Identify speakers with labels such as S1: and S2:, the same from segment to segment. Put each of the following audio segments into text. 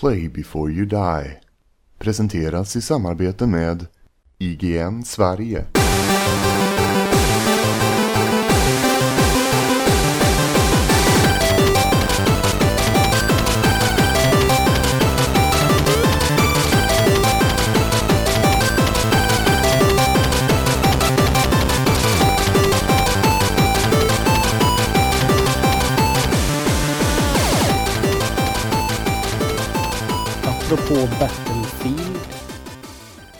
S1: Play before you die. Presenteras i samarbete med IGN Sverige.
S2: Apropå Battlefield.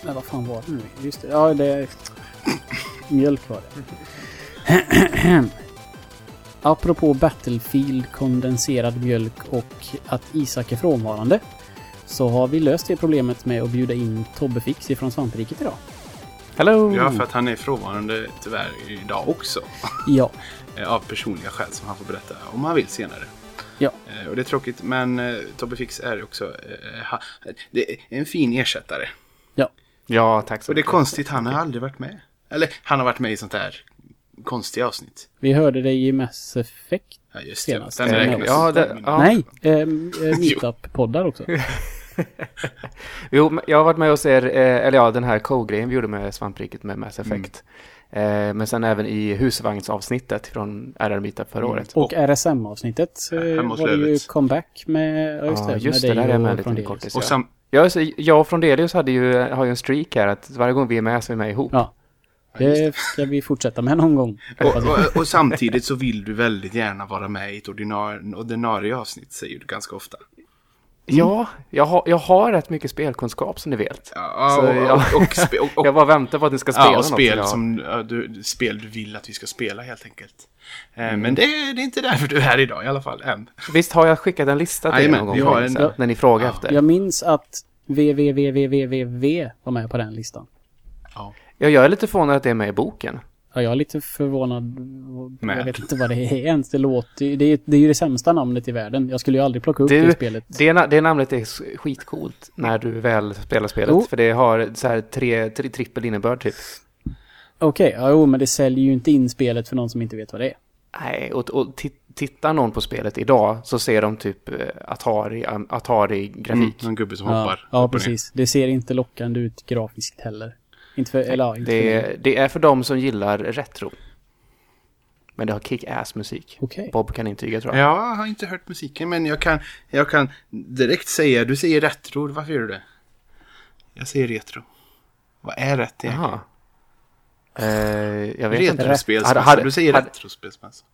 S2: Nej, vad fan var det nu? Just det. Ja, det är... Mjölk var det. Apropå Battlefield, kondenserad mjölk och att Isak är frånvarande. Så har vi löst det problemet med att bjuda in Tobbe Fix ifrån Svampriket idag.
S3: Hello!
S4: Ja, för att han är frånvarande tyvärr idag också.
S2: Ja.
S4: Av personliga skäl som han får berätta om han vill senare.
S2: Ja.
S4: Eh, Och det är tråkigt, men eh, Tobbe Fix är också eh, det är en fin ersättare.
S3: Ja, tack så
S4: Och det är
S3: mycket.
S4: konstigt, han har aldrig varit med. Eller, han har varit med i sånt här konstiga avsnitt.
S2: Vi hörde dig i Mass Effect.
S4: Ja, just det.
S2: Senast.
S4: Den räknas.
S3: ja, det- ja.
S2: Nej, eh, Meetup-poddar också.
S3: Jo, jag har varit med hos er, eller ja, den här co-grejen vi gjorde med Svampriket med Mass Effect. Eh, men sen även i husvagnsavsnittet från RR Meetup förra
S4: Mm.
S3: året.
S2: Och RSM-avsnittet eh, var det ju comeback med, ja just
S3: Ja,
S2: det,
S3: just
S2: med
S3: det,
S2: dig
S3: där är jag med
S2: Frondelius.
S3: kortis.
S4: Och
S3: ja.
S4: sam,
S3: Ja, jag och Frondelius hade ju, har ju en streak här att varje gång vi är med så är vi med ihop.
S2: Ja. Det ska vi fortsätta med någon gång.
S4: och, och, och samtidigt så vill du väldigt gärna vara med i ett ordinarie, ordinarie avsnitt, säger du ganska ofta.
S3: Ja, jag har, jag har rätt mycket spelkunskap som ni vet.
S4: Ja, och,
S3: jag-
S4: och, och, spe, och, och,
S3: Jag bara väntar på att ni ska spela
S4: ja, och
S3: något.
S4: spel
S3: ja.
S4: som ja, du, spel du vill att vi ska spela helt enkelt. Eh, Men det, är- det är inte därför du är här idag i alla fall, än.
S3: Visst har jag skickat en lista till er någon gång?
S4: har en- ja.
S3: När ni frågar
S4: Ja.
S3: efter.
S2: Jag minns att www var med på den listan.
S4: Ja.
S3: Ja, jag är lite förvånad att det är med i boken.
S2: Ja, jag är lite förvånad.
S4: Med.
S2: Jag vet inte vad det är ens. Det låter det är, det är ju det sämsta namnet i världen. Jag skulle ju aldrig plocka upp
S3: Du,
S2: det spelet.
S3: Det, det namnet är skitcoolt när du väl spelar spelet.
S2: Jo.
S3: För det har så här tre, tre trippel innebörd typ.
S2: Okej, ja, jo, men det säljer ju inte in spelet för någon som inte vet vad det är.
S3: Nej, och, och ti- tittar någon på spelet idag så ser de typ eh, Atari, Atari-grafik.
S4: Mm, en gubbe som
S2: Ja,
S4: hoppar.
S2: ja precis. Det ser inte lockande ut grafiskt heller. Inte för, eller inte
S3: Det, är- det är för dem som gillar retro. Men det har kick-ass musik.
S2: Okej.
S3: Bob kan intyga tror jag.
S4: Jag har inte hört musiken, men jag kan, jag kan direkt säga, du säger retro, varför gör du det? Jag säger retro. Vad är rätt egentligen?
S3: Jaha. Eh, jag vet inte. Hade-
S4: Du säger retrospelsmassa.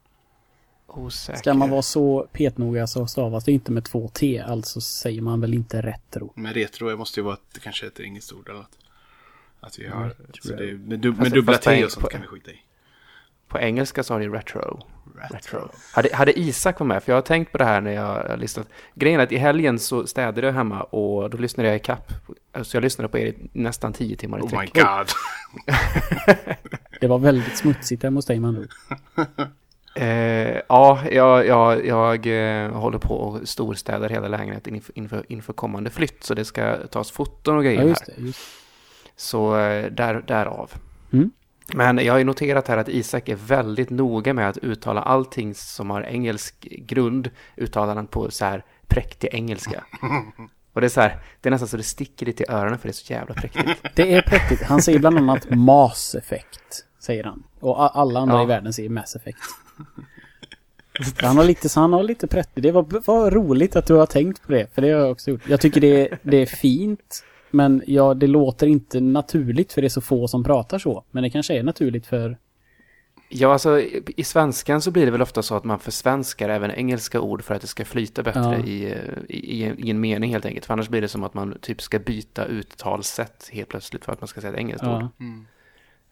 S3: Osäker.
S2: Ska man vara så petnoga så stavas det inte med två T. Alltså säger man väl inte retro.
S4: Men retro måste ju vara att det kanske är ett engelskt ord eller något. Att vi har,
S2: Retro.
S4: så det, med, dub, med dubbla T och sånt
S3: på-
S4: kan vi skita i.
S3: På engelska så har det retro.
S4: Retro.
S3: retro. Hade, hade Isak varit med, för jag har tänkt på det här när jag har lyssnat. Grejen är att i helgen så städade jag hemma och då lyssnade jag i kapp. Så jag lyssnade på er i nästan tio timmar i
S4: Oh my god.
S2: Det var väldigt smutsigt hemma hos dig man nu.
S3: Eh, ja, jag, jag, jag eh, håller på och storstädar hela lägenheten inför, inför, inför kommande flytt. Så det ska tas foton och grejer
S2: Ja, just
S3: här.
S2: det. Just.
S3: Så eh, där, därav.
S2: Mm.
S3: Men jag har ju noterat här att Isak är väldigt noga med att uttala allting som har engelsk grund, uttalar han på så här präktig engelska. Och det är så här, det är nästan så det sticker lite i öronen för det är så jävla präktigt.
S2: Det är präktigt. Han säger bland annat Mass Effect. Säger han. Och alla andra
S3: Ja.
S2: i världen säger Mass Effect. Han har lite, så han har lite prättigt. Det var, var roligt att du har tänkt på det. För det har jag också gjort. Jag tycker det, det är fint. Men ja, det låter inte naturligt för det är så få som pratar så. Men det kanske är naturligt för...
S3: Ja, alltså i svenskan så blir det väl ofta så att man försvenskar även engelska ord för att det ska flyta bättre
S2: Ja.
S3: i, eh, i, i, en, mening helt enkelt. För annars blir det som att man typ ska byta uttalssätt helt plötsligt för att man ska säga ett engelskt ord.
S2: Ja.
S4: Mm.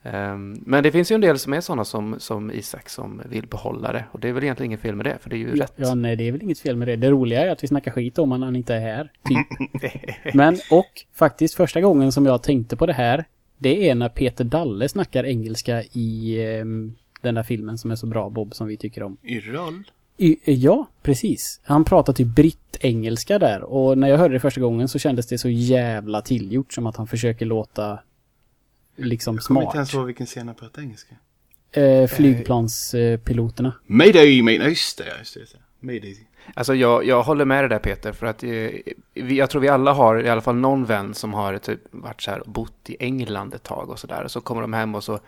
S3: Ehm, men det finns ju en del som är sådana som, som Isak som vill behålla det. Och det är väl egentligen ingen fel med det, för det är ju rätt.
S2: Ja, nej, det är väl inget fel med det. Det roliga är att vi snackar skit om när han inte är här. Typ. Men, och faktiskt första gången som jag tänkte på det här, det är när Peter Dalle snackar engelska i ehm, den där filmen som är så bra, Bob, som vi tycker om.
S4: Yrrol?
S2: I, ja, precis. Han pratar typ britt-engelska där. Och när jag hörde det första gången så kändes det så jävla tillgjort som att han försöker låta liksom
S4: Jag kommer inte
S2: smart.
S4: ens ihåg vilken scen han pratade engelska.
S2: Eh, flygplanspiloterna.
S4: Mayday, mayday. Just det, just det. Just det. Mayday.
S3: Alltså jag, jag håller med dig där Peter, för att eh, vi, jag tror vi alla har i alla fall någon vän som har typ varit så här och bott i England ett tag och så där. Och så kommer de hem och så,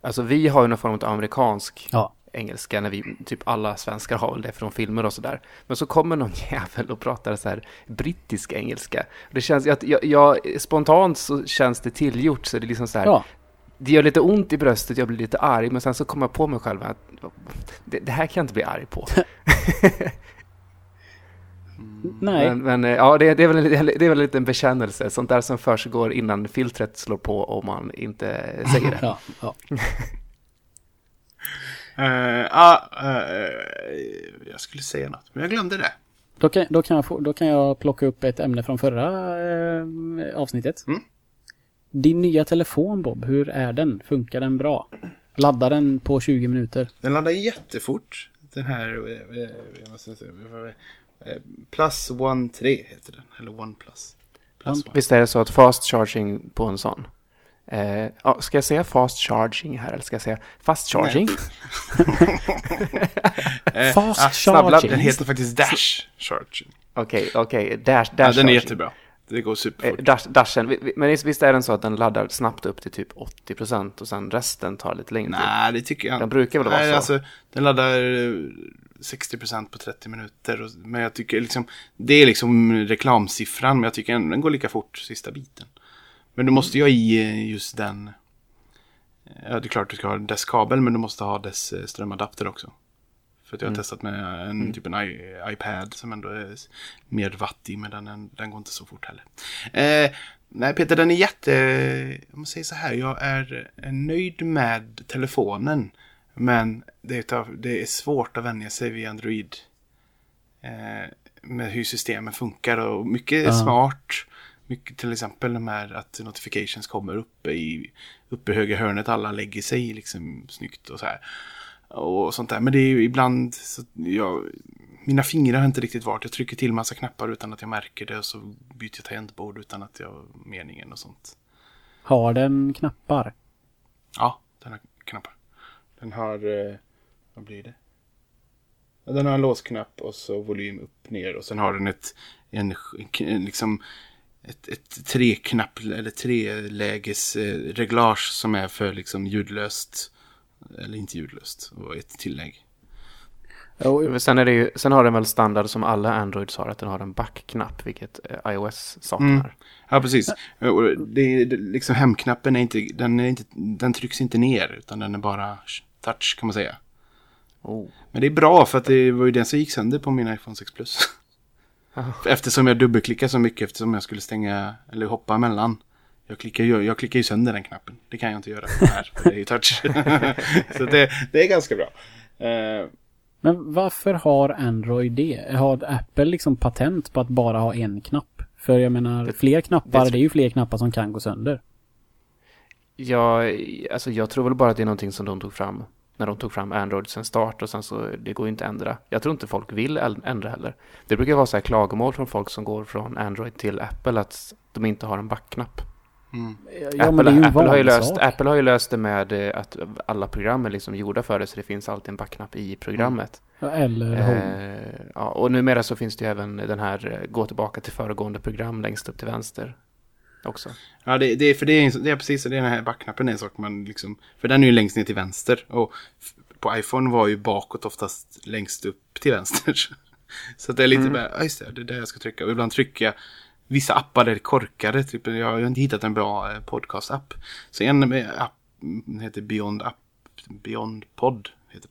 S3: alltså vi har ju någon form av amerikansk
S2: Ja.
S3: Engelska när vi, typ alla svenskar har väl det från filmer och så där. Men så kommer någon jävel och pratar så här brittisk engelska. Det känns, jag, jag, jag, spontant så känns det tillgjort så det är liksom så här,
S2: Ja.
S3: det gör lite ont i bröstet, jag blir lite arg, men sen så kommer jag på mig själv att det, det här kan jag inte bli arg på.
S2: Nej.
S3: Men, men eh, ja, det, det, är väl, det är väl en bekännelse, sånt där som försiggår innan filtret slår på och man inte säger det.
S2: Ja, ja.
S4: Ja, eh, jag skulle säga något, men jag glömde det.
S2: Då, kan, då, kan jag få, då kan jag plocka upp ett ämne från förra eh, avsnittet.
S4: Mm.
S2: Din nya telefon Bob, hur är den? Funkar den bra? Laddar den på 20 minuter?
S4: Den laddar jättefort. Den här... jag måste säga, Plus One 3 heter den. Eller One Plus. Plus One.
S3: Visst är det så att fast charging på en sån? Eh, ska jag säga fast charging här eller ska jag säga fast charging?
S4: Eh,
S2: Fast
S4: ah,
S2: charging.
S4: Den heter faktiskt Dash Charging.
S3: Okej, okej, dash, dash
S4: Ja, den är jättebra. Det går
S3: Eh,
S4: superfort.
S3: dash, dashen, men visst är den så att den laddar snabbt upp till typ 80% och sen resten tar lite längre tid?
S4: Nej, det tycker jag
S3: Den brukar väl vara
S4: Nej,
S3: så?
S4: Alltså, den laddar eh, 60% på 30 minuter. och- Men jag tycker liksom, det är liksom reklamsiffran. Men jag tycker den går lika fort sista biten. Men du måste ju ha i eh, just den. Ja, det är klart du ska ha dess kabel, men du måste ha dess eh, strömadapter också. För att jag har testat med en typ en I, iPad som ändå är mer wattig, men den, den går inte så fort heller. Eh, nej, Peter, den är jätte... Om man säger så här, jag är eh, nöjd med telefonen. Men det är, det är svårt att vänja sig vid Android. Eh, med hur systemen funkar och mycket är
S2: Ja.
S4: smart. Mycket till exempel de här att notifications kommer uppe i, uppe i högra hörnet. Alla lägger sig liksom snyggt och så här. Och sånt där. Men det är ju ibland så jag, mina fingrar har inte riktigt varit. Jag trycker till massa knappar utan att jag märker det och så byter jag tangentbord utan att jag meningen och sånt.
S2: Har den knappar?
S4: Ja, den har knappar. Den har, eh, vad blir det? Den har en låsknapp och så volym upp ner och sen har den ett, en, en liksom ett, ett treknapp eller treläges eh, reglage som är för liksom ljudlöst. Eller inte ljudlöst och ett tillägg.
S2: Jo,
S3: Sen, är det ju, sen har den väl standard som alla Androids har, att den har en backknapp, vilket eh, iOS saknar.
S4: Mm. Ja, precis. Det, det, liksom hemknappen är inte, den, är inte, den trycks inte ner utan den är bara touch kan man säga.
S3: Oh.
S4: Men det är bra för att det var ju den som gick sönder på min iPhone 6 Plus. Eftersom jag dubbelklickar så mycket eftersom jag skulle stänga eller hoppa emellan. Jag klickar, ju, jag klickar ju sönder den knappen. Det kan jag inte göra här, det är ju touch. så det, det är ganska bra. Eh,
S2: Men varför har Android det? Har Apple liksom patent på att bara ha en knapp? För jag menar,
S3: Det-
S2: fler knappar,
S3: det-
S2: det är ju fler knappar som kan gå sönder.
S3: Ja, alltså jag tror väl bara att det är någonting som de tog fram när de tog fram Android sen start och sen så det går ju inte att ändra. Jag tror inte folk vill ändra heller. Det brukar vara så här klagomål från folk som går från Android till Apple att de inte har en backknapp.
S4: mm.
S2: Ja,
S3: Apple, Apple, har ju löst,
S2: sak.
S3: Apple har ju löst det med eh, att alla program är liksom gjorda för det så det finns alltid en backknapp i programmet.
S2: Ja, Eller.
S3: Eh, ja, och numera så finns det ju även den här eh, gå tillbaka till föregående program längst upp till vänster också.
S4: Ja, det, det, för det är, det är precis det är den här backknappen är en sak man liksom, för den är ju längst ner till vänster och på iPhone var ju bakåt oftast längst upp till vänster. Så det är lite
S3: Mm.
S4: bara, ja just det, det är där jag ska trycka. Och ibland trycker jag, vissa appar är korkade, typ, jag har inte hittat en bra eh, podcast-app. Så en med app mm, heter Beyond App, Beyond Pod heter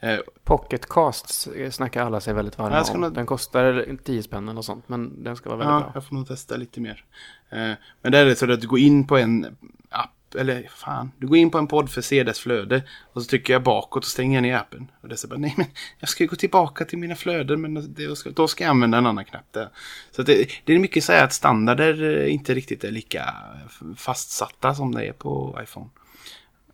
S4: den. Eh,
S3: Pocketcasts eh, snackar alla sig väldigt varma om.
S4: nog-
S3: Den kostar 10 spänn eller sånt men den ska vara väldigt
S4: Ja,
S3: bra.
S4: jag får nog testa lite mer. Eh, men där är det så att du går in på en app, eller fan, du går in på en podd för att se dess flöde. Och så trycker jag bakåt och stänger ner appen. Och det är så bara, nej men jag ska ju gå tillbaka till mina flöden, men det, ska, då ska jag använda en annan knapp där. Så att det, det är mycket så här att standarder eh, inte riktigt är lika fastsatta som det är på iPhone.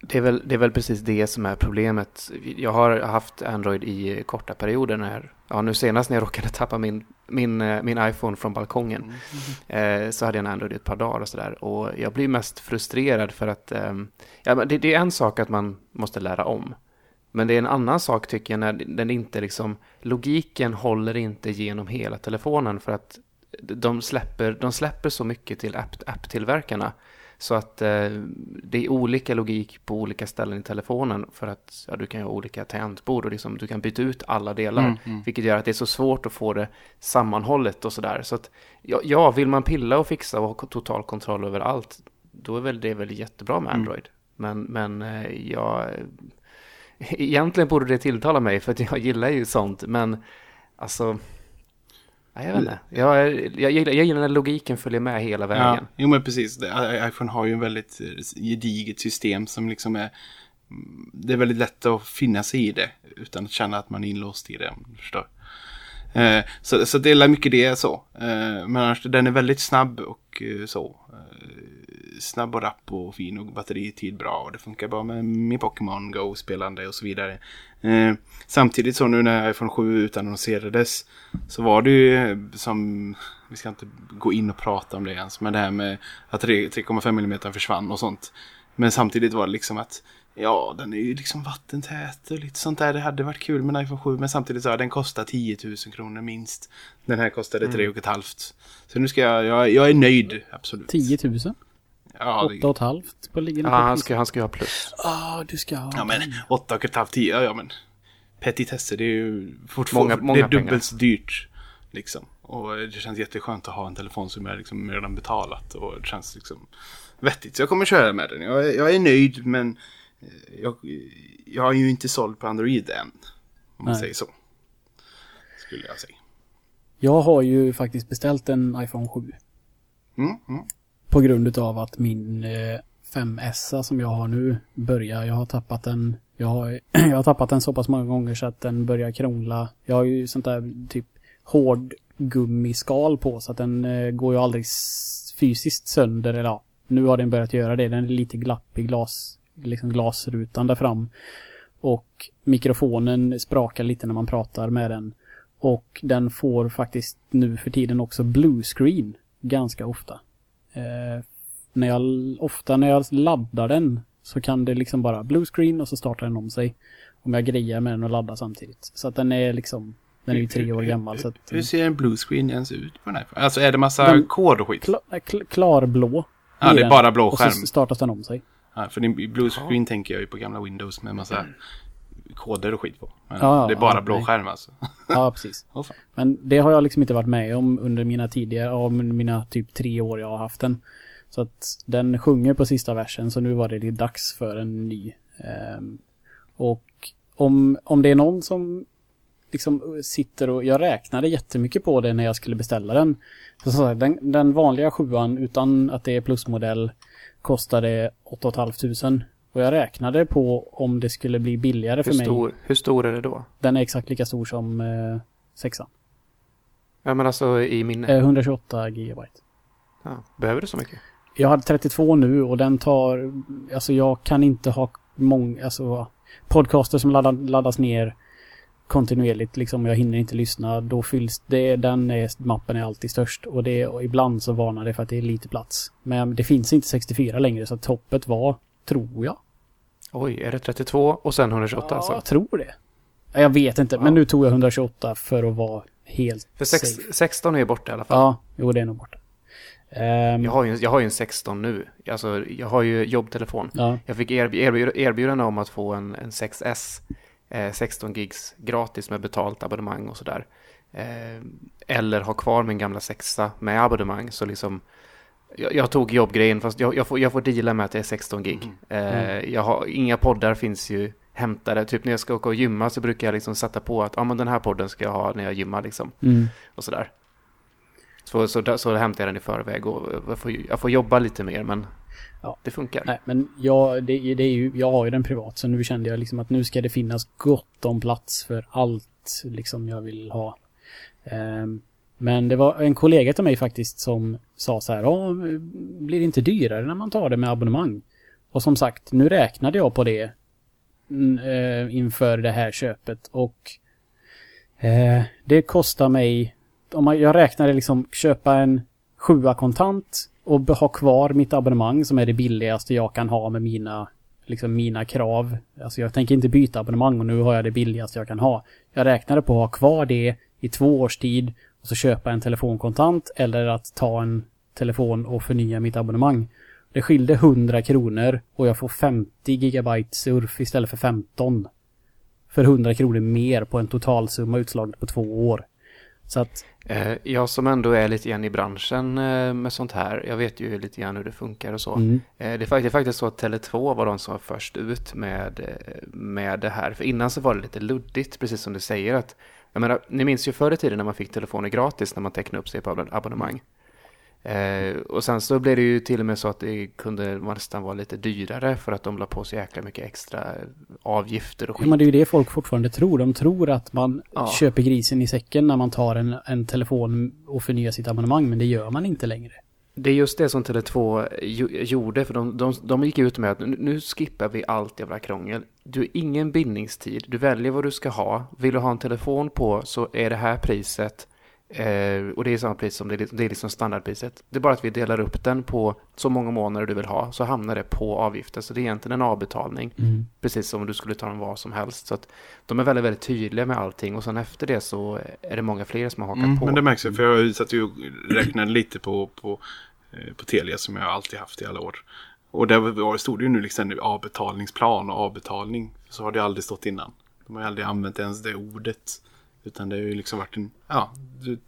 S3: Det är, väl, det är väl precis det som är problemet. Jag har haft Android i korta perioder när, ja nu senast när jag råkade tappa min, min, eh, min iPhone från balkongen. Eh, så hade jag en Android i ett par dagar och sådär. Och jag blir mest frustrerad för att, ehm, ja det, det är en sak att man måste lära om. Men det är en annan sak tycker jag när den inte liksom, logiken håller inte genom hela telefonen för att de släpper, de släpper så mycket till app, apptillverkarna. Så att eh, det är olika logik på olika ställen i telefonen för att ja, du kan ha olika tangentbord och liksom, du kan byta ut alla delar.
S4: Mm, mm.
S3: Vilket gör att det är så svårt att få det sammanhållet och sådär. Så att ja, ja, vill man pilla och fixa och ha total kontroll över allt, då är väl det väl jättebra med
S4: Mm.
S3: Android. Men, men eh, jag... Egentligen borde det tilltala mig för att jag gillar ju sånt, men alltså... Nej, jag vet inte. Jag, jag, gillar, jag gillar när logiken följer med hela
S4: Ja,
S3: vägen.
S4: jo men precis. IPhone har ju en väldigt eh, gediget system som liksom är... mm, Det är väldigt lätt att finna sig i det utan att känna att man är inlåst i det, om du förstår. Eh, så, så det är mycket det så. Eh, men annars, den är väldigt snabb och så. Snabb och rapp och fin och batteritid bra och det funkar bra med min Pokémon Go-spelande och så vidare. Eh, samtidigt så nu när iPhone 7 utannonserades så var det ju eh, som, vi ska inte gå in och prata om det ens, men det här med att 3 3,5 mm försvann och sånt. Men samtidigt var det liksom att Ja, den är ju liksom vattentät och lite sånt där. Det hade varit kul med en iPhone 7, men samtidigt så ja, den kostar 10 000 kronor minst. Den här kostade
S3: Mm.
S4: tre och ett halvt. Så nu ska jag, jag, jag är nöjd, absolut.
S2: 10 000?
S4: Ja,
S2: 8 och ett halvt på liggande
S3: Ja, han ska, han ska ju ha plus.
S2: Ah, du ska ha.
S4: ja men 8 och ett halvt, 10, ja, ja men. Petitesser, det är ju fortfarande,
S3: Många- många
S4: det är dubbelt
S3: pengar.
S4: så dyrt. Liksom. Och det känns jätteskönt att ha en telefon som är liksom redan betalat. Och det känns liksom vettigt. Så jag kommer köra med den. Jag, är- jag är nöjd, men eh, jag, jag är ju inte såld på Android än. Om man
S2: Nej.
S4: säger så. Skulle jag säga.
S2: Jag har ju faktiskt beställt en iPhone 7.
S4: Mm, mm.
S2: På grund av att min eh, 5S som jag har nu börjar, jag har tappat den, jag har, jag har tappat den så pass många gånger så att den börjar krångla. Jag har ju sånt där typ hård gummiskal på så att den eh, går ju aldrig fysiskt sönder eller ja, nu har den börjat göra det. Den är lite glappig glas, liksom glasrutan där fram. Och mikrofonen sprakar lite när man pratar med den. Och den får faktiskt nu för tiden också blue screen ganska ofta. Eh, när jag, ofta när jag laddar den så kan det liksom bara blue screen och så startar den om sig. Om jag grejar med den och laddar samtidigt. Så att den är liksom, den är ju tre år gammal. Så att,
S4: Hur ser en blue screen ens ut på den här? Alltså är det massa
S2: Den-
S4: kod och skit?
S2: kla, kl, klarblå.
S4: Ja,
S2: blir
S4: det är
S2: den.
S4: bara blå
S2: Och så
S4: skärm.
S2: startas den om sig.
S4: Ja, för din blue screen tänker jag ju på gamla Windows med massa koder och skit på. Men
S2: Ja,
S4: det är bara
S2: ja,
S4: blå
S2: nej.
S4: skärm alltså.
S2: Ja, precis.
S4: Fan.
S2: Men det har jag liksom inte varit med om under mina tidigare, under mina typ tre år jag har haft den. Så att den sjunger på sista versen så nu var det dags för en ny. Ehm, och om, om det är någon som liksom sitter och, jag räknade jättemycket på det när jag skulle beställa den. Så, den, den vanliga sjuan utan att det är plusmodell kostade 8 500. Och jag räknade på om det skulle bli billigare för
S3: Hur
S2: mig.
S3: stor, hur stor är det då?
S2: Den är exakt lika stor som eh, sexan.
S3: Ja, men alltså i minne.
S2: Eh, 128 gigabyte.
S3: Ja, behöver du så mycket?
S2: Jag hade 32 nu och den tar, alltså jag kan inte ha många, alltså podcaster som laddar, laddas ner kontinuerligt liksom. Jag hinner inte lyssna. Då fylls det, den är, mappen är alltid störst och det, och ibland så varnar det för att det är lite plats. Men det finns inte 64 längre så toppet var, tror jag.
S3: Oj, är det 32 och sen 128
S2: Ja,
S3: alltså?
S2: jag tror det. Jag vet inte, men
S3: Ja.
S2: nu tog jag 128 för att vara helt
S3: För sex,
S2: safe.
S3: 16 är ju borta i alla fall.
S2: Ja, jo det är nog borta. Ehm,
S3: Jag, har ju, jag har ju en 16 nu. Alltså, jag har ju jobbtelefon.
S2: ja.
S3: Jag fick erb erbjud erbjudande om att få en, en 6S, eh, 16 gigs gratis med betalt abonnemang och sådär. Eh, eller ha kvar min gamla sexa med abonnemang. Så liksom, jag, jag tog jobbgrejen fast jag, jag, får, jag får deala med att det är 16 gig. Eh, jag har, inga poddar finns ju hämtade. Typ när jag ska åka och gymma så brukar jag liksom sätta på att ah, men den här podden ska jag ha när jag gymmar liksom.
S2: Mm.
S3: Och sådär. Så, så, så hämtar jag den i förväg och jag får, jag får jobba lite mer men
S2: Ja.
S3: det funkar.
S2: Nej, men jag, det, det är ju, jag har ju den privat så nu kände jag liksom att nu ska det finnas gott om plats för allt liksom jag vill ha. Ehm, men det var en kollega till mig faktiskt som sa så här, ja, blir det inte dyrare när man tar det med abonnemang? Och som sagt, nu räknade jag på det mm, eh, inför det här köpet och eh, det kostar mig, om man, jag räknade liksom köpa en sjua kontant och ha kvar mitt abonnemang som är det billigaste jag kan ha med mina liksom mina krav. Alltså jag tänker inte byta abonnemang och nu har jag det billigaste jag kan ha. Jag räknade på att ha kvar det i två års tid och så köpa en telefon kontant eller att ta en telefon och förnya mitt abonnemang. Det skilde 100 kronor och jag får 50 gigabyte surf istället för 15. För 100 kronor mer på en totalsumma utslaget på två år. Så att...
S3: Eh, jag som ändå är lite grann i branschen eh, med sånt här, jag vet ju lite grann hur det funkar och så. Mm. Eh, det, är faktiskt så att Tele2 var de som var först ut med, med det här. För innan så var det lite luddigt, precis som du säger. att jag menar, Ni minns ju förr i tiden när man fick telefoner gratis när man tecknade upp sig på abonnemang. Eh, och sen så blev det ju till och med så att det kunde nästan vara lite dyrare för att de la på så jäkla mycket extra avgifter och skit.
S2: Ja, men det är ju det folk fortfarande tror. De tror att man ja. köper grisen i säcken när man tar en, en telefon och förnyar sitt abonnemang, men det gör man inte längre.
S3: Det är just det som Tele2 gjorde, för de, de, de gick ut med att nu skippar vi allt jävla krångel. Du har ingen bindningstid, du väljer vad du ska ha. Vill du ha en telefon på så är det här priset. Eh, och det är samma pris som det är, det är liksom standardpriset. Det är bara att vi delar upp den på så många månader du vill ha, så hamnar det på avgiften. Så det är egentligen en avbetalning, mm. precis som du skulle ta den vad som helst. Så att de är väldigt, väldigt tydliga med allting och sen efter det så är det många fler som har hakat mm, på.
S4: Men det märks ju, för jag satt ju och räknade lite på, på, eh, på Telia som jag alltid haft i alla år. Och där stod det ju nu liksom avbetalningsplan och avbetalning. Så har det aldrig stått innan. De har aldrig använt ens det ordet. Utan det har ju liksom varit en, ja,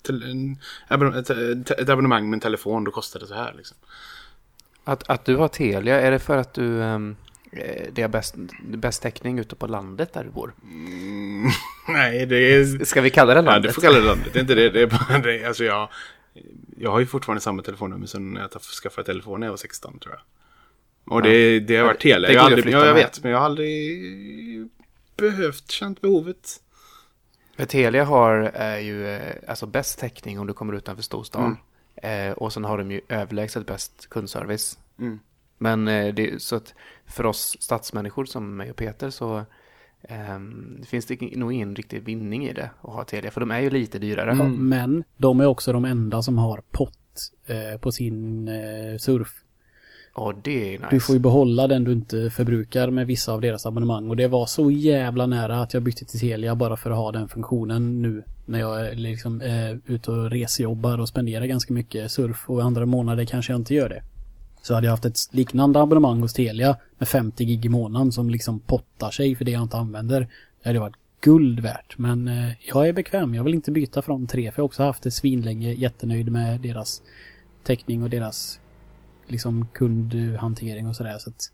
S4: en, ett, abonnemang med en telefon, då kostar det så här liksom.
S3: Att, att du har Telia, är det för att du um, det är bäst, bäst täckning ute på landet där du bor?
S4: Mm, nej, det är...
S3: Ska vi kalla det landet?
S4: Ja, du får kalla det landet. Det är inte det. det, är bara, det alltså jag, jag har ju fortfarande samma telefonnummer sen jag skaffade telefon när jag var 16 tror jag. Och det, det har varit Telia. Jag, aldrig, ja, jag vet, men jag har aldrig behövt, känt behovet.
S3: För Telia har är ju eh, alltså bäst täckning om du kommer utanför storstan. Mm. Eh, och sen har de ju överlägset bäst kundservice. Mm. Men eh, det, så att för oss stadsmänniskor som mig och Peter så eh, finns det nog ingen riktig vinning i det att ha Telia. För de är ju lite dyrare.
S2: Mm. Men de är också de enda som har pott eh, på sin eh, surf.
S3: Ja, det är nice.
S2: Du får ju behålla den du inte förbrukar med vissa av deras abonnemang. Och det var så jävla nära att jag bytte till Telia bara för att ha den funktionen nu. När jag är liksom är ute och resjobbar och spenderar ganska mycket surf. Och andra månader kanske jag inte gör det. Så hade jag haft ett liknande abonnemang hos Telia med 50 gig i månaden som liksom pottar sig för det jag inte använder. Det hade varit guld värt. Men eh, jag är bekväm. Jag vill inte byta från tre för jag har också haft det svinlänge. Jättenöjd med deras täckning och deras liksom kundhantering och sådär. Så att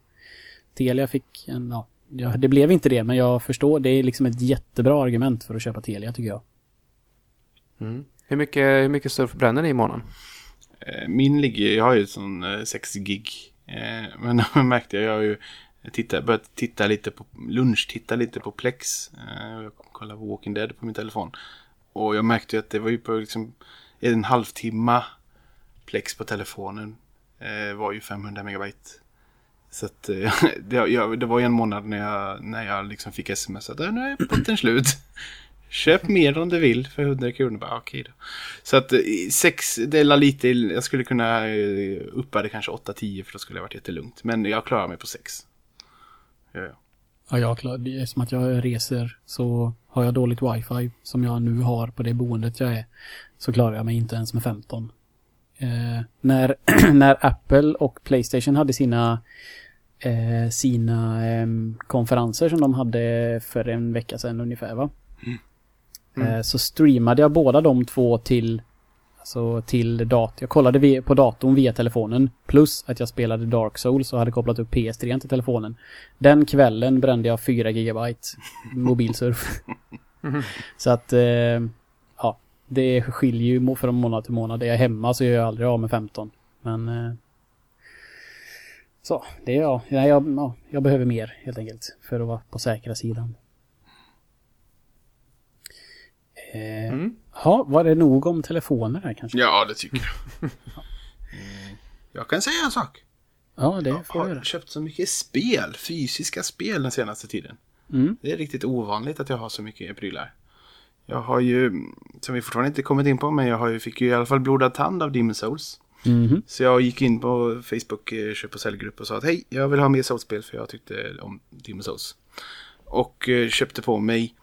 S2: Telia fick en, ja, det blev inte det, men jag förstår. Det är liksom ett jättebra argument för att köpa Telia tycker jag.
S3: Mm. Hur mycket, hur mycket surf bränner ni i månaden?
S4: Eh, min ligger, jag har ju sån 6 eh, gig. Eh, men jag märkte jag, jag har ju titta, börjat titta lite på lunch, titta lite på Plex. Jag kollar på Walking Dead på min telefon. Och jag märkte ju att det var ju på liksom en halvtimme Plex på telefonen Eh, var ju 500 megabyte. Så att, eh, det, jag, det var en månad när jag, när jag liksom fick sms att äh, nu är potten slut. Köp mer om du vill för 100 kronor. Bara, ah, okay då. Så att eh, sex, delar lite, jag skulle kunna eh, uppa det kanske 8-10 för då skulle det varit jättelugnt. Men jag klarar mig på 6. Ja, ja.
S2: Ja, jag klar, som att jag reser så har jag dåligt wifi som jag nu har på det boendet jag är. Så klarar jag mig inte ens med 15. Eh, när, när Apple och Playstation hade sina eh, sina eh, konferenser som de hade för en vecka sedan ungefär va? Mm. Mm. Eh, så streamade jag båda de två till Alltså till datorn. Jag kollade på datorn via telefonen. Plus att jag spelade Dark Souls och hade kopplat upp PS3 till telefonen. Den kvällen brände jag 4 gigabyte mobilsurf. Mm. Så att eh, det skiljer ju från månad till månad. Är jag hemma så gör jag aldrig av med 15. Men... Eh, så, det är jag. Jag, jag, ja, jag behöver mer helt enkelt. För att vara på säkra sidan. Eh, mm. Ja, var det nog om telefoner här kanske?
S4: Ja, det tycker jag. Eh, jag kan säga en sak.
S2: Ja, det får
S4: jag har köpt så mycket spel, fysiska spel den senaste tiden. Mm. Det är riktigt ovanligt att jag har så mycket prylar. Jag har ju, som vi fortfarande inte kommit in på, men jag har ju, fick ju i alla fall blodad tand av Demon Souls.
S2: Mhm.
S4: Så jag gick in på Facebook eh, köp och säljgrupp och sa att hej, jag vill ha mer Souls-spel för jag tyckte om Demon's Souls. Och eh, köpte på mig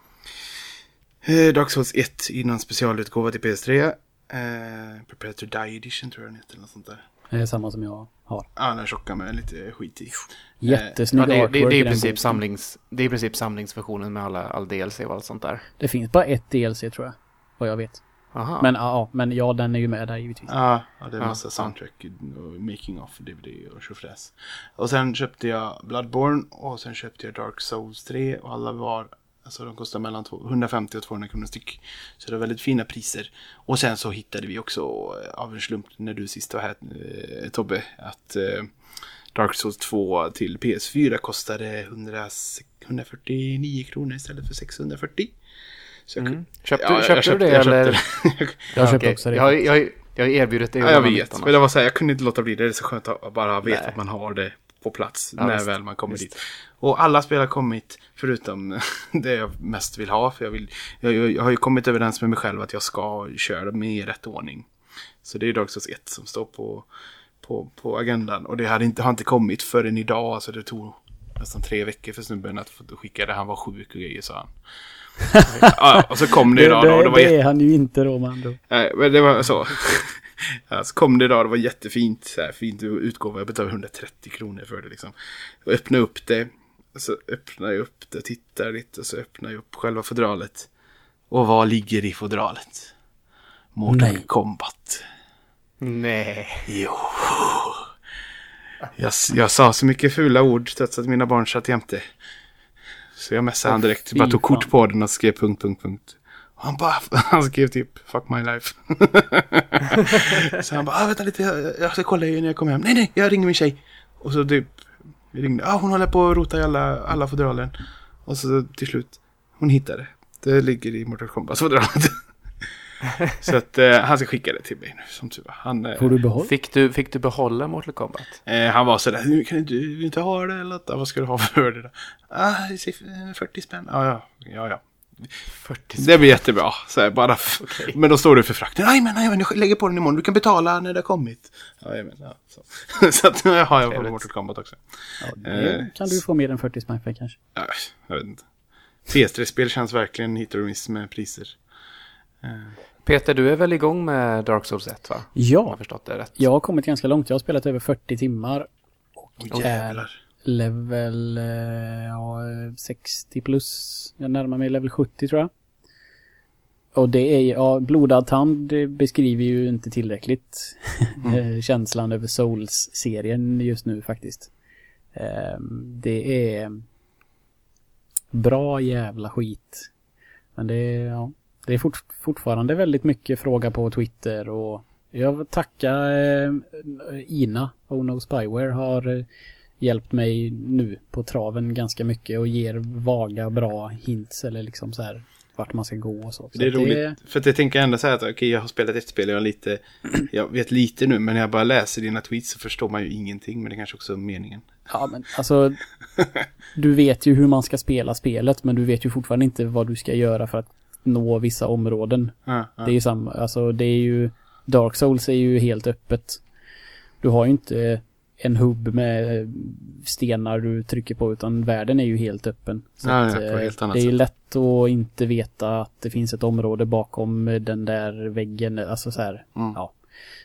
S4: eh, Dark Souls 1 i någon specialutgåva till PS3. Eh, Prepare to Die Edition tror jag den heter, eller något sånt där.
S2: Det är samma som jag har.
S4: Ja, den tjocka med lite skit i.
S2: Jättesnygg
S3: Ja, det, det, det, är
S2: i
S3: princip samlings, det är i princip samlingsversionen med alla, all DLC och allt sånt där.
S2: Det finns bara ett DLC tror jag. Vad jag vet.
S3: Aha.
S2: Men ja, men ja, den är ju med där givetvis.
S4: Ja, ja det är massa
S3: ja.
S4: soundtrack och making of DVD och tjofräs. Och sen köpte jag Bloodborne och sen köpte jag Dark Souls 3 och alla var, alltså de kostar mellan två- 150 och 200 kronor styck. Så det var väldigt fina priser. Och sen så hittade vi också eh, av en slump när du sist var här eh, Tobbe att eh, Dark Souls 2 till PS4 kostade 100, 149 kronor istället för 640. Så jag,
S3: Mm. Köpte,
S4: Ja, jag
S3: köpte
S4: köpte-
S3: du det
S4: jag köpte
S3: eller?
S2: Jag
S3: Ja,
S2: köpte också det.
S3: Jag, har- jag, jag har erbjudit det.
S4: Ja, jag vet. Men det var så här, jag kunde inte låta bli det. Det är så skönt att bara veta
S3: Nej.
S4: att man har det på plats
S3: Ja,
S4: när
S3: visst.
S4: väl man kommer
S3: Visst.
S4: dit. Och alla spel har kommit förutom det jag mest vill ha. För jag, vill, jag, jag, har ju kommit överens med mig själv att jag ska köra med i rätt ordning. Så det är Dark Souls 1 som står på, på, på agendan. Och det hade inte, har inte kommit förrän idag. Alltså det tog nästan tre veckor för snubben att få skicka det. Han var sjuk och grejer sa han. ja, och så kom det
S2: Det,
S4: idag då, och det
S2: det,
S4: var
S2: det
S4: jätte-
S2: är han ju inte då andra ord.
S4: Nej, men det var så. Ja, så kom det idag, det var jättefint. Så här, fint utgåva. Jag betalade 130 kronor för det liksom. Jag öppnade upp det. Och så öppnar jag upp det, tittar lite och så öppnar jag upp själva fodralet. Och vad ligger i fodralet? Mortal
S2: Nej.
S4: Kombat.
S3: Nej.
S4: Jo. Jag, jag sa så mycket fula ord trots att mina barn satt jämte. Så jag messade han direkt. Bara tog kort på den och skrev punkt, punkt, punkt. Han bara, han skrev typ fuck my life. så han bara, ah, vänta lite, jag, jag ska kolla när jag kommer hem. Nej, nej, jag ringer min tjej. Och så typ, ringde, ah, hon håller på att rota i alla, alla fodralen. Och så till slut, hon hittade det. Det ligger i Mortal Kombat-fodralet. så att eh, han ska skicka det till mig nu, som tur var. Han, eh,
S2: Får du behålla?
S3: Fick du, fick du behålla Mortal Kombat?
S4: Eh, han var sådär, "Du, kan du, inte ha det eller något? "Ja, Vad ska du ha för det då? Ah, det ser- 40 spänn. Ja, ja, ja, ja.
S3: 40
S4: Det blir jättebra. Så här, bara
S3: Okej.
S4: Men då står det för frakten. Nej, men nej, men jag lägger på den imorgon. Du kan betala när det har kommit. Ja, men, ja, så. så att nu har jag på
S3: Trevligt.
S4: Mortal Kombat också.
S2: Ja,
S4: Eh,
S2: kan du få mer än 40 spänn för kanske.
S4: Ja, jag vet inte. PS3-spel känns verkligen hit och miss med priser.
S3: Peter, du är väl igång med Dark Souls 1 va? Om jag har
S2: Ja,
S3: förstått det rätt.
S2: jag har kommit ganska långt. Jag har spelat över 40 timmar.
S4: Åh jävlar.
S2: Level eh, ja, 60 plus. Jag närmar mig level 70 tror jag. Och det är ja, blodad tand beskriver ju inte tillräckligt eh, känslan över Souls-serien just nu faktiskt. Eh, Det är bra jävla skit. Men det är, ja, det är fort, fortfarande väldigt mycket fråga på Twitter och jag vill tacka eh, Ina, Oh No Spyware, har hjälpt mig nu på traven ganska mycket och ger vaga bra hints eller liksom så här vart man ska gå och så. så
S4: Det är roligt. För att jag tänker ändå så här att okej, jag har spelat ett spel, jag, lite, jag vet lite nu, men när jag bara läser dina tweets så förstår man ju ingenting, men det kanske också är meningen.
S2: Ja, men alltså du vet ju hur man ska spela spelet men du vet ju fortfarande inte vad du ska göra för att nå vissa områden.
S4: Ja, ja.
S2: Det är ju samma, alltså det är ju Dark Souls är ju helt öppet. Du har ju inte en hubb med stenar du trycker på utan världen är ju helt öppen. Så
S4: Ja,
S2: att,
S4: ja,
S2: eh,
S4: helt
S2: det är ju lätt att inte veta att det finns ett område bakom den där väggen. Alltså så här,
S4: Mm.
S2: ja.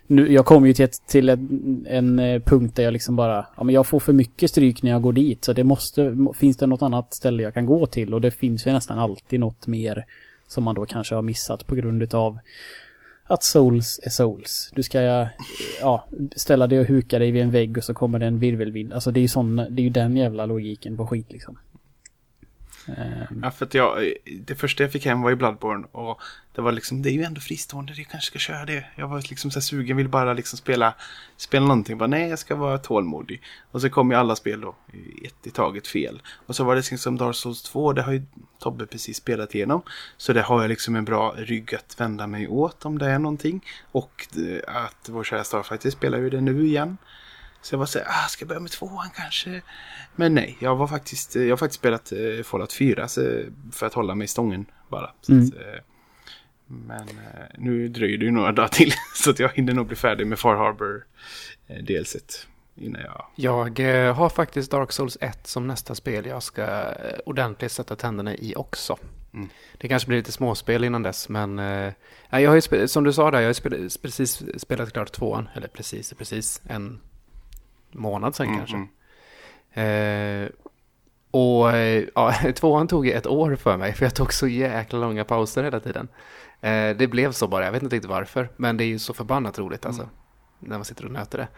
S2: Nu, jag kom ju till, ett, till en, en eh, punkt där jag liksom bara, ja men jag får för mycket stryk när jag går dit så det måste, må- finns det något annat ställe jag kan gå till och det finns ju nästan alltid något mer som man då kanske har missat på grund utav att souls är souls. Du ska eh, ja, ställa dig och huka dig vid en vägg och så kommer det en virvelvind. Alltså det är ju sån, det är ju den jävla logiken på skit liksom. Ehm.
S4: Ja, för att jag, det första jag fick hem var ju Bloodborne och det var liksom, det är ju ändå fristående, jag kanske ska köra det. Jag var liksom så här sugen, ville bara liksom spela, spela någonting, bara nej jag ska vara tålmodig. Och så kom ju alla spel då, ett i taget fel. Och så var det liksom Dark Souls 2, det har ju Tobbe precis spelat igenom. Så det har jag liksom en bra rygg att vända mig åt om det är någonting. Och eh, att vår kära Starfighter spelar ju det nu igen. Så jag var så här, ah, ska jag börja med tvåan kanske? Men nej, jag var faktiskt, jag har faktiskt spelat eh, Fallout 4 så, för att hålla mig i stången bara.
S2: Mm.
S4: att, eh, Men eh, nu dröjer det ju några dagar till så att jag hinner nog bli färdig med Far Harbor eh, delset innan jag...
S3: Jag eh, har faktiskt Dark Souls 1 som nästa spel jag ska eh, ordentligt sätta tänderna i också.
S4: Mm.
S3: Det kanske blir lite småspel innan dess, men eh, jag har ju som du sa där, jag har ju spelat, precis spelat klart tvåan, eller precis, precis, en månad sedan
S4: Mm,
S3: kanske.
S4: mm.
S3: Eh, och eh, ja, tvåan tog ett år för mig, för jag tog så jäkla långa pauser hela tiden. Eh, det blev så bara, jag vet inte riktigt varför, men det är ju så förbannat roligt alltså, när man sitter och nöter det.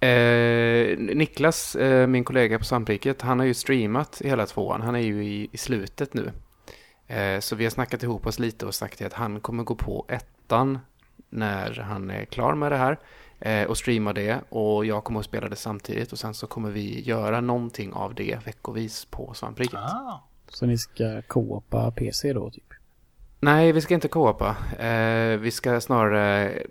S3: Eh, Niklas, eh, min kollega på Svampriket, han har ju streamat hela tvåan. Han är ju i, i slutet nu. Eh, så vi har snackat ihop oss lite och sagt att han kommer gå på ettan när han är klar med det här. Eh, och streama det. Och jag kommer att spela det samtidigt. Och sen så kommer vi göra någonting av det veckovis på Svampriket.
S4: Ah.
S2: Så ni ska koopa PC då typ?
S3: Nej, vi ska inte kåpa. Eh, vi ska snarare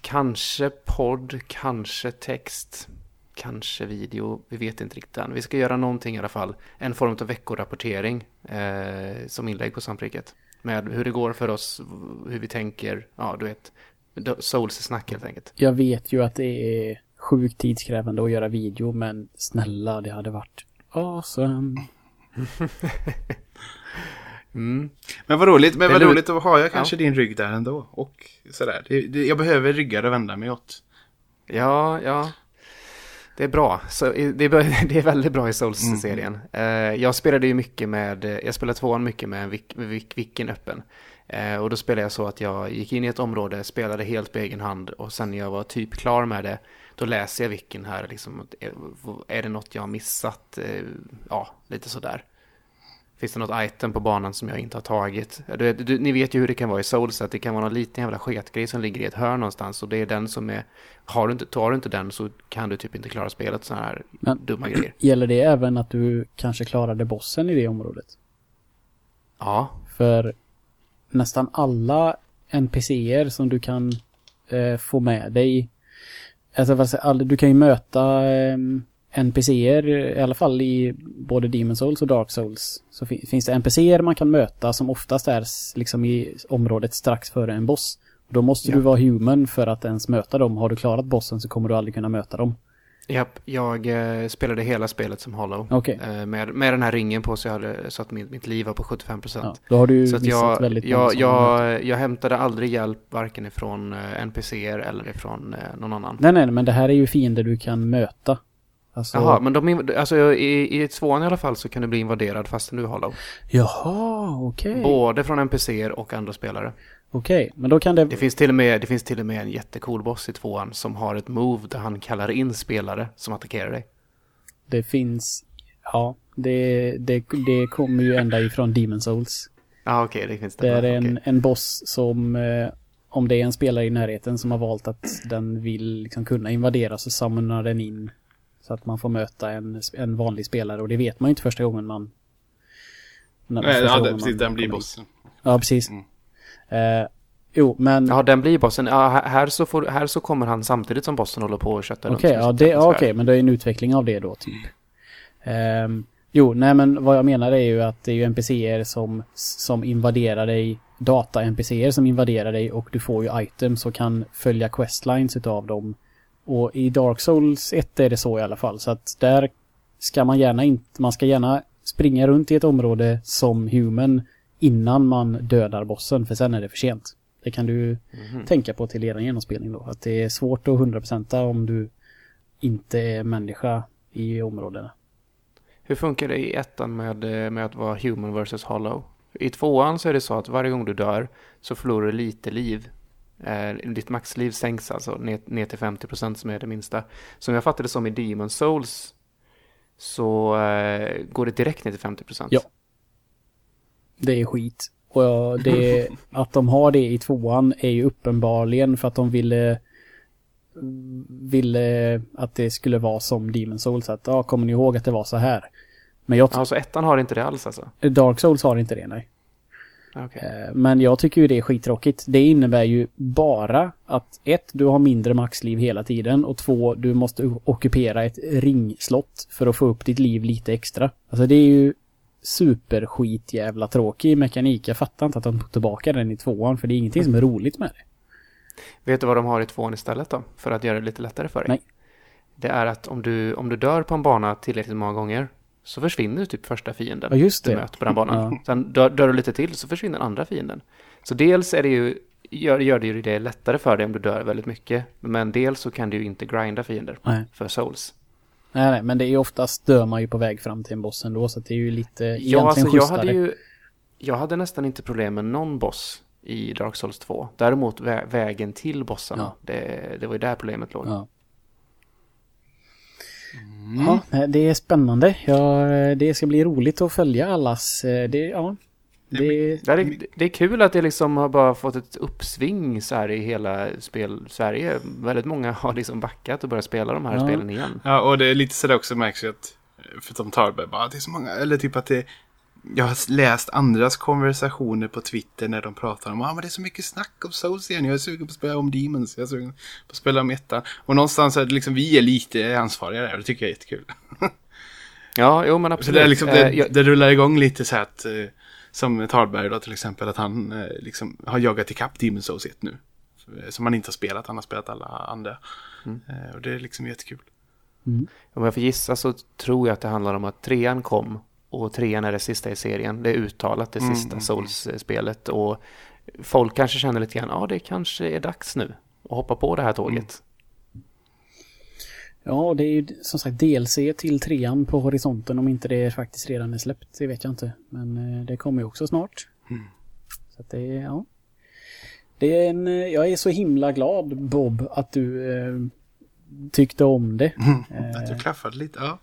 S3: kanske podd, kanske text, kanske video. Vi vet inte riktigt än. Vi ska göra någonting i alla fall. En form av veckorapportering eh, som inlägg på Svampriket. Med hur det går för oss, hur vi tänker. Ja, du vet. Souls-snack helt enkelt.
S2: Jag vet ju att det är sjukt tidskrävande att göra video, men snälla, det hade varit awesome.
S3: Mm.
S4: Men vad roligt, men
S3: Det
S4: vad
S3: lu-
S4: roligt, då har jag kanske din rygg där ändå. Och sådär. Det, det, jag behöver ryggar att vända mig åt.
S3: Ja, ja. Det är bra. Så, det, är, det är väldigt bra i Souls-serien. Eh, jag spelade ju mycket med, jag spelade tvåan mycket med, Vic- Vic- Vicken öppen. Eh, och då spelade jag så att jag gick in i ett område, spelade helt på egen hand och sen när jag var typ klar med det, då läser jag Vicken här, liksom, eh, är det något jag har missat? Eh, ja, lite sådär. Finns det något item på banan som jag inte har tagit? Du, du, ni vet ju hur det kan vara i Souls, att det kan vara någon liten jävla sketgrej som ligger i ett hörn någonstans och det är den som är... Har du inte, tar du inte den så kan du typ inte klara spelet, sådana här
S2: Men-
S3: dumma grejer.
S2: Gäller det även att du kanske klarade bossen i det området?
S3: Ja,
S2: För nästan alla NPCer som du kan eh, få med dig. Alltså du kan ju möta eh, NPCer, i alla fall i både Demon Souls och Dark Souls. Så fin- finns det NPCer man kan möta som oftast är liksom i området strax före en boss. Då måste du
S3: Ja.
S2: vara human för att ens möta dem. Har du klarat bossen så kommer du aldrig kunna möta dem.
S3: Japp, jag eh, spelade hela spelet som Hollow.
S2: Okej.
S3: Eh, med, med den här ringen på så, jag hade, så att mitt, mitt liv var på 75 procent.
S2: Ja, då har du
S3: Så
S2: missat
S3: jag,
S2: väldigt
S3: jag, jag, jag hämtade aldrig hjälp varken ifrån eh, NPCer eller ifrån eh, någon annan.
S2: Nej, nej, men det här är ju fiender du kan möta. Alltså,
S3: Jaha, men de, alltså, i, i tvåan i alla fall så kan du bli invaderad fastän du är Hollow.
S2: Jaha, okej.
S3: Både från NPCer och andra spelare.
S2: Okej, men då kan det...
S3: Det finns, till och med, det finns till och med en jättecool boss i tvåan som har ett move där han kallar in spelare som attackerar dig.
S2: Det finns... Ja, det, det, det kommer ju ända ifrån Demon Souls.
S3: Ja, okej, det finns det.
S2: Det är en,
S3: okej.
S2: en boss som... Eh, om det är en spelare i närheten som har valt att den vill liksom kunna invadera så summonar den in. Så att man får möta en, en vanlig spelare och det vet man ju inte första gången man... när-
S4: Nej, ja, det, precis,
S2: man
S4: den blir bossen.
S2: Ja, precis.
S4: Mm.
S2: Eh, jo, men...
S3: Ja, den blir bossen. Ja, här- så får, här så kommer han samtidigt som bossen håller på och köttar
S2: Okej,
S3: runt.
S2: ja, det, ja, okej, men det är en utveckling av det då, typ. Ehm, jo, nej men vad jag menar är ju att det är ju NPCer som, som invaderar dig, data-NPCer som invaderar dig och du får ju items och kan följa questlines utav dem. Och i Dark Souls 1 är det så i alla fall, så att där ska man gärna inte, man ska gärna springa runt i ett område som human innan man dödar bossen, för sen är det för sent. Det kan du
S3: Mhm.
S2: tänka på till er genomspelning då. Att det är svårt att 100% om du inte är människa i områdena.
S3: Hur funkar det i ettan med, eh, med att vara human versus hollow? I tvåan så är det så att varje gång du dör så förlorar du lite liv. Eh, ditt maxliv sänks alltså ner, ner till 50% som är det minsta. Som jag fattade som i Demon Souls så eh, går det direkt ner till 50%.
S2: Ja. Det är skit. Och det, att de har det i tvåan är ju uppenbarligen för att de ville ville att det skulle vara som Demon Souls. Att, ja, kommer ni ihåg att det var så här? Men jag,
S3: Ja, så ettan har inte det alls alltså?
S2: Dark Souls har inte det, nej.
S3: Okej.
S2: Eh, Men jag tycker ju det är skittråkigt. Det innebär ju bara att ett, du har mindre maxliv hela tiden och två, du måste ockupera ett ringslott för att få upp ditt liv lite extra. Alltså det är ju superskit jävla tråkig mekanik. Jag fattar inte att de tog tillbaka den i tvåan för det är ingenting som är roligt med det.
S3: Vet du vad de har i tvåan istället då? För att göra det lite lättare för dig?
S2: Nej.
S3: Det är att om du, om du dör på en bana tillräckligt många gånger så försvinner typ första fienden
S2: Ja, just
S3: du
S2: det.
S3: möter på den banan.
S2: Ja.
S3: Sen dör, dör du lite till så försvinner andra fienden. Så dels är det ju, gör, gör det ju det lättare för dig om du dör väldigt mycket. Men dels så kan du ju inte grinda fiender
S2: Nej.
S3: för souls.
S2: Nej, nej, men det är oftast dör man ju på väg fram till en boss ändå så det är ju lite
S3: Ja,
S2: egentligen
S3: alltså jag
S2: schysstare.
S3: hade ju... Jag hade nästan inte problem med någon boss i Dark Souls 2. Däremot vä vägen till bossarna,
S2: Ja.
S3: det, det var ju där problemet låg.
S2: Ja.
S3: Mm.
S2: ja, det är spännande. Ja, det ska bli roligt att följa allas. eh, Det, ja, det,
S3: Det är, det är kul att det liksom har bara fått ett uppsving så här i hela spel-Sverige. Väldigt många har liksom backat och börjat spela de här
S2: Ja.
S3: spelen igen.
S4: Ja, och det är lite sådär också märks ju att, för de tar det bara, det är så många, eller typ att det, jag har läst andras konversationer på Twitter när de pratar om, ah, men det är så mycket snack om Souls igen, jag är sugen på att spela om Demons, jag är sugen på att spela om ettan. Och någonstans är det liksom, vi är lite ansvariga där, och det tycker jag är jättekul.
S3: Ja, jo men
S4: Så
S3: absolut.
S4: det, är liksom,
S3: Eh,
S4: det,
S3: jag-
S4: det rullar igång lite så här att, eh, som Tarberg då till exempel, att han eh, liksom har jagat ikapp Demon Souls 1 nu. Eh, Som han inte har spelat, han har spelat alla andra.
S3: Mm.
S4: Eh, och det är liksom jättekul.
S3: Om jag får gissa så tror jag att det handlar om att trean kom och trean är det sista i serien. Det är uttalat det
S4: Mm,
S3: sista
S4: mm,
S3: Souls-spelet och folk kanske känner lite grann, ja det kanske är dags nu att hoppa på det här tåget.
S2: Ja, det är ju som sagt DLC till trean på horisonten om inte det faktiskt redan är släppt. Det vet jag inte. Men eh, det kommer ju också snart.
S4: Mm.
S2: Så att det är, ja. Det är en, eh, jag är så himla glad Bob att du eh, tyckte om det.
S4: Att du klaffade lite, ja.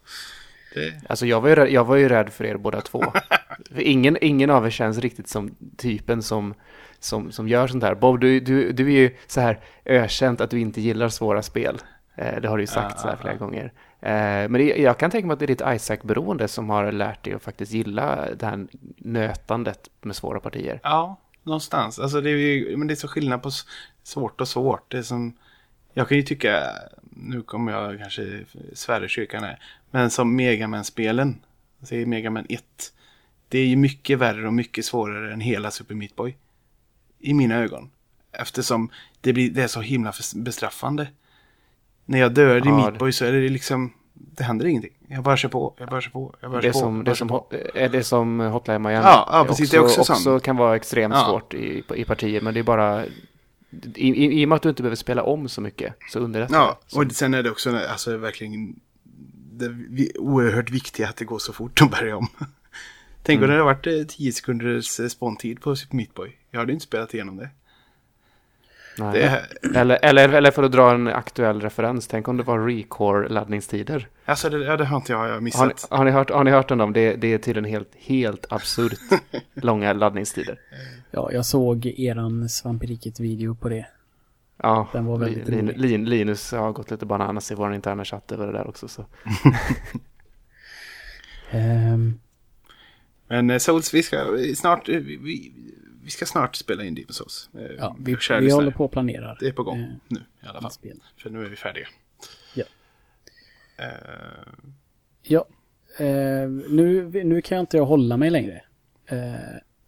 S4: Det,
S3: Alltså jag var, ju rädd, jag var ju rädd för er båda två. för ingen, ingen av er känns riktigt som typen som, som, som gör sånt här. Bob, du, du, du är ju så här ökänt att du inte gillar svåra spel. Eh, det har du ju sagt så här flera gånger. Eh, men jag kan tänka mig att det är ditt Isaac-beroende som har lärt dig att faktiskt gilla det här nötandet med svåra partier.
S4: ja, någonstans. Alltså det är ju, men det är så skillnad på svårt och svårt. Det som, jag kan ju tycka, nu kommer jag kanske svära kyrkan här, men som Megaman-spelen, alltså Megaman 1, det är ju mycket värre och mycket svårare än hela Super Meat Boy. I mina ögon. Eftersom det, blir, det är så himla bestraffande. När jag dör i
S3: Ja,
S4: Meat
S3: det-
S4: Boy så är det liksom, det händer ingenting. Jag bara kör på, jag bara kör på, jag bara
S3: Det
S4: kör på.
S3: som,
S4: jag
S3: det som,
S4: på.
S3: hot- är det som Hotline Miami.
S4: Ja, ja, precis, det är också sånt.
S3: också kan vara extremt
S4: Ja.
S3: svårt i, i partier, men det är bara... I, i, I och med att du inte behöver spela om så mycket så underlättar
S4: Ja,
S3: det. Så-
S4: och sen är det också alltså, verkligen det oerhört viktigt att det går så fort att börja om. Tänk
S3: Mm.
S4: om det hade varit eh, 10 sekunders eh, spåntid på Super Meat Boy. Jag hade inte spelat igenom det.
S3: Nej.
S4: det
S3: Eller, eller, eller för att dra en aktuell referens, tänk om det var Recore-laddningstider.
S4: alltså det, ja, det har inte jag
S3: Har, ni-
S4: missat.
S3: har, ni hört, har ni hört om dem? Det, det är tydligen helt, helt absurt långa laddningstider.
S2: Ja, jag såg eran Svampiriket-video på det.
S3: Ja,
S2: Den var väldigt
S3: Lin. Lin, Linus har gått lite bananas i vår interna chatt över det där också. Så.
S2: Ehm,
S4: Men eh, Souls, vi ska vi- snart, eh, vi, vi, ska snart spela in Demon's Souls. Eh,
S2: ja, vi, vi
S4: lyssnare.
S2: håller på och planerar.
S4: Det är på gång
S2: eh,
S4: nu i alla fall.
S2: spel.
S4: För nu är vi färdiga.
S2: Ja.
S4: Eh,
S2: Ja, eh, nu, nu kan jag inte hålla mig längre. Eh,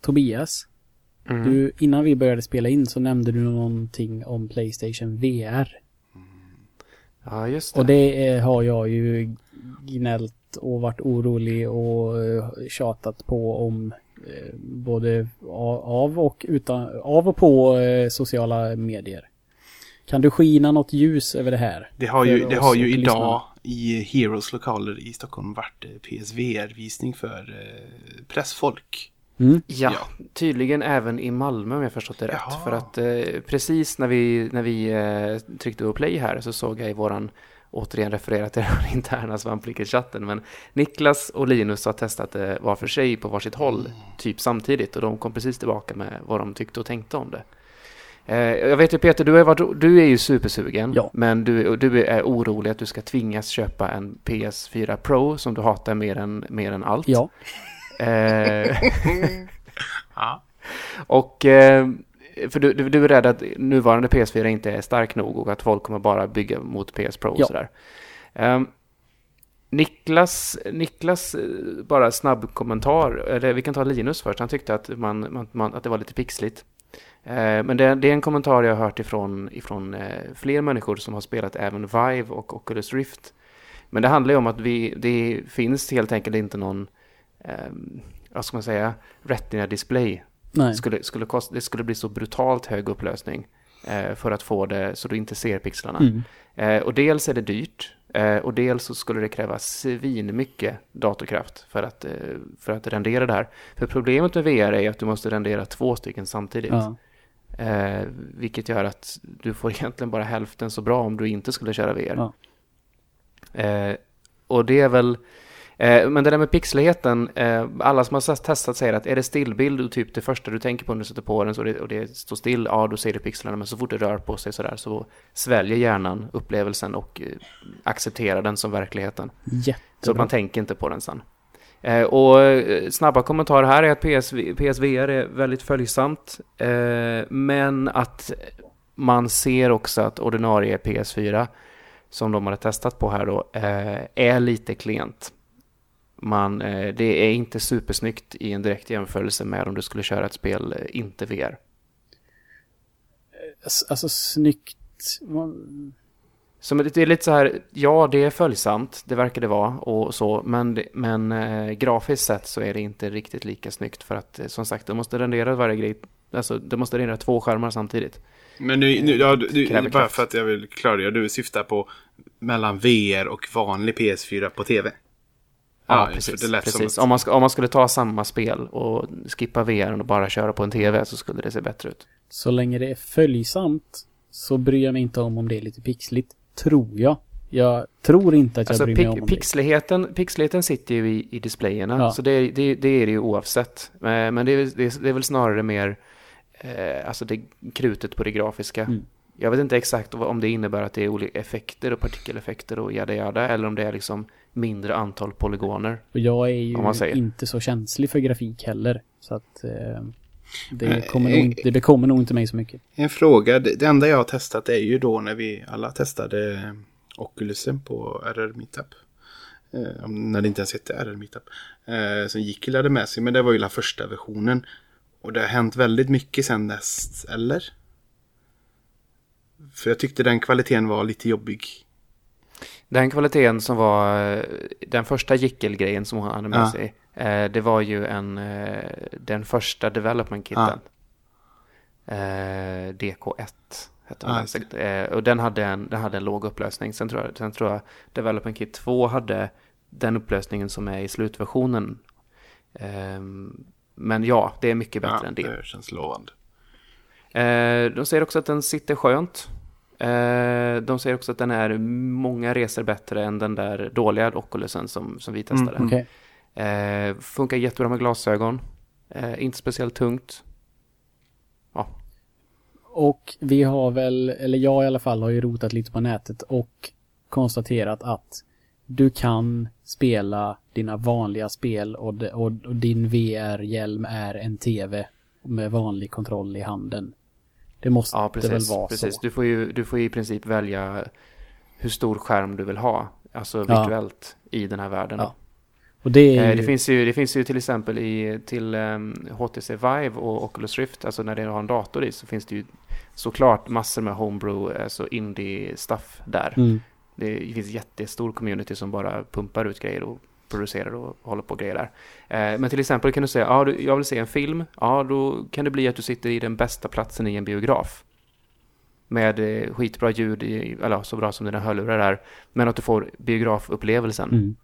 S2: Tobias,
S3: Mm.
S2: du, innan vi började spela in så nämnde du någonting om Playstation VR.
S3: Ja, just det.
S2: Och det har jag ju gnällt och varit orolig och eh, tjatat på om både a- av och, utan, av och på eh, sociala medier. Kan du skina något ljus över det här?
S4: Det har ju, det har ju idag i Heroes lokaler i Stockholm varit eh, PSVR-visning för eh, pressfolk.
S2: Mm?
S3: Ja,
S4: Ja.
S3: tydligen även i Malmö om jag förstått det rätt.
S4: Jaha.
S3: För att eh, precis när vi, när vi eh, tryckte på play här så såg jag i våran, återigen referera till den interna svampriket-chatten, men Niklas och Linus har testat det var för sig på varsitt håll, typ samtidigt, och de kom precis tillbaka med vad de tyckte och tänkte om det. Eh, jag vet ju Peter, du, varit, du är ju supersugen,
S2: Ja.
S3: men du, du är orolig att du ska tvingas köpa en PS4 Pro som du hatar mer än, mer än allt.
S2: Ja.
S3: Eh,
S4: Ja.
S3: och eh, för du, du, du är rädd att nuvarande PS4 inte är stark nog och att folk kommer bara bygga mot PS Pro och
S2: Ja.
S3: sådär. Ehm, Niklas, Niklas eh, bara snabb kommentar, eller vi kan ta Linus först, han tyckte att, man, man, man att det var lite pixligt. Eh, men det, det, är en kommentar jag har hört ifrån, ifrån eh, fler människor som har spelat även Vive och Oculus Rift. Men det handlar ju om att vi, det finns helt enkelt inte någon, eh, vad ska man säga, Retina display.
S2: Nej.
S3: Skulle, skulle kosta, det skulle bli så brutalt hög upplösning eh, för att få det så du inte ser pixlarna.
S2: Mm.
S3: Eh, och dels är det dyrt eh, och dels så skulle det kräva svin mycket datorkraft för att, eh, för att rendera det här. För problemet med VR är att du måste rendera två stycken samtidigt.
S2: Ja.
S3: Eh, vilket gör att du får egentligen bara hälften så bra om du inte skulle köra VR.
S2: Ja.
S3: Eh, och det är väl... Eh, men det där med pixligheten, eh, alla som har testat säger att är det stillbild och typ det första du tänker på när du sätter på den så det, och det står still, ja då ser du pixlarna. Men så fort det rör på sig sådär så sväljer hjärnan upplevelsen och eh, accepterar den som verkligheten. Så att
S2: Jättebra.
S3: man tänker inte på den sen. Och snabba kommentarer här är att PSV, PSVR är väldigt följsamt. Men att man ser också att ordinarie PS4 som de har testat på här då är lite klent. Man, eh, det är inte supersnyggt i en direkt jämförelse med om du skulle köra ett spel eh, inte VR.
S2: Alltså, alltså snyggt. Man-
S3: Så men det är lite så här, ja det är följsamt, det verkar det vara och så, men, men eh, grafiskt sett så är det inte riktigt lika snyggt för att eh, som sagt, du måste rendera varje grej, alltså du måste rendera två skärmar samtidigt.
S4: Men nu, nu ja, du, du, bara
S3: kraft.
S4: för att jag vill klargöra, du syftar på mellan VR och vanlig PS4 på TV?
S3: Ja,
S4: för
S3: precis.
S4: det lät
S3: precis.
S4: som
S3: Om, man om man skulle ta samma spel och skippa VR och bara köra på en TV så skulle det se bättre ut.
S2: Så länge det är följsamt så bryr jag mig inte om om det är lite pixligt. Tror jag. Jag tror inte att jag
S3: Alltså
S2: bryr mig
S3: pi-
S2: om det.
S3: pixligheten, pixligheten sitter ju i, i displayerna,
S2: Ja.
S3: så det, det, det är det ju oavsett. Eh, Men det är, det, är, det är väl snarare mer eh, alltså det krutet på det grafiska.
S2: Mm.
S3: Jag vet inte exakt om det innebär att det är olika effekter och partikeleffekter och jada jada, eller om det är liksom mindre antal polygoner.
S2: Och jag är ju inte så känslig för grafik heller. Så att eh, det, kommer nog,
S4: eh,
S2: inte- det bekommer nog inte mig så mycket.
S4: En fråga, det, det enda jag har testat är ju då när vi alla testade Oculusen på RR Meetup. Eh, om- när det inte ens hette RR Meetup. Eh, som Jickel hade med sig, men det var ju la första versionen. Och det har hänt väldigt mycket sedan dess, eller? För jag tyckte den kvaliteten var lite jobbig.
S3: Den kvaliteten som var eh, den första Jickel-grejen som hon hade med
S4: Ja.
S3: sig, eh, det var ju en, eh, den första development-kitten. Eh, DK1 hette
S4: Ja,
S3: den. Eh, och den hade, en, den hade en låg upplösning. Sen tror, jag, sen tror jag development kit 2 hade den upplösningen som är i slutversionen. Ehm, men ja, det är mycket bättre
S4: Ja,
S3: än det.
S4: det känns lovande.
S3: De säger också att den sitter skönt. Eh, de säger också att den är många resor bättre än den där dåliga Oculusen som, som vi testade.
S4: Mm.
S2: Okej.
S3: Eh, funkar jättebra med glasögon. Eh, inte speciellt tungt.
S2: Och vi har väl, eller jag i alla fall, har ju rotat lite på nätet och konstaterat att du kan spela dina vanliga spel och, och, och din VR-hjälm är en TV med vanlig kontroll i handen. Det måste
S3: Ja, precis.
S2: väl vara
S3: precis.
S2: så.
S3: Du, får ju, du får ju i princip välja hur stor skärm du vill ha. Alltså
S2: Ja.
S3: virtuellt i den här världen.
S2: Ja. Och det
S3: Eh,
S2: ju,
S3: det, finns ju, det finns ju till exempel i, till um, HTC Vive och Oculus Rift, alltså när det har en dator i, så finns det ju såklart massor med homebrew, alltså indie-stuff där.
S2: mm,
S3: Det finns jättestor community som bara pumpar ut grejer och producerar och håller på och grejer där. Eh, men till exempel kan du säga, ja, du, jag vill se en film, ja, då kan det bli att du sitter i den bästa platsen i en biograf. Med eh, skitbra ljud, i, eller så bra som dina hörlurar är, men att du får biografupplevelsen.
S2: mm.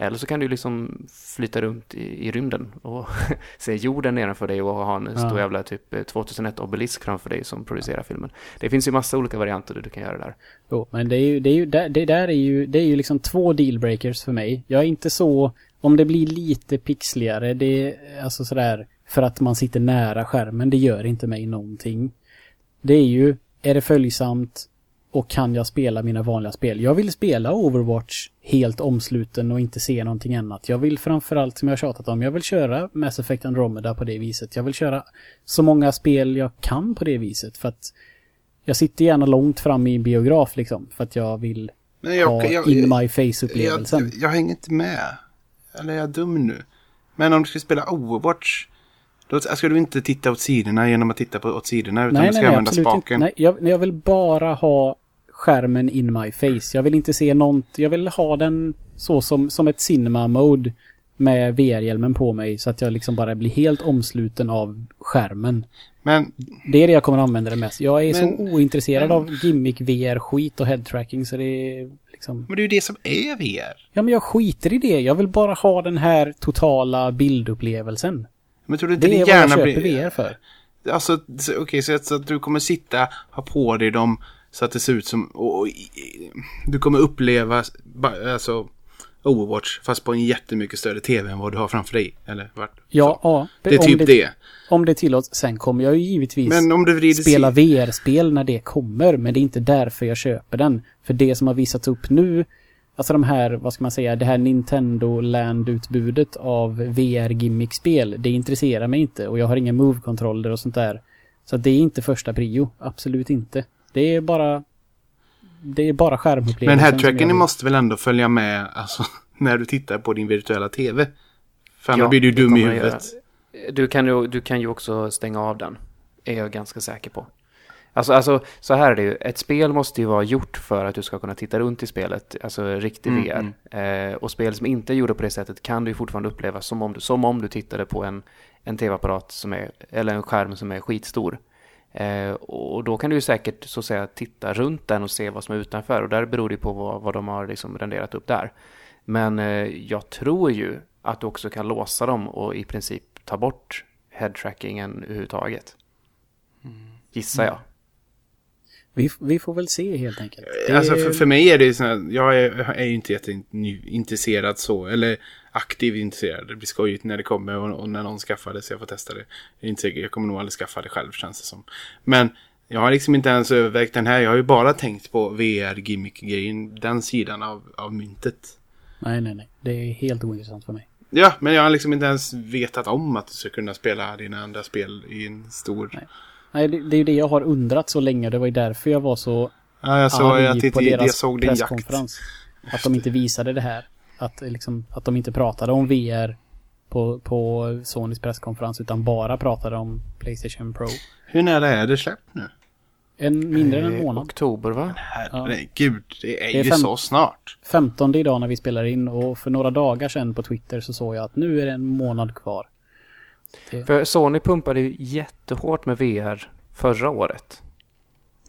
S3: Eller så kan du liksom flyta runt i, i rymden och se jorden nedanför dig och ha en
S2: Ja.
S3: stor jävla typ eh, 2001 obelisk framför dig som producerar filmen. Det finns ju massa olika varianter du kan göra där.
S2: Jo, men det är ju, det är ju, det, det där är ju, det är ju liksom två dealbreakers för mig. Jag är inte så, om det blir lite pixligare, det är alltså sådär, för att man sitter nära skärmen, det gör inte mig någonting. Det är ju, är det följsamt och kan jag spela mina vanliga spel? Jag vill spela Overwatch helt omsluten och inte se någonting annat. Jag vill framförallt, som jag har tjatat om, jag vill köra Mass Effect Andromeda på det viset. Jag vill köra så många spel jag kan på det viset för att jag sitter gärna långt fram i en biograf liksom, för att jag vill
S4: Men jag,
S2: ha
S4: jag,
S2: in my
S4: jag,
S2: face-upplevelsen.
S4: jag, jag hänger inte med. Eller är jag dum nu? Men om du ska spela Overwatch. Då ska du inte titta åt sidorna genom att titta på, åt sidorna. Utan
S2: Nej,
S4: du ska
S2: nej,
S4: använda
S2: absolut inte.
S4: spaken.
S2: Nej, jag, jag vill bara ha skärmen in my face. Jag vill inte se något. Jag vill ha den så som, som ett cinema mode med VR-hjälmen på mig så att jag liksom bara blir helt omsluten av skärmen.
S4: Men
S2: Det är det jag kommer använda det mest. Jag är så
S4: Men-
S2: ointresserad
S4: men-
S2: av gimmick VR-skit och headtracking så det är liksom...
S4: Men det är ju det som är VR.
S2: Ja men jag skiter i det. Jag vill bara ha den här totala bildupplevelsen.
S4: Men tror du inte
S2: Det är
S4: din
S2: vad jag
S4: hjärna
S2: köper
S4: blir...
S2: VR för.
S4: Alltså, så- okej, så, att- så att du kommer sitta, ha på dig dem så att det ser ut som... Och, och, du kommer uppleva alltså, Overwatch fast på en jättemycket större tv än vad du har framför dig. Eller vart?
S2: Ja, ja.
S4: Det är typ det.
S2: Om det tillåts. Sen kommer jag ju givetvis
S4: Men om du vrider
S2: spela VR-spel när det kommer. Men det är inte därför jag köper den. För det som har visats upp nu, alltså de här, vad ska man säga, det här Nintendo Land-utbudet av VR-gimmick-spel, det intresserar mig inte. Och jag har inga move-kontroller och sånt där. Så det är inte första prio. Absolut inte. Det är bara... Det är bara skärmupplevelsen.
S4: Men headtracken måste väl ändå följa med alltså, när du tittar på din virtuella tv? För annars
S3: Ja,
S4: blir du dum i huvudet.
S3: Du kan, ju, du kan ju också stänga av den. Är jag ganska säker på. Alltså, alltså, så här är det ju. Ett spel måste ju vara gjort för att du ska kunna titta runt i spelet. Alltså riktig
S4: Mm,
S3: VR. Eh, och spel som inte är gjorda på det sättet kan du ju fortfarande uppleva som om du, som om du tittade på en, en tv-apparat som är, eller en skärm som är skitstor. Eh, och då kan du ju säkert så att säga titta runt den och se vad som är utanför. Och där beror det på vad, vad de har liksom renderat upp där. Men eh, jag tror ju att du också kan låsa dem och i princip ta bort headtrackingen överhuvudtaget. Gissar jag.
S2: Vi, vi får väl se helt enkelt. Det-
S4: Alltså för, för mig är det så här, jag är, är ju inte jätteintresserad så, eller aktiv intresserad. Det blir skojigt när det kommer och, och när någon skaffar det så jag får testa det. Jag är inte säker, jag kommer nog aldrig skaffa det själv känns det som. Men jag har liksom inte ens övervägt den här, jag har ju bara tänkt på VR-gimmick-grejen, den sidan av, av myntet.
S2: Nej, nej, nej. Det är helt ointressant för mig.
S4: Ja, men jag har liksom inte ens vetat om att du ska kunna spela dina andra spel i en stor...
S2: Nej. Nej, det, det är ju det jag har undrat så länge. Det var ju därför jag var så
S4: Ja, jag såg
S2: arg
S4: att det,
S2: på
S4: jag
S2: deras
S4: såg din jakt.
S2: presskonferens. Att de inte visade det här. Att, liksom, att de inte pratade om VR på, på Sonys presskonferens utan bara pratade om Playstation Pro.
S4: Hur nära är det släppt nu?
S2: En mindre än en
S3: Eh,
S2: månad.
S3: Oktober va?
S4: Herregud, det är,
S2: Det är
S4: ju
S2: fem-
S4: så snart.
S2: 15 idag när vi spelar in och för några dagar sedan på Twitter så såg jag att nu är det en månad kvar.
S3: För Sony pumpade ju jättehårt med VR förra året.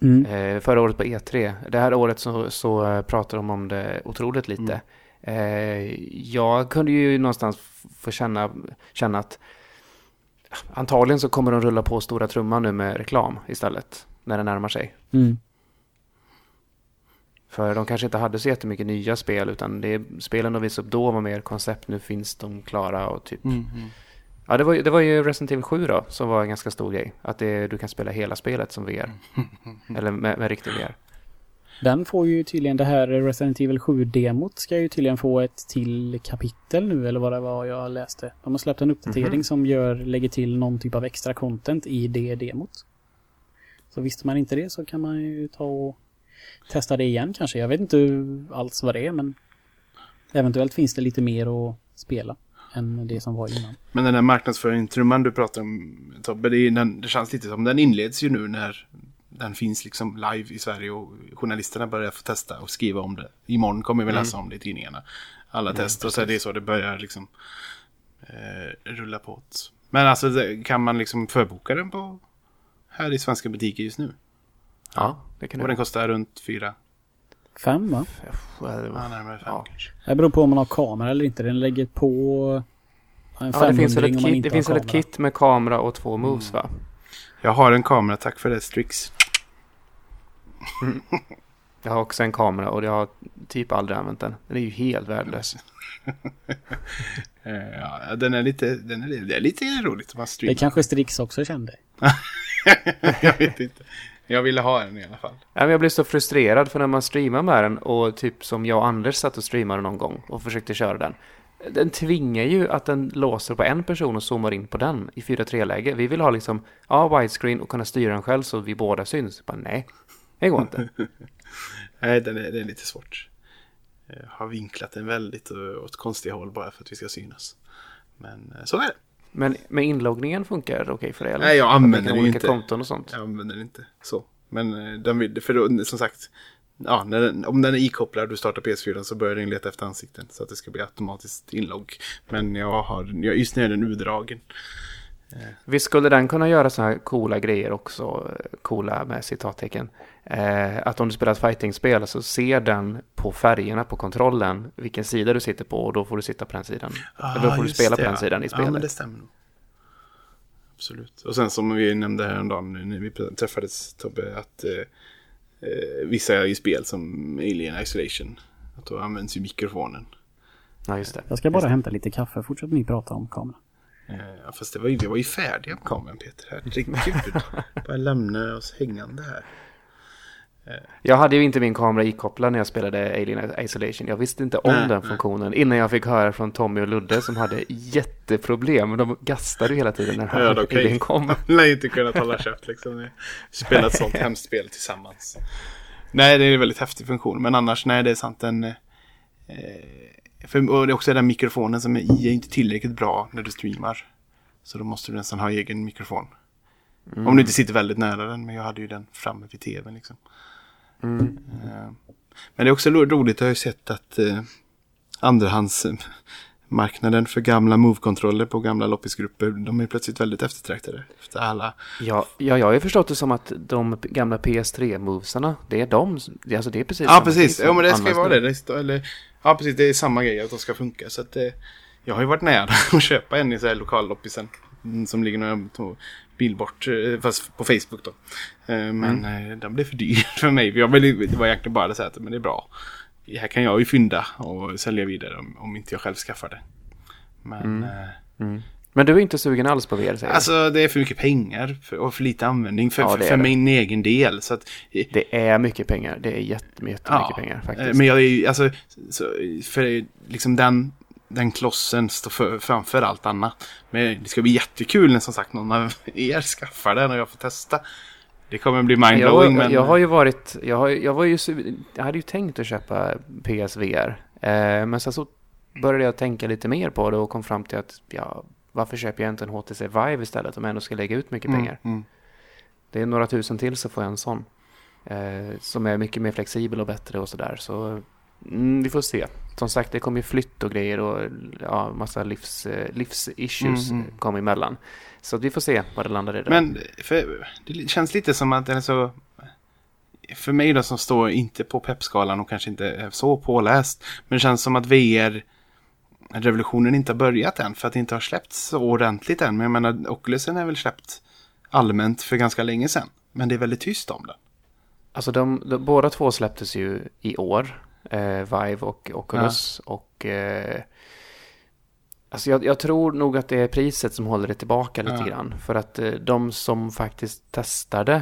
S2: Mm.
S3: Eh, förra året på E3. Det här året så, så pratar de om det otroligt lite. Eh, jag kunde ju någonstans få känna, känna att antagligen så kommer de rulla på stora trumman nu med reklam istället. När det närmar sig.
S2: Mm.
S3: För de kanske inte hade så jättemycket nya spel utan det, spelen de visade upp då var mer koncept. Nu finns de klara och typ
S4: Mm,
S3: Ja, det var, ju- det var ju Resident Evil 7 då, som var en ganska stor grej. Att det, du kan spela hela spelet som VR. Eller med, med riktig VR.
S2: Den får ju tydligen det här Resident Evil 7-demot ska ju tydligen få ett till kapitel nu eller vad det var jag läste. De har släppt en uppdatering
S3: Mhm.
S2: som gör, lägger till någon typ av extra content i det demot. Så visste man inte det så kan man ju ta och testa det igen kanske. Jag vet inte alls vad det är men eventuellt finns det lite mer att spela än det som var innan.
S4: Men den här marknadsföringstrumman du pratar om Tobbe, det, är, den, det känns lite som den inleds ju nu när den finns liksom live i Sverige och journalisterna börjar få testa och skriva om det. Imorgon kommer vi läsa om det i tidningarna. Alla test och så är det så det börjar liksom eh, rulla på. Men alltså kan man liksom förboka den på här i svenska butiker just nu?
S3: Ja, det kan
S4: Och
S3: du.
S4: den kostar runt fyra,
S2: Fem va?
S3: Ja, det
S4: ja,
S3: var-
S4: närmare fem
S3: Ja.
S4: kanske.
S2: Det beror på om man har kamera eller inte. Den lägger på en
S3: Ja, det finns väl
S2: 500 om
S3: ett kit, det finns ett kit med kamera och två moves va?
S4: Jag har en kamera, tack för det Strix.
S3: Jag har också en kamera och jag har typ aldrig använt den. Den är ju helt värdelös.
S4: Eh, ja, den är lite, den är, det är lite roligt att man
S2: Det kanske Strix också kände.
S4: jag vet inte. Jag ville ha den i alla fall.
S3: Ja, men jag blev så frustrerad för när man streamar med den och typ som jag och Anders satt och streamade någon gång och försökte köra den. Den tvingar ju att den låser på en person och zoomar in på den i 4.3-läge. Vi vill ha liksom, ja, widescreen och kunna styra den själv så vi båda syns. Bara, nej, det går inte.
S4: Nej, den är, det är lite svårt. eh, har vinklat den väldigt åt konstiga håll bara för att vi ska synas. Men eh, så är det.
S3: Men med inloggningen funkar det okej för dig? Eller?
S4: Nej, jag använder det ju inte.
S3: konton och sånt.
S4: Jag använder det inte så. Men eh, den för då, som sagt, ja, den, om den är ikopplad och du startar PS4 så börjar den leta efter ansikten så att det ska bli automatiskt inlogg. Men jag har, jag, just nu är den urdragen.
S3: Visst skulle den kunna göra så här coola grejer också, coola med citattecken. Eh, att om du spelar ett fightingspel så ser den på färgerna på kontrollen vilken sida du sitter på och då får du sitta på den sidan. Eller då får du spela
S4: det,
S3: på den
S4: ja.
S3: sidan i
S4: Ja, men
S3: spelet.
S4: det stämmer nog. Absolut. Och sen som vi nämnde häromdagen när vi träffades Tobbe att eh, eh, vissa i spel som Alien Isolation att då används ju mikrofonen.
S3: Ja, just det.
S2: Jag ska bara hämta lite kaffe. Fortsätt ni prata om kameran.
S4: Eh, fast det var ju, vi var ju färdiga med kameran Peter. Herregud. Bara lämna oss hängande här.
S3: Jag hade ju inte min kamera ikopplad när jag spelade Alien Isolation. Jag visste inte om
S4: Nej,
S3: den
S4: nej.
S3: funktionen innan jag fick höra från Tommy och Ludde som hade jätteproblem. De gastade ju hela tiden när
S4: Ja, de
S3: Alien kom.
S4: De lär inte kunna hålla käft liksom. Spela ett sånt hemskt spel tillsammans. Nej, det är en väldigt häftig funktion. Men annars, nej, det är sant. Den, eh, för, och det är också den mikrofonen som är i är inte tillräckligt bra när du streamar. Så då måste du nästan ha egen mikrofon. Om du inte sitter väldigt nära den. Men jag hade ju den framme vid tvn liksom.
S3: Mm.
S4: Eh, Men det är också ro- roligt, jag har ju sett att eh, andrahandsmarknaden för gamla Move-kontroller på gamla loppisgrupper, de är plötsligt väldigt eftertraktade. Efter alla.
S3: Ja, ja, jag har ju förstått det som att de gamla PS3-movesarna, det är de, alltså det är precis
S4: Ja, precis.
S3: typ
S4: Ja, men det ska ju vara det. det står, eller, ja, precis. Det är samma grej, att de ska funka. Så att, eh, jag har ju varit nära att köpa en i så här lokalloppisen. mm, Som ligger några bil bort, eh, fast på Facebook då. Eh, Men eh, den blev för dyr för mig. Jag ville, det var egentligen bara här, att, men det är bra. Här kan jag ju fynda och sälja vidare om, om inte jag själv skaffar det. Men eh,
S3: Mm. Men du är inte sugen alls på VR säger
S4: alltså det är för mycket pengar för, och för lite användning för,
S3: Ja,
S4: för, för min egen del. Så att,
S3: Det är mycket pengar, det är jättemycket
S4: Ja,
S3: pengar
S4: eh,
S3: faktiskt.
S4: Men jag är ju, alltså, så, för liksom den, den klossen står för, framför allt annat. Men det ska bli jättekul när som sagt någon av er skaffar den och jag får testa. Det kommer bli mindblowing
S3: jag,
S4: men...
S3: jag har ju varit, jag, har, jag var ju, jag hade ju tänkt att köpa PSVR. Eh, men sen så började jag tänka lite mer på det och kom fram till att, ja, varför köper jag inte en HTC Vive istället om jag ändå ska lägga ut mycket pengar?
S4: Mm, mm.
S3: Det är några tusen till så får jag en sån. Eh, som är mycket mer flexibel och bättre och sådär. Så mm, vi får se. Som sagt, det kommer ju flytt och grejer och ja, massa livs, eh, livsissues
S4: Mm, mm.
S3: kom emellan. Så vi får se vad det landar i. Där.
S4: Men för, det känns lite som att den så... För mig då som står inte på peppskalan och kanske inte är så påläst. Men det känns som att VR revolutionen inte har börjat än. För att det inte har släppts så ordentligt än. Men jag menar, Oculusen är väl släppt allmänt för ganska länge sedan. Men det är väldigt tyst om den.
S3: Alltså de, de, båda två släpptes ju i år. Eh, Vive och Oculus. Och eh, alltså jag, jag tror nog att det är priset som håller det tillbaka lite
S4: Ja.
S3: grann. För att eh, de som faktiskt testade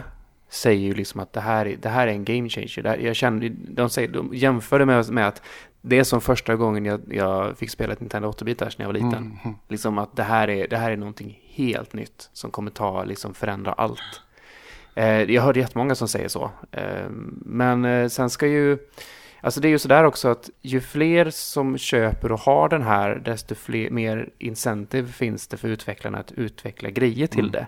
S3: säger ju liksom att det här, är- det här är en game changer. Här, jag känner, de, säger, de jämför det med, med att det är som första gången jag, jag fick spela ett Nintendo 8-bitars när jag var liten.
S4: Mm.
S3: Liksom att det här är, det här är någonting helt nytt som kommer ta, liksom förändra allt. Eh, jag hörde jättemånga som säger så. Eh, men eh, sen ska ju, alltså det är ju sådär också att ju fler som köper och har den här, desto fler, mer incentive finns det för utvecklarna att utveckla grejer till
S4: Mm.
S3: det.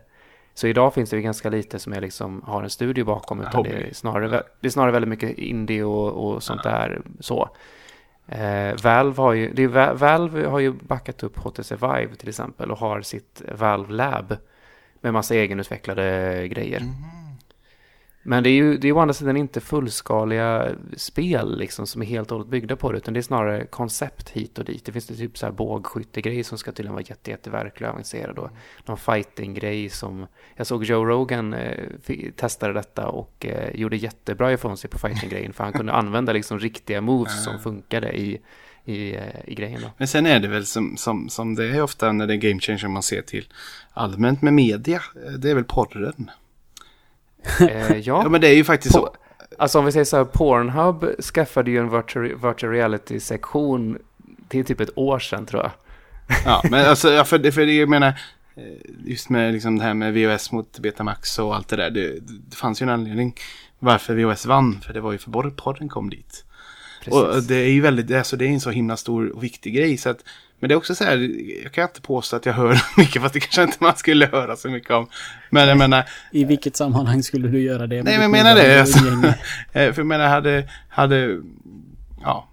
S3: Så idag finns det ju ganska lite som är liksom, har en studio bakom, utan det är, snarare, det är snarare väldigt mycket indie och, och sånt där. Så. Eh, Valve, har ju, det är, Valve har ju backat upp HTC Vive till exempel och har sitt Valve Lab med massa egenutvecklade grejer.
S4: Mm.
S3: Men det är ju det är å andra sidan inte fullskaliga spel liksom som är helt och hållet byggda på det utan det är snarare koncept hit och dit. Det finns det typ så här bågskyttegrej som ska tydligen vara jätte, jätteverklig och avancerad och någon fighting-grej som jag såg Joe Rogan eh, testade detta och eh, gjorde jättebra ifrån sig på fighting-grejen för han kunde använda liksom riktiga moves som funkade i, i, eh, i grejen då.
S4: Men sen är det väl som, som, som det är ofta när det är game changer man ser till allmänt med media. eh, Det är väl porren.
S3: Eh,
S4: Ja
S3: ja,
S4: men det är ju faktiskt så.
S3: på, alltså om vi säger så här, Pornhub skaffade ju en virtual, virtual reality-sektion till typ ett år sedan tror jag.
S4: Ja, men alltså, för, det- för det, jag menar, eh, just med liksom det här med VOS mot Betamax och allt det där. Det, det fanns ju en anledning varför VOS vann, för det var ju för porr- porren kom dit.
S3: Precis.
S4: Och det är ju väldigt, alltså det är en så himla stor och viktig grej. Så att, men det är också så här, jag kan inte påstå att jag hör mycket, fast det kanske inte man skulle höra så mycket om. Men jag menar,
S2: I vilket sammanhang skulle du göra det?
S4: nej men jag menar det. Alltså, Eh, för jag menar, hade, hade, ja.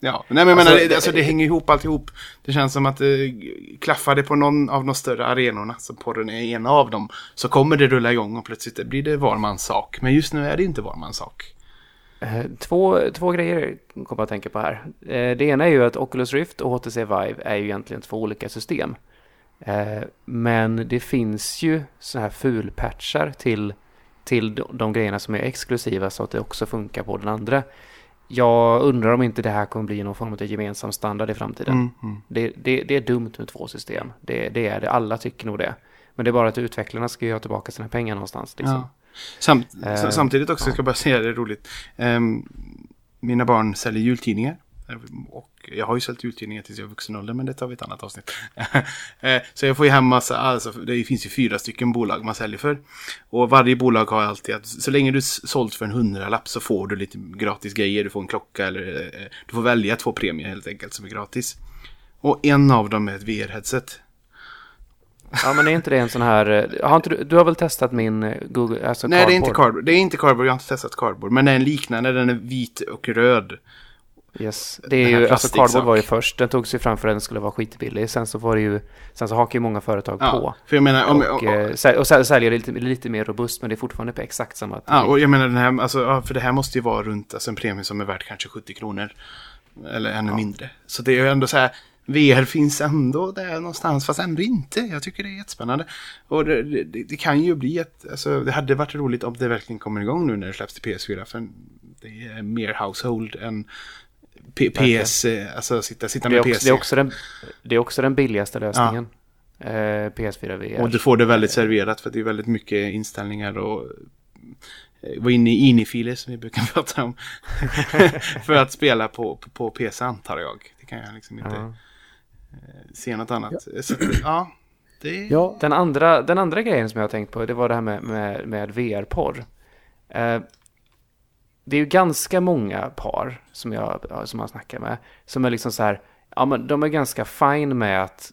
S4: Ja, nej men jag
S3: Alltså,
S4: menar, det, alltså det hänger ihop alltihop. Det känns som att det klaffar det på någon av de större arenorna, så porren är en av dem, så kommer det rulla igång och plötsligt blir det var mans sak. Men just nu är det inte var mans sak.
S3: Eh, Två, två grejer kommer jag att tänka på här. Eh, Det ena är ju att Oculus Rift och HTC Vive är ju egentligen två olika system. Eh, Men det finns ju så här fulpatchar till, till de- de grejerna som är exklusiva så att det också funkar på den andra. Jag undrar om inte det här kommer bli någon form av gemensam standard i framtiden.
S4: Mm, mm.
S3: Det, det, det är dumt med två system. Det, det är det. Alla tycker nog det. Men det är bara att utvecklarna ska ju ha tillbaka sina pengar någonstans. Liksom.
S4: Ja. Samt,
S3: Eh,
S4: samtidigt också, jag ska bara säga det är roligt. Ehm, mina barn säljer jultidningar. Och jag har ju sålt jultidningar tills jag är vuxen ålder, men det tar vi ett annat avsnitt. Eh, så jag får ju hem massa, alltså det finns ju fyra stycken bolag man säljer för. Och varje bolag har alltid att så länge du sålt för en hundralapp så får du lite gratis grejer. Du får en klocka eller eh, du får välja två premier helt enkelt som är gratis. Och en av dem är ett VR-headset.
S3: Ja, men är inte det en sån här... eh, Har inte du, du har väl testat min eh, Google... Alltså
S4: Nej, det är inte
S3: Cardboard?
S4: cardboard. Det är inte cardboard, jag har inte testat cardboard. Men det är en liknande, den är vit och röd.
S3: Yes. Det är ju, alltså. Cardboard var ju först. Den togs ju fram för att den skulle vara skitbillig. Sen så var det ju... Sen så hakar ju många företag
S4: Ja,
S3: på.
S4: för jag menar, om,
S3: Och, eh, säl- och säl- säljer det lite, lite mer robust, men det är fortfarande på exakt samma
S4: Ja, och jag menar den här, alltså, ja, för det här måste ju vara runt alltså, en premie som är värd kanske 70 kronor. Eller ännu mindre. Så det är ju ändå så här, VR finns ändå där någonstans, fast ändå inte. Jag tycker det är jättespännande. Och det, det, det kan ju bli ett, alltså det hade varit roligt om det verkligen kommer igång nu när det släpps till PS4. För det är mer household än P- PS, eh, alltså sitta, sitta med
S3: också,
S4: PC.
S3: det, är också den, det är också den billigaste lösningen. Eh, PS4 VR.
S4: Och du får det väldigt serverat för det är väldigt mycket inställningar och eh, var inne i inifiler som vi brukar prata om. för att spela på, på, på PC antar jag. Det kan jag liksom inte
S3: Ja.
S4: Se något annat. Så, att, ja, det.
S2: Ja,
S3: Den andra, den andra grejen som jag har tänkt på, det var det här med, med, med VR-porr. Eh, det är ju ganska många par som jag, som jag snackar med, som är liksom så här, ja men de är ganska fine med att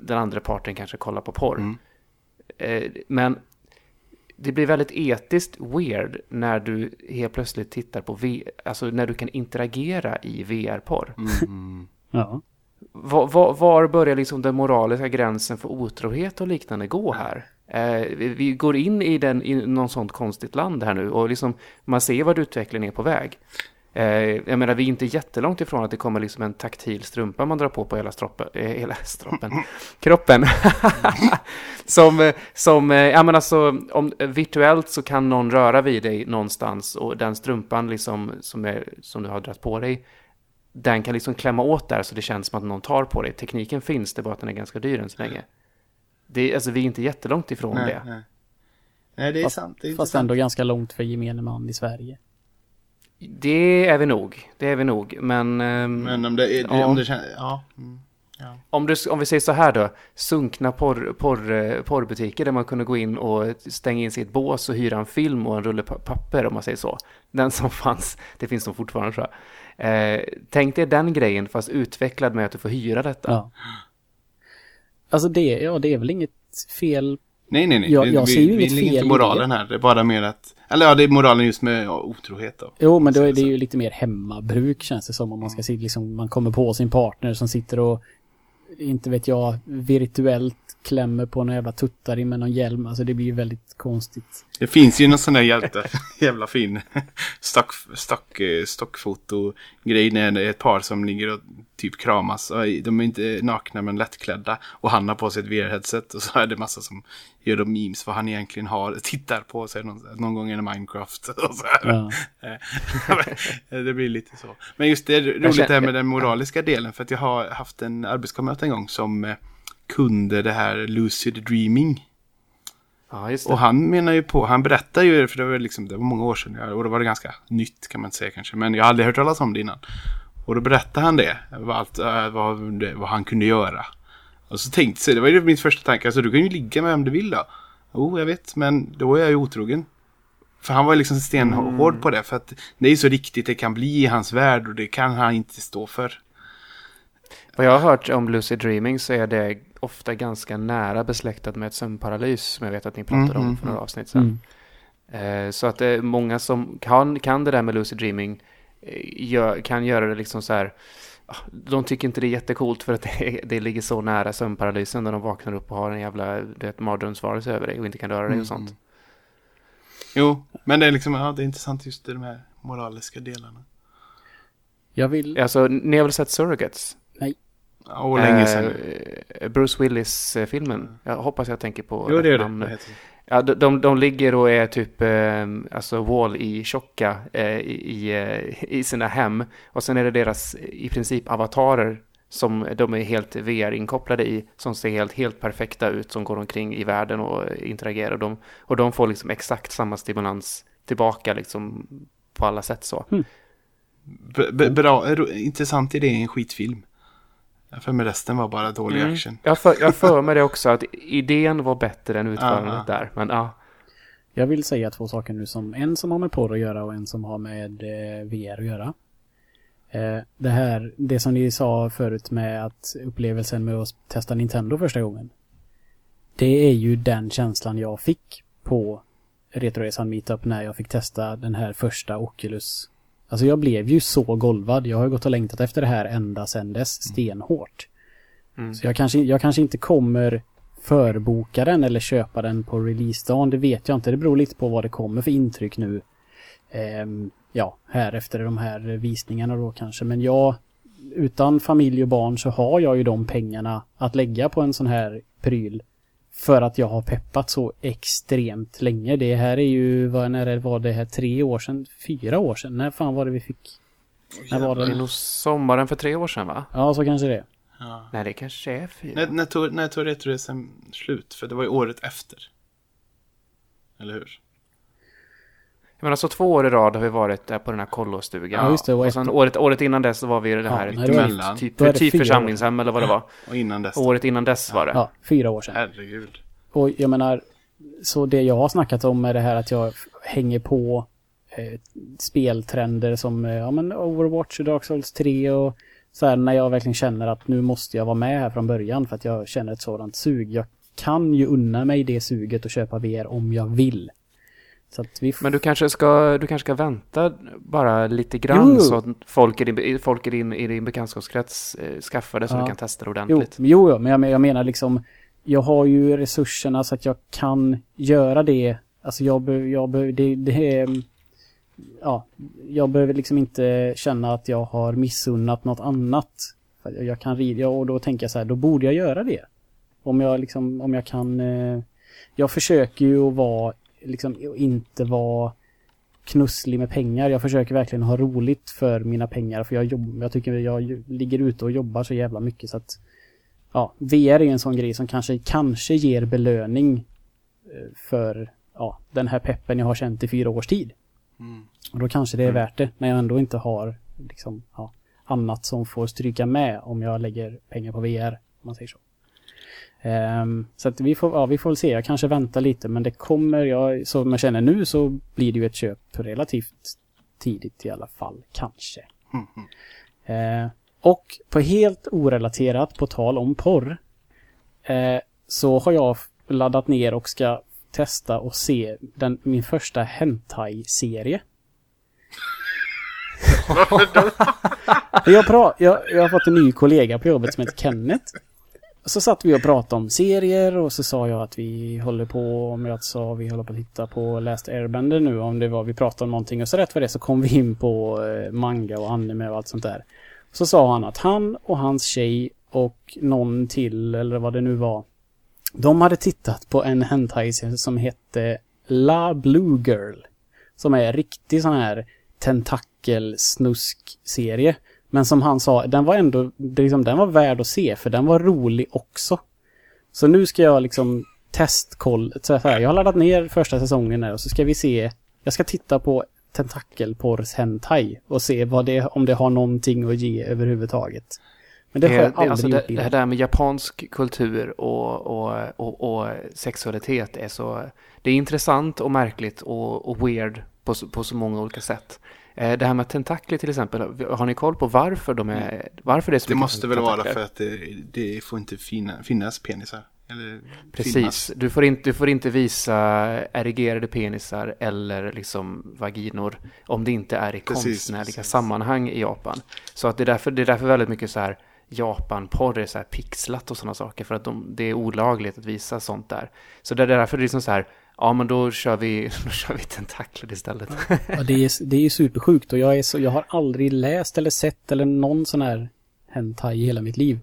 S3: den andra parten kanske kollar på porr.
S4: Mm.
S3: Eh, men det blir väldigt etiskt weird när du helt plötsligt tittar på V, alltså när du kan interagera i VR-porr.
S4: Mm.
S2: ja.
S3: Var, var, var börjar liksom den moraliska gränsen för otrohet och liknande gå här? Eh, vi, vi går in i, den, i någon sånt konstigt land här nu och liksom man ser vart utvecklingen är på väg. Eh, jag menar, vi är inte jättelångt ifrån att det kommer liksom en taktil strumpa man drar på på hela stroppen, eh, hela stroppen, kroppen. som, eh, som, eh, ja men alltså, om, virtuellt så kan någon röra vid dig någonstans och den strumpan liksom som, är, som du har dragit på dig den kan liksom klämma åt där så det känns som att någon tar på dig. Tekniken finns, det är bara att den är ganska dyr än så länge. Det är, alltså vi är inte jättelångt ifrån
S4: Nej,
S3: det.
S4: nej. nej, det är
S2: Fast-
S4: sant. Det är
S2: Fast
S4: intressant.
S2: ändå ganska långt för gemene man i Sverige.
S3: Det är vi nog. Det är vi nog. Men, ehm,
S4: Men om det, är,
S3: Ja.
S4: om det känns... Ja. Mm.
S3: om, du, om vi säger så här då. Sunkna porr, porr, porrbutiker där man kunde gå in och stänga in ett bås och hyra en film och en rulle pa- papper om man säger så. Den som fanns, det finns nog fortfarande tror jag. Eh, tänk dig den grejen fast utvecklad med att du får hyra detta.
S2: Ja. Alltså det, ja, det är väl inget fel.
S4: Nej, nej, nej.
S2: Jag- jag
S4: vi,
S2: ser ju
S4: vi
S2: inget fel
S4: inte moralen här. Det är bara mer att... Eller ja, det är moralen just med ja, otrohet då.
S2: Jo, men då är det ju lite mer hemmabruk känns det som. Om man ska se liksom, man kommer på sin partner som sitter och, inte vet jag, virtuellt klämmer på någon jävla tuttari med någon hjälm. Alltså det blir ju väldigt konstigt.
S4: Det finns ju någon sån där hjälte, jävla fin stock, stock, stockfoto-grej när det är ett par som ligger och typ kramas. De är inte nakna men lättklädda. Och han har på sig ett VR-headset och så är det massa som gör de memes vad han egentligen har, tittar på sig någon, någon gång i Minecraft. Och så här.
S2: Ja.
S4: det blir lite så. Men just det är roligt det här med den moraliska delen. För att jag har haft en arbetskamrat en gång som eh, kunde det här lucid dreaming.
S3: Ja, just det.
S4: Och han menar ju på, han berättar ju, för det var, liksom, det var många år sedan, och då var det ganska nytt kan man inte säga kanske, men jag har aldrig hört talas om det innan. Och då berättade han det, vad, allt, äh, vad, vad han kunde göra. Och så tänkte jag, det var ju min första tanke, alltså du kan ju ligga med vem du vill då. Jo, jag vet, men då är jag ju otrogen. För han var liksom stenhård på det. För att det är ju så riktigt det kan bli i hans värld och det kan han inte stå för.
S3: Vad jag har hört om Lucid Dreaming så är det ofta ganska nära besläktat med ett sömnparalys som jag vet att ni pratade
S4: Mm,
S3: om
S4: mm,
S3: för några avsnitt sedan.
S2: Mm.
S3: Eh, Så att det är många som kan, kan det där med lucid dreaming eh, gör, kan göra det liksom så här. ah, De tycker inte det är jättecoolt för att det, det ligger så nära sömnparalysen när de vaknar upp och har en jävla mardrömsvarelse över dig och inte kan röra dig och sånt.
S4: Jo, men det är liksom, ja det är intressant just i de här moraliska delarna.
S2: Jag vill...
S3: Alltså, ni har väl sett Surrogates?
S4: Och länge sedan.
S3: Eh, Bruce Willis-filmen. Jag hoppas jag tänker på
S4: Jo, det
S3: namn
S4: det?
S3: Ja, de, de, de ligger och är typ eh, alltså wall i tjocka eh, i, eh, i sina hem. Och sen är det deras i princip avatarer som de är helt VR-inkopplade i. Som ser helt, helt perfekta ut, som går omkring i världen och interagerar. De, och de får liksom exakt samma stimulans tillbaka liksom på alla sätt så.
S4: B- b- bra, intressant idé i en skitfilm. Ja, För med resten var bara dålig
S3: Mm.
S4: action.
S3: Jag för, jag för mig det också att idén var bättre än utförandet
S4: Aha.
S3: där. Men ja,
S2: Jag vill säga två saker nu som en som har med porr att göra och en som har med eh, VR att göra. Eh, det här, det som ni sa förut med att upplevelsen med att testa Nintendo första gången. Det är ju den känslan jag fick på Retroresan Meetup när jag fick testa den här första Oculus. Alltså jag blev ju så golvad. Jag har gått och längtat efter det här ända sedan dess stenhårt.
S3: Mm.
S2: Så jag kanske, jag kanske inte kommer förboka den eller köpa den på releasedagen. Det vet jag inte. Det beror lite på vad det kommer för intryck nu. Ehm, ja, här efter de här visningarna då kanske. Men jag, utan familj och barn så har jag ju de pengarna att lägga på en sån här pryl. För att jag har peppat så extremt länge. Det här är ju, vad, när det var det här, tre år sedan? Fyra år sedan? När fan var det vi fick? När var
S3: det är
S2: det?
S3: nog sommaren för tre år sedan va?
S2: Ja, så kanske det.
S4: Ja.
S3: Nej, det kanske är fyra.
S4: När, när, tog, när tog Retroresan slut? För det var ju året efter. Eller hur?
S3: Jag menar så två år i rad har vi varit där på den här kollostugan.
S2: Ja, just det, och
S3: Och
S2: ett-
S3: sen året, året innan dess så var vi i det
S2: Ja,
S3: här
S2: det
S4: Emellan.
S3: typ, typ
S2: år.
S3: församlingshem eller vad det var.
S4: Och innan dess.
S3: Och året innan dess var det.
S2: Ja, fyra år sedan.
S4: Herregud.
S2: Och jag menar, så det jag har snackat om är det här att jag hänger på eh, speltrender som eh, ja, men Overwatch och Dark Souls 3 och så här när jag verkligen känner att nu måste jag vara med här från början för att jag känner ett sådant sug. Jag kan ju unna mig det suget och köpa VR om jag vill.
S3: Men du kanske ska, du kanske ska vänta bara lite grann
S2: Jo.
S3: så att folk i din, folk i din, i din bekantskapskrets eh, skaffar det så
S2: Ja.
S3: du kan testa det ordentligt.
S2: jo, jo, men jag, jag menar liksom jag har ju resurserna så att jag kan göra det. Alltså jag behöver, jag behöver, det, det är, ja, jag behöver liksom inte känna att jag har missunnat något annat. Jag kan rida, och då tänker jag så här, då borde jag göra det. Om jag liksom, om jag kan, eh, jag försöker ju att vara, liksom inte vara knusslig med pengar. Jag försöker verkligen ha roligt för mina pengar. För jag, jobb, jag tycker jag ligger ute och jobbar så jävla mycket så att ja, VR är en sån grej som kanske, kanske ger belöning eh, för ja, den här peppen jag har känt i fyra års tid.
S4: Mm.
S2: Och då kanske det är värt det när jag ändå inte har liksom, ja, annat som får stryka med om jag lägger pengar på VR. Om man säger så. Ehm, så att vi får, ja, vi får väl se. Jag kanske väntar lite men det kommer, jag, som jag känner nu så blir det ju ett köp relativt tidigt i alla fall. Kanske. Eh, och på helt orelaterat, på tal om porr, eh, så har jag laddat ner och ska testa och se den, min första hentai-serie. jag, jag, jag har fått en ny kollega på jobbet som heter Kenneth. Så satt vi och pratade om serier och så sa jag att vi håller på, om jag sa vi håller på att titta på Last Airbender nu, om det var vi pratade om någonting. Och så rätt för det så kom vi in på eh, manga och anime och allt sånt där. Så sa han att han och hans tjej och någon till, eller vad det nu var, de hade tittat på en hentai som hette La Blue Girl. Som är en riktig sån här tentakel-snusk-serie. Men som han sa, den var ändå, liksom, den var värd att se för den var rolig också. Så nu ska jag liksom testkoll, så här, jag har laddat ner första säsongen här och så ska vi se, jag ska titta på tentakelporrs hentai och se vad det, om det har någonting att ge överhuvudtaget. Men det har jag
S3: Eh,
S2: aldrig
S3: alltså det, det där med japansk kultur och, och, och, och sexualitet är så... Det är intressant och märkligt och, och weird på, på så många olika sätt. Eh, Det här med tentakler till exempel, har ni koll på varför de är... Varför det är så
S4: Det måste väl vara
S3: tentakler?
S4: för att det, det får inte finnas penisar. Eller
S3: Precis, du får, inte, du får inte visa erigerade penisar eller liksom vaginor om det inte är i
S4: Precis,
S3: konstnärliga
S4: precis.
S3: sammanhang i Japan. Så att det är därför, det är därför väldigt mycket så här Japan-porr är så här pixlat och sådana saker för att de, det är olagligt att visa sånt där. Så det är därför det är liksom så här, ja men då kör vi, då kör vi tentakler istället.
S2: Ja, det, är, det är ju supersjukt och jag, är så, jag har aldrig läst eller sett eller någon sån här hentai i hela mitt liv.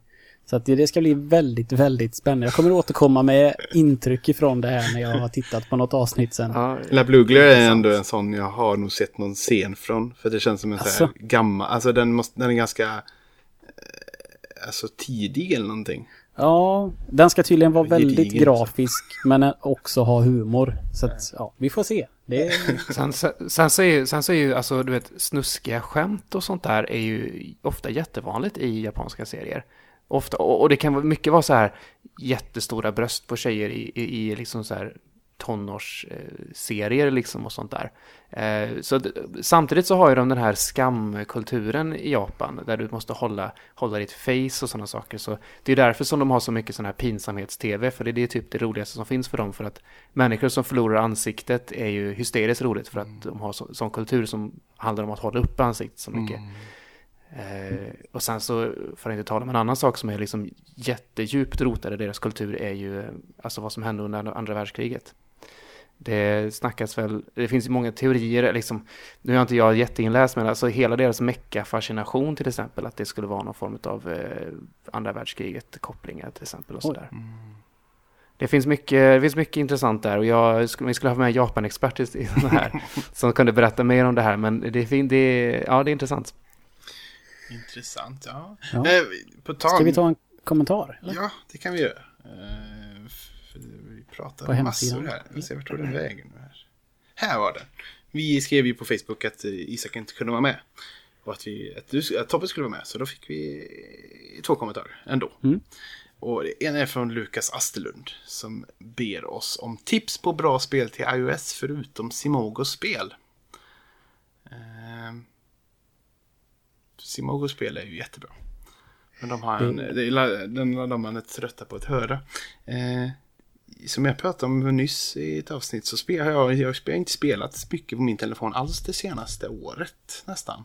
S2: Så att det, det ska bli väldigt, väldigt spännande. Jag kommer återkomma med intryck ifrån det här när jag har tittat på något avsnitt sen.
S3: Ja,
S4: La Blue är ändå en sån jag har nog sett någon scen från. För det känns som en sån här gammal, alltså den, måste, den är ganska eh, alltså tidig eller någonting.
S2: Ja, den ska tydligen vara väldigt grafisk men också ha humor. Så att, ja, vi får se. Det är,
S3: Sen, sen, sen, så är, ju- sen så är ju, alltså du vet, snuskiga skämt och sånt där är ju ofta jättevanligt i japanska serier. Ofta, och, och det kan mycket vara så här jättestora bröst på tjejer i, i, i liksom så här tonårsserier liksom och sånt där. Eh, så samtidigt så har ju de den här skamkulturen i Japan där du måste hålla, hålla ditt face och sådana saker. Så det är därför som de har så mycket sån här pinsamhets-tv, för det är typ det roligaste som finns för dem. För att människor som förlorar ansiktet är ju hysteriskt roligt för att de har så, sån kultur som handlar om att hålla upp ansiktet så mycket. Eh, och sen så, för att inte tala om en annan sak som är liksom jättedjupt rotad i deras kultur är ju eh, alltså vad som hände under andra världskriget. Det snackas väl, det finns ju många teorier, liksom, nu är inte jag jätteinläst men alltså hela deras mecka-fascination till exempel, att det skulle vara någon form av eh, andra världskriget kopplingar till exempel och sådär. Det finns, mycket, det finns mycket intressant där och jag, vi skulle ha med en Japan-expert i, i den här som kunde berätta mer om det här men det, är fin- det, ja, det är intressant.
S4: Intressant, ja.
S2: Ja.
S4: Eh, på tal
S2: ska vi ta en kommentar? Eller?
S4: Ja, det kan vi göra. Eh, pratar
S2: På
S4: massor här. Vi ser vart tog den vägen nu här. Här var den. Vi skrev ju på Facebook att eh, Isak inte kunde vara med. Och att, vi, att, du, att Tobbe skulle vara med. Så då fick vi två kommentarer ändå.
S2: Mm.
S4: Och en är från Lukas Asterlund. Som ber oss om tips på bra spel till iOS förutom Simogos spel. Ehm, Simogos spel är ju jättebra. Men de har en, är, den de man är trötta på att höra. Eh, som jag pratade om nyss i ett avsnitt så spel, har jag, jag har inte spelat mycket på min telefon alls det senaste året nästan.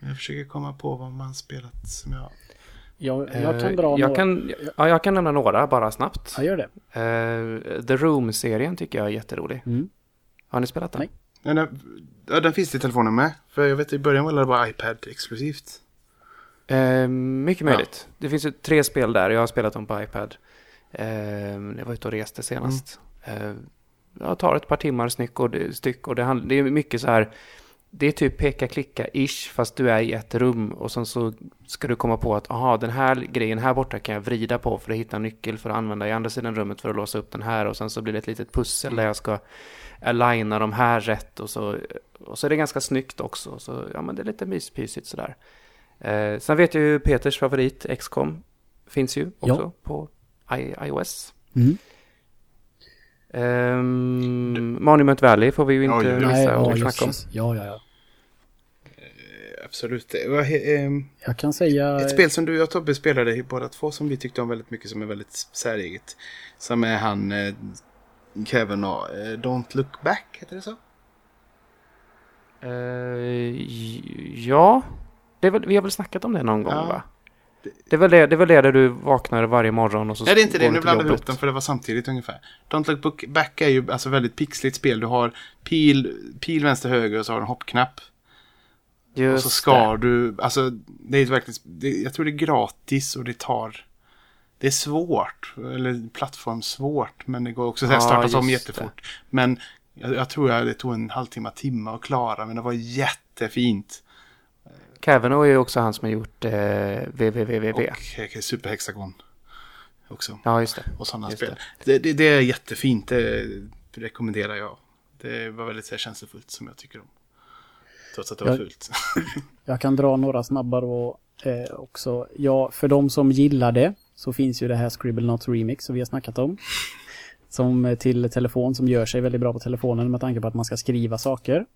S4: Jag försöker komma på vad man spelat som jag...
S2: Jag, jag kan
S3: Eh,
S2: dra
S3: jag
S2: några.
S3: kan, ja, jag kan nämna några bara snabbt.
S2: Ja, gör det.
S3: Eh, The Room-serien tycker jag är jätterolig.
S2: Mm.
S3: Har ni spelat den?
S2: Nej.
S4: Ja, den, ja, den finns i telefonen med. För jag vet i början var det bara iPad exklusivt.
S3: Eh, mycket möjligt. Det finns ju tre spel där. Jag har spelat dem på iPad. Eh, jag var ute och reste senast. Eh, jag tar ett par timmar styck och det, styck och det, hand, det är mycket så här. Det är typ peka-klicka-ish fast du är i ett rum och sen så ska du komma på att aha, den här grejen här borta kan jag vrida på för att hitta en nyckel för att använda i andra sidan rummet för att låsa upp den här och sen så blir det ett litet pussel där jag ska aligna de här rätt och så, och så är det ganska snyggt också. Så ja, men det är lite myspysigt sådär. Eh, sen vet jag ju Peters favorit, XCOM, finns ju också
S2: Ja.
S3: på I iOS.
S2: Mm.
S3: Ehm, Monument Valley får vi ju inte
S4: oj.
S3: missa
S2: Nej,
S3: och
S2: ja,
S3: snacka om.
S2: Ja, ja, ja.
S4: Absolut. Det var, eh,
S2: Jag kan säga...
S4: Ett spel som du och Tobbe spelade båda två som vi tyckte om väldigt mycket som är väldigt säreget. Som är han eh, Kevin och eh, Don't Look Back, heter det så?
S3: Eh, ja, det är väl, vi har väl snackat om det någon gång
S4: Ja.
S3: va? Det är, väl det, det är väl det där du vaknar varje morgon och så
S4: Nej, det är inte det. Nu vi
S3: jobbet.
S4: ihop dem för det var samtidigt ungefär. Don't Look Back är ju alltså väldigt pixligt spel. Du har pil, pil vänster, höger och så har du en hoppknapp.
S3: Just
S4: och så ska
S3: det.
S4: du, alltså det är verkligen, det, jag tror det är gratis och det tar, det är svårt, eller plattformsvårt, men det går också att
S3: Ja,
S4: starta om
S3: just
S4: jättefort. Men jag, jag tror jag det tog en halvtimme, timme att klara, men det var jättefint.
S3: Kavanaugh är ju också han som har gjort eh, VVVVV.
S4: Och eh, Superhexagon också.
S3: Ja, just det.
S4: Och sådana
S3: Just
S4: spel. Det. Det, det är jättefint, det rekommenderar jag. Det var väldigt här, känslofullt som jag tycker om. Trots att det var
S2: Jag-
S4: fult.
S2: Jag kan dra några snabbare och Eh, också, ja, för de som gillar det så finns ju det här Scribble Not Remix som vi har snackat om. Som eh, till telefon som gör sig väldigt bra på telefonen med tanke på att man ska skriva saker.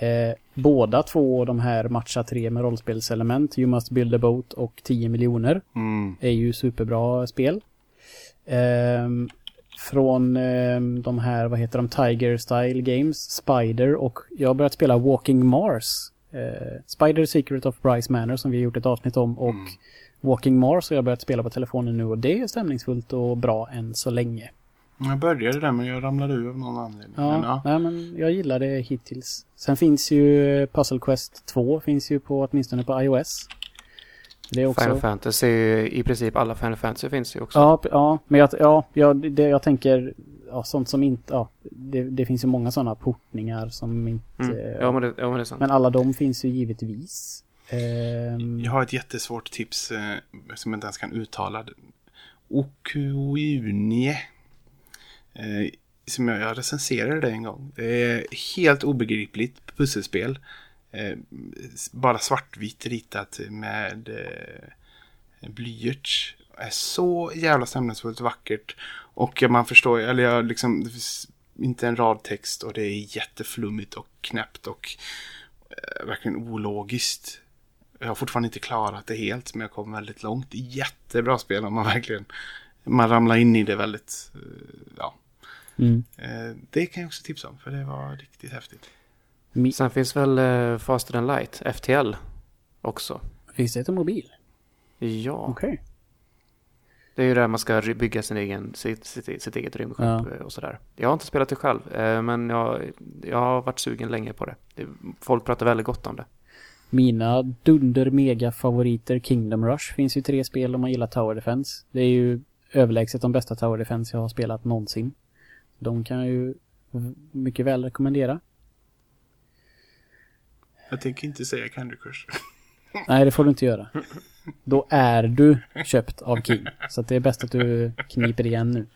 S2: Eh, båda två de här Matcha 3 med rollspelselement, You Must Build a Boat och 10 miljoner
S4: Mm.
S2: är ju superbra spel. Ehm, från ehm, de här, vad heter de, Tiger Style Games, Spider och jag har börjat spela Walking Mars. Eh, Spider Secret of Bryce Manor som vi har gjort ett avsnitt om och
S4: Mm.
S2: Walking Mars har jag börjat spela på telefonen nu och det är stämningsfullt och bra än så länge.
S4: Jag började där men jag ramlade ur av någon anledning.
S2: Ja,
S4: Men, ja.
S2: Nej, men jag gillar det hittills. Sen finns ju Puzzle Quest 2 finns ju på åtminstone på iOS. Det är också...
S3: Final Fantasy, i princip alla Final Fantasy finns ju också.
S2: Ja, ja men jag, ja, jag, det, jag tänker ja, sånt som inte, ja, det, det finns ju många sådana portningar som inte,
S3: Mm. Ja, men det, ja, men det är sant.
S2: men alla de finns ju givetvis. Ehm,
S4: Jag har ett jättesvårt tips eh, som jag inte ens kan uttala. Okuunie. Eh, som jag, jag recenserade det en gång. Det är helt obegripligt pusselspel. Eh, bara svartvitt ritat med eh, blyerts. Är så jävla stämningsfullt vackert. Och man förstår, eller jag liksom, det finns inte en rad text och det är jätteflummigt och knäppt och eh, verkligen ologiskt. Jag har fortfarande inte klarat det helt, men jag kom väldigt långt. Jättebra spel om man verkligen man ramlar in i det väldigt. Eh, ja,
S2: mm.
S4: Eh, det kan jag också tipsa om, för det var riktigt häftigt.
S3: Sen finns väl uh, Faster than Light, FTL, också.
S2: Finns det till mobil?
S3: Ja,
S2: Okej.
S3: det är ju där man ska bygga sin egen, sitt, sitt, sitt eget rymdskepp
S2: Ja.
S3: eh, och sådär. Jag har inte spelat det själv, eh, men jag, jag har varit sugen länge på det. Folk pratar väldigt gott om det.
S2: Mina dunder mega favoriter Kingdom Rush finns ju tre spel om man gillar Tower Defense. Det är ju överlägset de bästa Tower Defense jag har spelat någonsin. De kan jag ju mycket väl rekommendera.
S4: Jag tänker inte säga Candy Crush.
S2: Nej, det får du inte göra. Då är du köpt av King. Så att det är bäst att du kniper igen nu.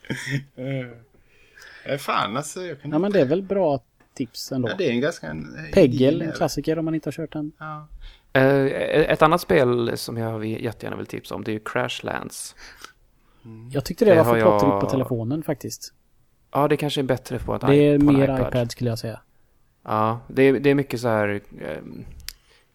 S4: Eh, fan alltså, jag kan
S2: Ja, men det är väl bra tips ändå.
S4: Ja, det är en ganska... En,
S2: Peggle, en klassiker om man inte har kört den.
S4: Ja.
S3: Eh, ett annat spel som jag jättegärna vill tipsa om, det är ju Crashlands.
S2: Jag tyckte det,
S3: Det
S2: var för
S3: jag-
S2: plottrigt på telefonen faktiskt.
S3: Ja, det kanske är bättre på ett
S2: Det är mer iPad. skulle jag säga.
S3: Ja, det är, det är mycket så här eh,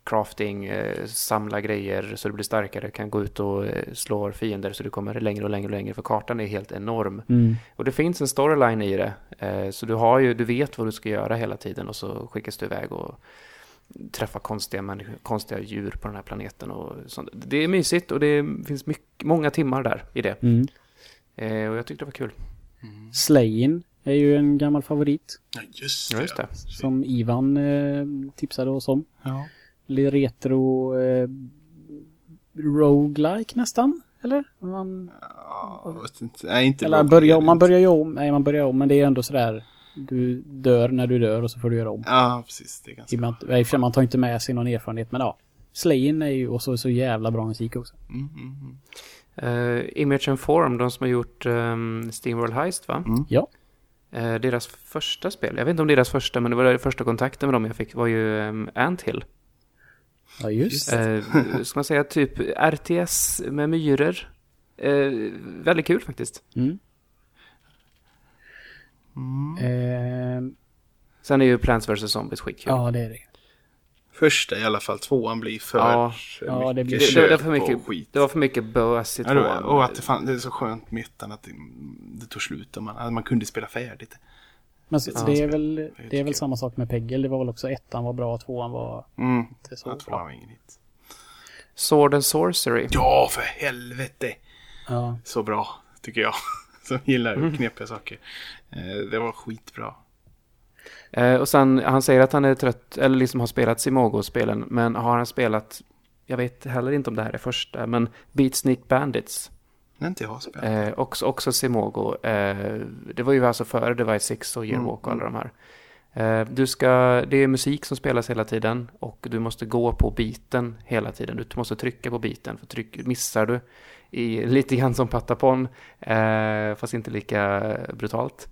S3: crafting, eh, samla grejer så du blir starkare, kan gå ut och eh, slå fiender så du kommer längre och längre och längre för kartan är helt enorm.
S2: Mm.
S3: Och det finns en storyline i det, eh, så du har ju, du vet vad du ska göra hela tiden och så skickas du iväg och träffa konstiga, konstiga djur på den här planeten och sånt. Det är mysigt och det finns mycket, många timmar där i det.
S2: Mm.
S3: Eh, och jag tyckte det var kul.
S2: Slayin är ju en gammal favorit.
S4: Ja, just det.
S3: Just det.
S2: Som Ivan eh, tipsade oss om.
S4: Ja.
S2: Lite retro eh, roguelike nästan. Eller? Man,
S4: Ja, vet inte. Nej, inte
S2: eller börja, om, man börjar ju om. Nej, man börjar om. Men det är ändå sådär. Du dör när du dör och så får du göra om.
S4: Ja, precis. Det är ganska...
S2: Och och för sig, Man tar inte med sig någon erfarenhet. Men ja. Slayin är ju också så jävla bra musik också.
S4: Mm, mm, mm.
S3: Eh, Image and Form, de som har gjort um, Steamworld Heist va?
S4: Mm.
S2: Ja.
S3: Eh, deras första spel, jag vet inte om det deras första, men det var den första kontakten med dem jag fick, var ju um, Anthill.
S2: Ja, just
S3: Eh, ska man säga typ RTS med myror. Eh, väldigt kul faktiskt.
S2: Mm.
S4: Mm.
S2: Eh,
S3: Sen är ju Plants vs Zombies skitkul.
S2: ja, det är det.
S4: Första i alla fall, tvåan blir för
S3: Ja.
S2: Ja, det
S4: mycket
S2: blir-
S3: det, det, det, var för mycket,
S4: och skit.
S3: det var för mycket bös i
S4: Ja, det
S3: tvåan.
S4: och att det, fan, det är så skönt med ettan att det, det tog slut och man, att man kunde spela färdigt.
S2: Men så,
S3: Ja.
S2: det är väl, det är väl
S4: jag.
S2: samma sak med Peggle. Det var väl också ettan var bra, tvåan var
S4: Mm.
S2: inte så
S4: Ja,
S2: bra.
S4: tvåan var ingen hit.
S3: Sword and Sorcery.
S4: Ja, för helvete!
S2: Ja.
S4: Så bra, tycker jag. Som gillar knepiga saker. Eh, det var skitbra.
S3: Eh, och sen, han säger att han är trött, eller liksom har spelat Simogo-spelen, men har han spelat, jag vet heller inte om det här är första, men Beat Sneak Bandits.
S4: När inte jag spelat.
S3: Eh, också, också Simogo. Eh, det var ju alltså före det var ett Six och Yearwalk och alla de här. Eh, du ska, det är musik som spelas hela tiden och du måste gå på biten hela tiden. Du måste trycka på biten, för tryck, missar du i, lite grann som Patapon, eh, fast inte lika brutalt.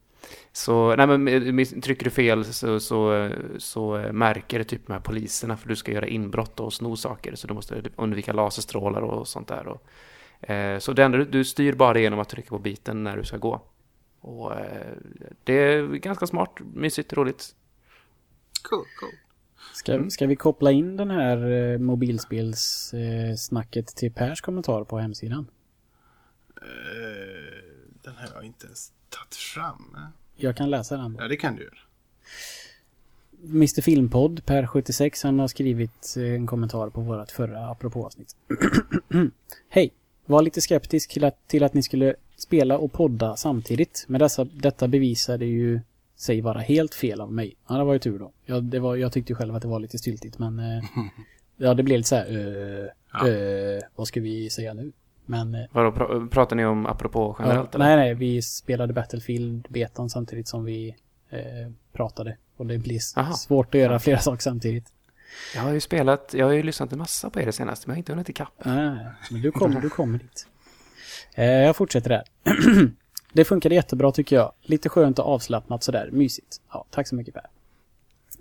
S3: Så, nej men eh, trycker du fel så, så, så märker det typ de här poliserna för du ska göra inbrott och sno saker. Så du måste undvika laserstrålar och sånt där. Och, eh, så det enda du, du styr bara genom att trycka på biten när du ska gå. Och eh, det är ganska smart, mysigt, roligt.
S4: Cool, cool.
S2: Ska, ska vi koppla in den här eh, mobilspelssnacket till Pers kommentar på hemsidan?
S4: Eh, den har jag inte ens tagit fram.
S2: Jag kan läsa den.
S4: Ja, det kan du göra.
S2: Mr Filmpodd, Per76, han har skrivit eh, en kommentar på vårt förra apropå-avsnitt. Hej! Var lite skeptisk till att, till att ni skulle spela och podda samtidigt. Men dessa, detta bevisade ju sig vara helt fel av mig. Ja, det var ju tur då. Jag, det var, jag tyckte själv att det var lite styltigt, men... Eh, ja, det blev lite så här... Uh, ja. uh, vad ska vi säga nu? Men... Uh,
S3: Vadå, pr pratar ni om apropå generellt?
S2: Ja, nej, nej. Vi spelade Battlefield-betan samtidigt som vi pratade. Och det blir Aha. svårt att göra flera saker samtidigt.
S3: Jag har ju spelat, jag har ju lyssnat en massa på er det senaste, men jag har inte hunnit ikapp.
S2: Nej, men du kommer, du kommer dit. jag fortsätter där. Det funkade jättebra tycker jag. Lite skönt och avslappnat sådär. Mysigt. Ja, tack så mycket Per.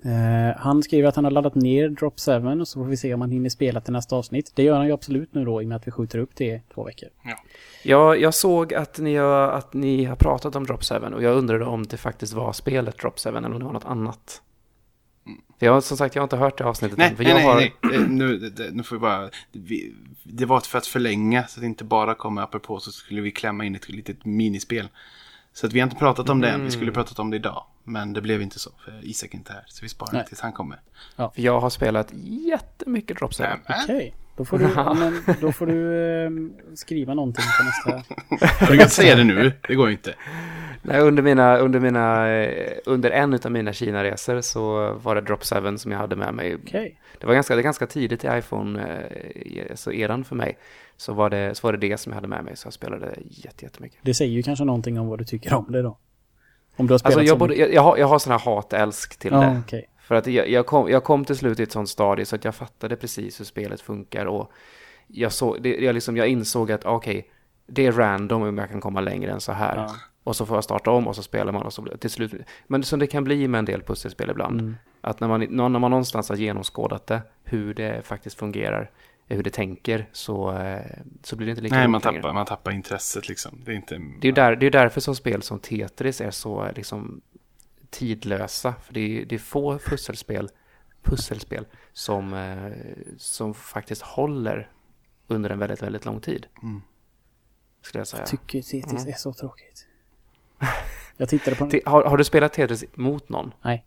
S2: Uh, han skriver att han har laddat ner Drop 7 och så får vi se om han hinner spela till nästa avsnitt. Det gör han ju absolut nu då i och med att vi skjuter upp det två veckor.
S3: Ja, ja jag såg att ni, har, att ni har pratat om Drop 7 och jag undrade om det faktiskt var spelet Drop 7 eller om det var något annat. Mm. Jag har som sagt jag har inte hört det avsnittet
S4: nej,
S3: än.
S4: För nej, jag nej, har... nej, eh, nu, nu får vi bara... Vi, det var för att förlänga så att det inte bara kommer apropå så skulle vi klämma in ett litet minispel. Så att vi har inte pratat om det än. Vi skulle mm. pratat om det idag. Men det blev inte så. För Isak är inte här. Så vi sparar Nej. tills han kommer.
S3: Ja. För jag har spelat jättemycket Drop
S2: Okej. Okay. Då får du, men, då får du eh, skriva någonting på nästa.
S4: du kan säga det nu. Det går inte.
S3: Nej, under, mina, under, mina, eh, under en av mina Kina-resor så var det Drop 7 som jag hade med mig.
S2: Okay.
S3: Det var ganska, det ganska tidigt i iPhone-eran eh, för mig så var, det, så var det det som jag hade med mig. Så jag spelade jättemycket.
S2: Det säger ju kanske någonting om vad du tycker om det då. Om du har
S3: spelat alltså jag, både, jag, jag, har, jag har sån här hat-älsk till
S2: ja,
S3: det.
S2: Okay.
S3: För att jag, jag, kom, jag kom till slut i ett sånt stadie så att jag fattade precis hur spelet funkar. Och jag, så, det, jag, liksom, jag insåg att okej, okay, det är random om jag kan komma längre än så här. Ja. Och så får jag starta om och så spelar man och så till slut. Men som det kan bli med en del pusselspel ibland. Mm. Att när man, när man någonstans har genomskådat det, hur det faktiskt fungerar, hur det tänker så, eh, så blir det inte lika
S4: Nej, man tappar, man tappar intresset liksom. Det är, inte...
S3: det är, där, det är därför som spel som Tetris är så liksom, tidlösa. För det är, det är få pusselspel, pusselspel som, eh, som faktiskt håller under en väldigt, väldigt lång tid. Mm. Skulle jag säga.
S2: Jag tycker Tetris mm. är så tråkigt. Jag tittade på
S3: har, har du spelat Tetris mot någon?
S2: Nej.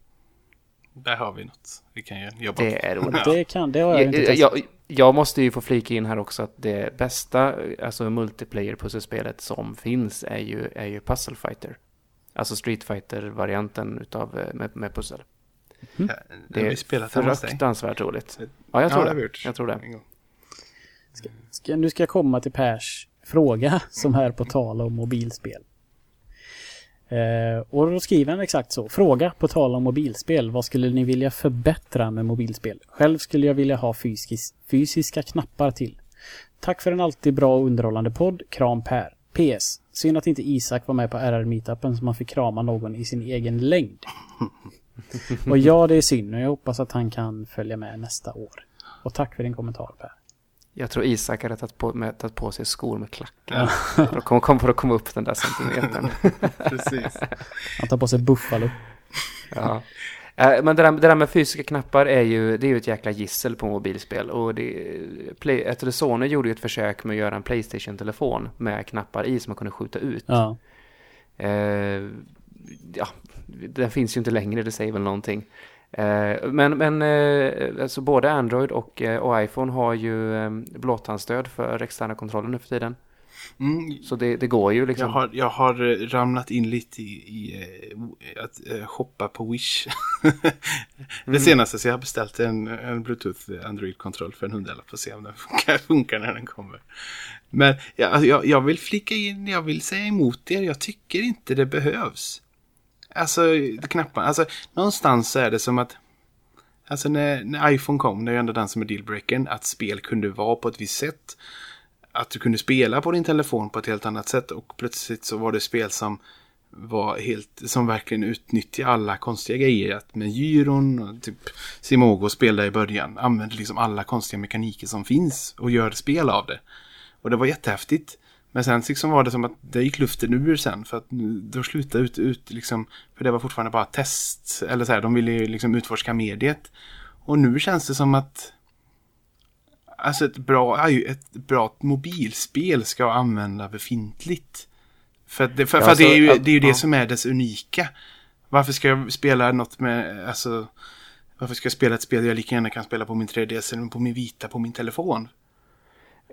S4: Där har vi något. Vi kan ju jobba
S3: Det är roligt.
S2: Det kan, det har jag, jag inte
S3: testat. Jag, jag måste ju få flika in här också att det bästa, alltså multiplayer-pusselspelet som finns är ju, är ju Puzzle Fighter. Alltså Street Fighter-varianten utav, eh, med, med pussel.
S4: Mm. Ja, det är
S3: fruktansvärt roligt. Ja, jag tror ja, det. Jag tror det.
S2: Ska, ska, nu ska jag komma till Pers fråga som är på tal om mobilspel. Eh, och då skriver han exakt så. Fråga på tal om mobilspel. Vad skulle ni vilja förbättra med mobilspel? Själv skulle jag vilja ha fysis fysiska knappar till. Tack för en alltid bra och underhållande podd. Kram Per. PS. Synd att inte Isak var med på RR-meetupen så man fick krama någon i sin egen längd. och ja, det är synd och jag hoppas att han kan följa med nästa år. Och tack för din kommentar Per.
S3: Jag tror Isak hade tagit på, med, tagit på sig skor med klackar. Ja. för, att komma, för att komma upp den där centimetern.
S4: Precis.
S2: Han tar på sig Buffalo.
S3: ja. Äh, men det där, det där, med fysiska knappar är ju, det är ju ett jäkla gissel på mobilspel. Och det, Play, Sony gjorde ju ett försök med att göra en Playstation-telefon med knappar i som man kunde skjuta ut.
S2: Ja.
S3: Uh, ja, den finns ju inte längre, det säger väl någonting. Eh, men, men eh, alltså både Android och, eh, och iPhone har ju blåtandstöd för externa kontroller nu för tiden. Mm. Så det, det, går ju liksom.
S4: Jag har, jag har ramlat in lite i, i att shoppa på Wish. det mm. senaste så jag har beställt en, en Bluetooth Android-kontroll för en hundralapp. Får se om den funkar, funkar när den kommer. Men jag, jag, jag vill flika in, jag vill säga emot er. Jag tycker inte det behövs. Alltså, knapparna. Alltså, någonstans så är det som att... Alltså när, när iPhone kom, det är ju ändå den som är dealbreakern, att spel kunde vara på ett visst sätt. Att du kunde spela på din telefon på ett helt annat sätt och plötsligt så var det spel som var helt, som verkligen utnyttjade alla konstiga grejer. Att med gyron och typ Simogo spelade i början. Använde liksom alla konstiga mekaniker som finns och gör spel av det. Och det var jättehäftigt. Men sen liksom var det som att det gick luften ur sen. För att då slutade ut, ut liksom. För det var fortfarande bara test. Eller så här, de ville ju liksom utforska mediet. Och nu känns det som att Alltså ett bra, ett bra mobilspel ska använda befintligt. För, det, för, för
S3: alltså,
S4: det är ju,
S3: att-
S4: det, är ju det
S3: ja.
S4: som är dess unika. Varför ska jag spela något med, alltså, varför ska jag spela ett spel jag lika gärna kan spela på min 3DS eller på min vita på min telefon?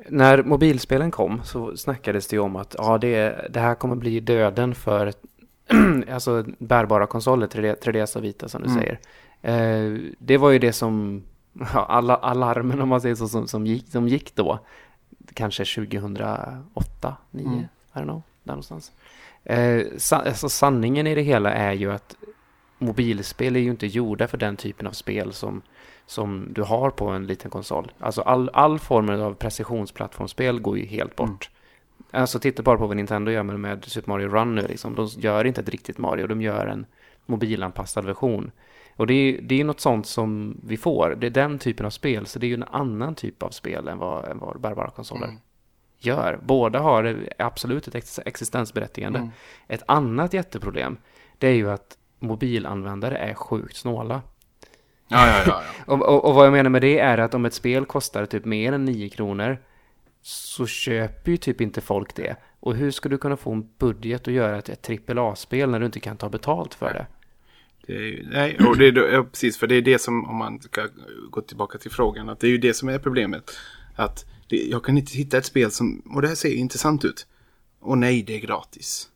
S3: När mobilspelen kom så snackades det ju om att ja, det, det här kommer bli döden för alltså, bärbara konsoler, 3D, 3DS och Vita som du
S4: Mm.
S3: säger. Eh, det var ju det som, ja, alla alarmen om man säger så, som, som, gick, som gick då. Kanske 2008, 2009,
S4: Mm.
S3: I don't know, där någonstans. Eh, sa, alltså, sanningen i det hela är ju att mobilspel är ju inte gjorda för den typen av spel som, som du har på en liten konsol. Alltså all, all form av precisionsplattformsspel går ju helt bort. Alltså titta bara på vad Nintendo gör med, med Super Mario Run nu liksom. De gör inte ett riktigt Mario, de gör en mobilanpassad version. Och det är, det är något sånt som vi får. Det är den typen av spel, så det är ju en annan typ av spel än vad, än vad bärbara konsoler
S4: Mm.
S3: gör. Båda har absolut ett ex- existensberättigande.
S4: Mm.
S3: Ett annat jätteproblem, det är ju att mobilanvändare är sjukt snåla.
S4: Ja, ja, ja. ja.
S3: Och, och, och vad jag menar med det är att om ett spel kostar typ mer än 9 kronor så köper ju typ inte folk det. Och hur ska du kunna få en budget att göra ett, ett AAA-spel när du inte kan ta betalt för det?
S4: Det är, ju- nej, och det är, då- ja, precis, för det är det som, om man ska gå tillbaka till frågan, att det är ju det som är problemet. Att det, jag kan inte hitta ett spel som, och det här ser ju intressant ut. Och nej, det är gratis.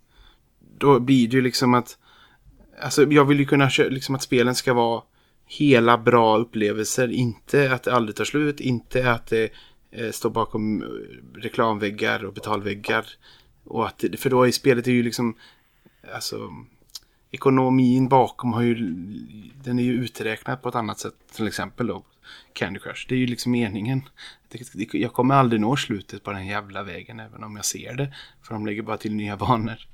S4: Då blir det ju liksom att, alltså jag vill ju kunna köra, liksom att spelen ska vara hela bra upplevelser. Inte att det aldrig tar slut, inte att det eh, står bakom eh, reklamväggar och betalväggar. Och att, för då är spelet är ju liksom, alltså ekonomin bakom har ju, den är ju uträknad på ett annat sätt. Till exempel då Candy Crush. Det är ju liksom meningen. Jag kommer aldrig nå slutet på den jävla vägen även om jag ser det. För de lägger bara till nya banor.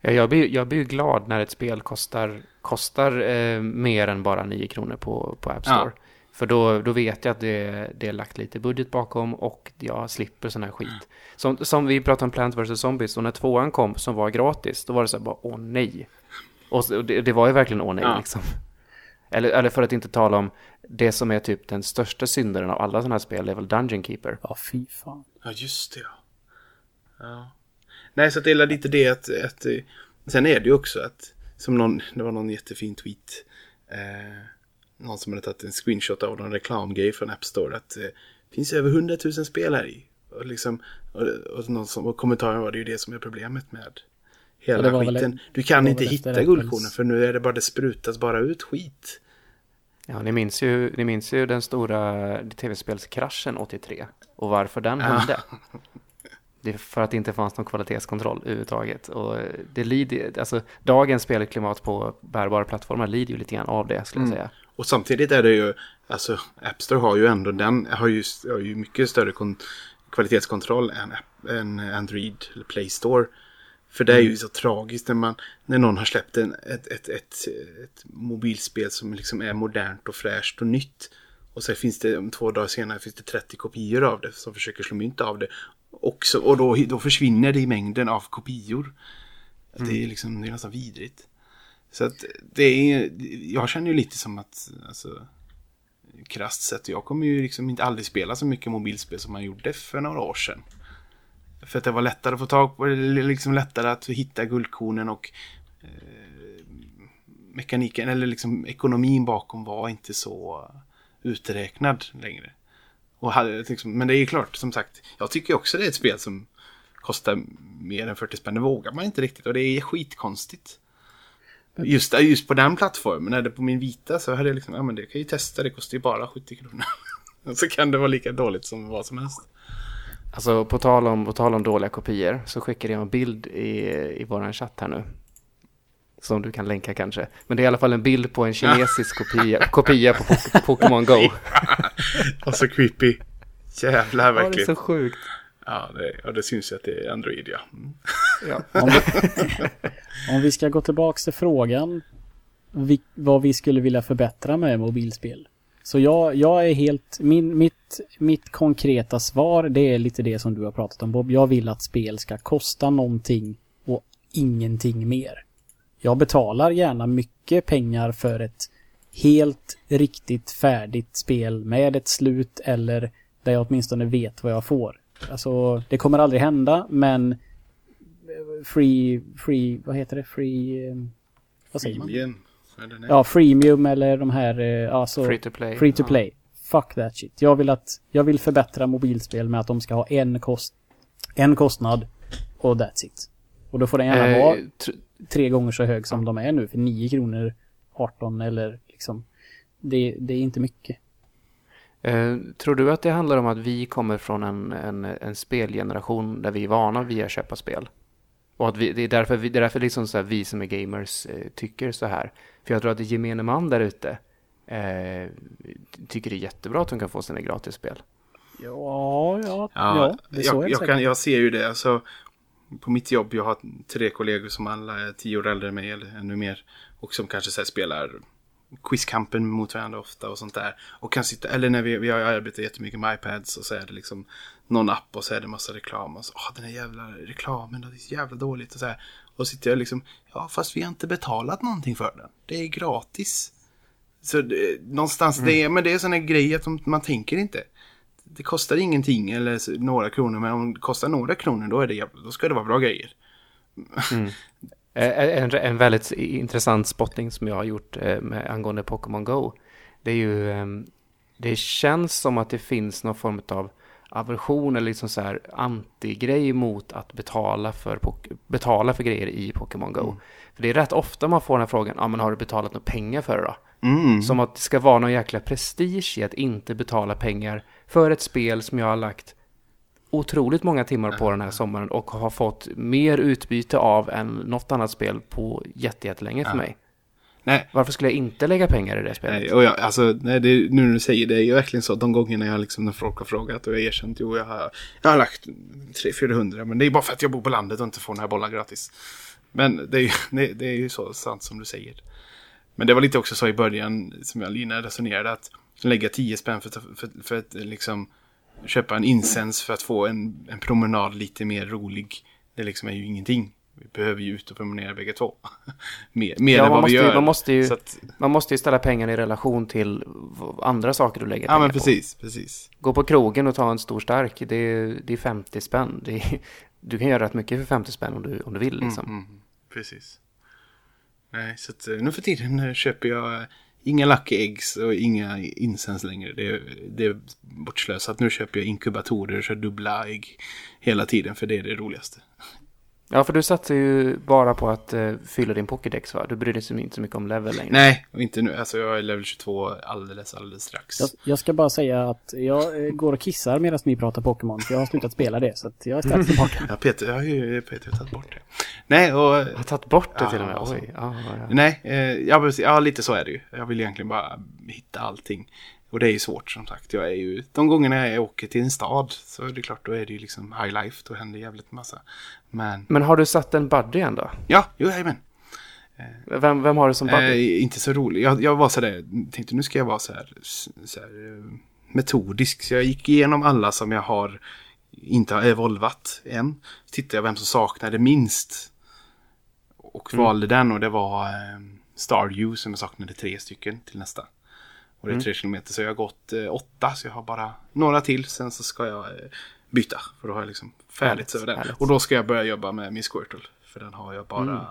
S3: Ja, jag, blir, jag blir glad när ett spel kostar, kostar eh, mer än bara 9 kronor på, på App Store. För då, då vet jag att det, det är lagt lite budget bakom och jag slipper sån här skit. Som, som vi pratade om Plants vs. Zombies och när tvåan kom som var gratis, då var det så här bara åh nej. Och så- och det, det var ju verkligen åh nej
S4: Ja.
S3: liksom. Eller, eller för att inte tala om det som är typ den största syndaren av alla sådana här spel, det är väl Dungeon Keeper.
S2: Ja, fy fan.
S4: Ja, just det ja. ja. Nej, så att det är lite det att, att... eh, Sen är det ju också att... Som någon, det var någon jättefin tweet. Eh, någon som hade tagit en screenshot av någon reklamgrej från App Store. Att eh, det finns över 100 000 spel här i. Och, liksom, och, och, någon som, och kommentaren var det ju det som är problemet med hela
S2: det var väl-
S4: skiten. Du kan inte hitta guldkornen för nu är det bara det sprutas bara ut skit.
S3: Ja, ni minns ju, ni minns ju den stora tv-spelskraschen 83 och varför den
S4: Ja.
S3: hände. Det är för att det inte fanns någon kvalitetskontroll överhuvudtaget. Och det lider, alltså, dagens spelklimat på bärbara plattformar lider ju lite grann av det, skulle jag
S4: Mm.
S3: säga.
S4: Och samtidigt är det ju, alltså App Store har ju ändå den, har ju, har ju mycket större kon, kvalitetskontroll än, än Android eller Play Store. För det är ju så tragiskt när, man, när någon har släppt en, ett, ett, ett, ett mobilspel som liksom är modernt och fräscht och nytt. Och så finns det, om två dagar senare finns det 30 kopior av det som försöker slå mynt av det. Också, och då, då försvinner det i mängden av kopior. Det är liksom, det är nästan vidrigt. Så att det är, jag känner ju lite som att, alltså, krasst sett, jag kommer ju liksom inte aldrig spela så mycket mobilspel som man gjorde för några år sedan. För att det var lättare att få tag på, liksom lättare att hitta guldkornen och eh, mekaniken, eller liksom ekonomin bakom var inte så uträknad längre. Och hade, liksom, men det är ju klart, som sagt, jag tycker också det är ett spel som kostar mer än 40 spänn. Det vågar man inte riktigt och det är skitkonstigt. Just, just på den plattformen, när det på min vita så hade jag liksom, ja men det kan jag ju testa, det kostar ju bara 70 kronor. Så kan det vara lika dåligt som vad som helst.
S3: Alltså på tal om, på tal om dåliga kopior så skickade jag en bild i, i våran chatt här nu. Som du kan länka kanske. Men det är i alla fall en bild på en kinesisk kopia, kopia på Pok- Pokémon Go.
S4: Och så creepy. Jävlar
S3: Ja, det är
S4: verkligen.
S3: så sjukt.
S4: Ja, det, ja, det syns ju att det är Android ja. Mm.
S3: Ja.
S2: Om vi, om vi ska gå tillbaks till frågan vi, vad vi skulle vilja förbättra med mobilspel. Så jag, jag är helt, min, mitt, mitt konkreta svar det är lite det som du har pratat om Bob. Jag vill att spel ska kosta någonting och ingenting mer. Jag betalar gärna mycket pengar för ett helt riktigt färdigt spel med ett slut eller där jag åtminstone vet vad jag får. Alltså, det kommer aldrig hända, men free, free, vad heter det? Free, eh, vad säger man?
S4: Eller.
S2: Ja, freemium eller de här, eh, alltså
S3: Free to play.
S2: free to
S3: Ja.
S2: play. Fuck that shit. Jag vill att, jag vill förbättra mobilspel med att de ska ha en kost, en kostnad och that's it. Och då får den gärna
S3: Eh,
S2: vara
S3: tr-
S2: tre gånger så hög som de är nu för 9 kronor 18 eller liksom. Det, det är inte mycket.
S3: Eh, tror du att det handlar om att vi kommer från en, en, en spelgeneration där vi är vana vid att köpa spel? Och att vi, det är därför, vi, det är därför liksom så här, vi som är gamers eh, tycker så här. För jag tror att det gemene man där ute eh, tycker det är jättebra att de kan få sina gratisspel.
S2: Ja, ja, ja.
S4: Ja, jag, jag, kan, jag ser ju det. Alltså, på mitt jobb, jag har tre kollegor som alla är tio år äldre än mig eller ännu mer. Och som kanske så här, spelar quizkampen mot varandra ofta och sånt där. Och kan sitta, eller när vi, vi har arbetat jättemycket med iPads och så är det liksom någon app och så är det massa reklam. Och så, åh den här jävla reklamen, det är så jävla dåligt och så här. Och sitter jag liksom, ja fast vi har inte betalat någonting för den. Det är gratis. Så det, någonstans, det är, men det är sådana grejer att man tänker inte. Det kostar ingenting eller några kronor, men om det kostar några kronor då, är det, då ska det vara bra grejer.
S3: Eh, En, en väldigt intressant spotting som jag har gjort eh, med, angående Pokémon Go. Det är ju, ehm, det känns som att det finns någon form av aversion eller liksom så här anti-grej mot att betala för, betala för grejer i Pokémon Go. För det är rätt ofta man får den här frågan, ja men har du betalat några pengar för det då?
S4: Mm.
S3: Som att det ska vara någon jäkla prestige i att inte betala pengar för ett spel som jag har lagt otroligt många timmar på den här sommaren och har fått mer utbyte av än något annat spel på jätte- jättelänge för mig.
S4: Nej,
S3: Varför skulle jag inte lägga pengar i det spelet?
S4: nej, och jag, alltså, nej, det, nu när du säger det, är ju verkligen så. De gångerna jag liksom, när folk har frågat och jag har erkänt, jo, jag har, jag har lagt 300-400, men det är bara för att jag bor på landet och inte får några bollar gratis. Men det är, ju, det, det är ju så sant som du säger. Men det var lite också så i början, som jag Lina resonerade, att lägga 10 spänn för, för, för att liksom köpa en incens för att få en, en promenad lite mer rolig. Det liksom är ju ingenting. Vi behöver ju ut och promenera bägge två. mer mer
S3: Ja,
S4: än
S3: man
S4: vad
S3: måste
S4: vi
S3: ju-
S4: gör.
S3: man måste ju-
S4: att,
S3: Man måste ju ställa pengarna i relation till andra saker du lägger
S4: ja,
S3: pengar
S4: men
S3: på.
S4: precis, precis.
S3: Gå på krogen och ta en stor stark, det är, det är 50 spänn. Är, du kan göra rätt mycket för 50 spänn om du, om du vill liksom.
S4: Mm, mm, precis. Nej, så att eh, nu för tiden eh, köper jag eh, inga Lucky Eggs och inga incens längre. Det är, det är bortslösat. Nu köper jag inkubatorer och kör dubbla ägg hela tiden för det är det roligaste.
S3: Ja, för du satsar ju bara på att uh, fylla din Pokédex va? Du bryr dig så- inte så mycket om level längre.
S4: Nej, inte nu. Alltså jag är level 22 alldeles, alldeles strax.
S2: Jag, jag ska bara säga att jag eh, går och kissar medan ni pratar Pokémon. För jag har slutat spela det. Så att jag är strax tillbaka.
S4: Ja, Peter, jag har ju Peter har tagit bort det. Nej, och...
S3: Jag har tagit bort det
S4: Ja,
S3: till och med.
S4: alltså.
S3: Oj. Ja, ja.
S4: Nej, eh, ja, precis, ja, lite så är det ju. Jag vill egentligen bara hitta allting. Och det är ju svårt som sagt. Jag är ju, de gångerna jag åker till en stad så är det klart, då är det ju liksom high life. Då händer jävligt massa. Men,
S3: Men har du satt en buddy än då?
S4: ja, jo, jajamän.
S3: Vem, vem har du som buddy?
S4: Eh, inte så rolig. Jag, jag var så där, tänkte nu ska jag vara så här, så här eh, metodisk. Så jag gick igenom alla som jag har inte har evolvat än. Tittade jag vem som saknade minst. Och valde den och det var eh, Stardew som jag saknade tre stycken till nästa. Och det är tre kilometer så jag har gått eh, åtta så jag har bara några till. Sen så ska jag eh, byta. För då har jag liksom färdigt över den.
S3: härligt.
S4: Och då ska jag börja jobba med min Squirtle. För den har jag bara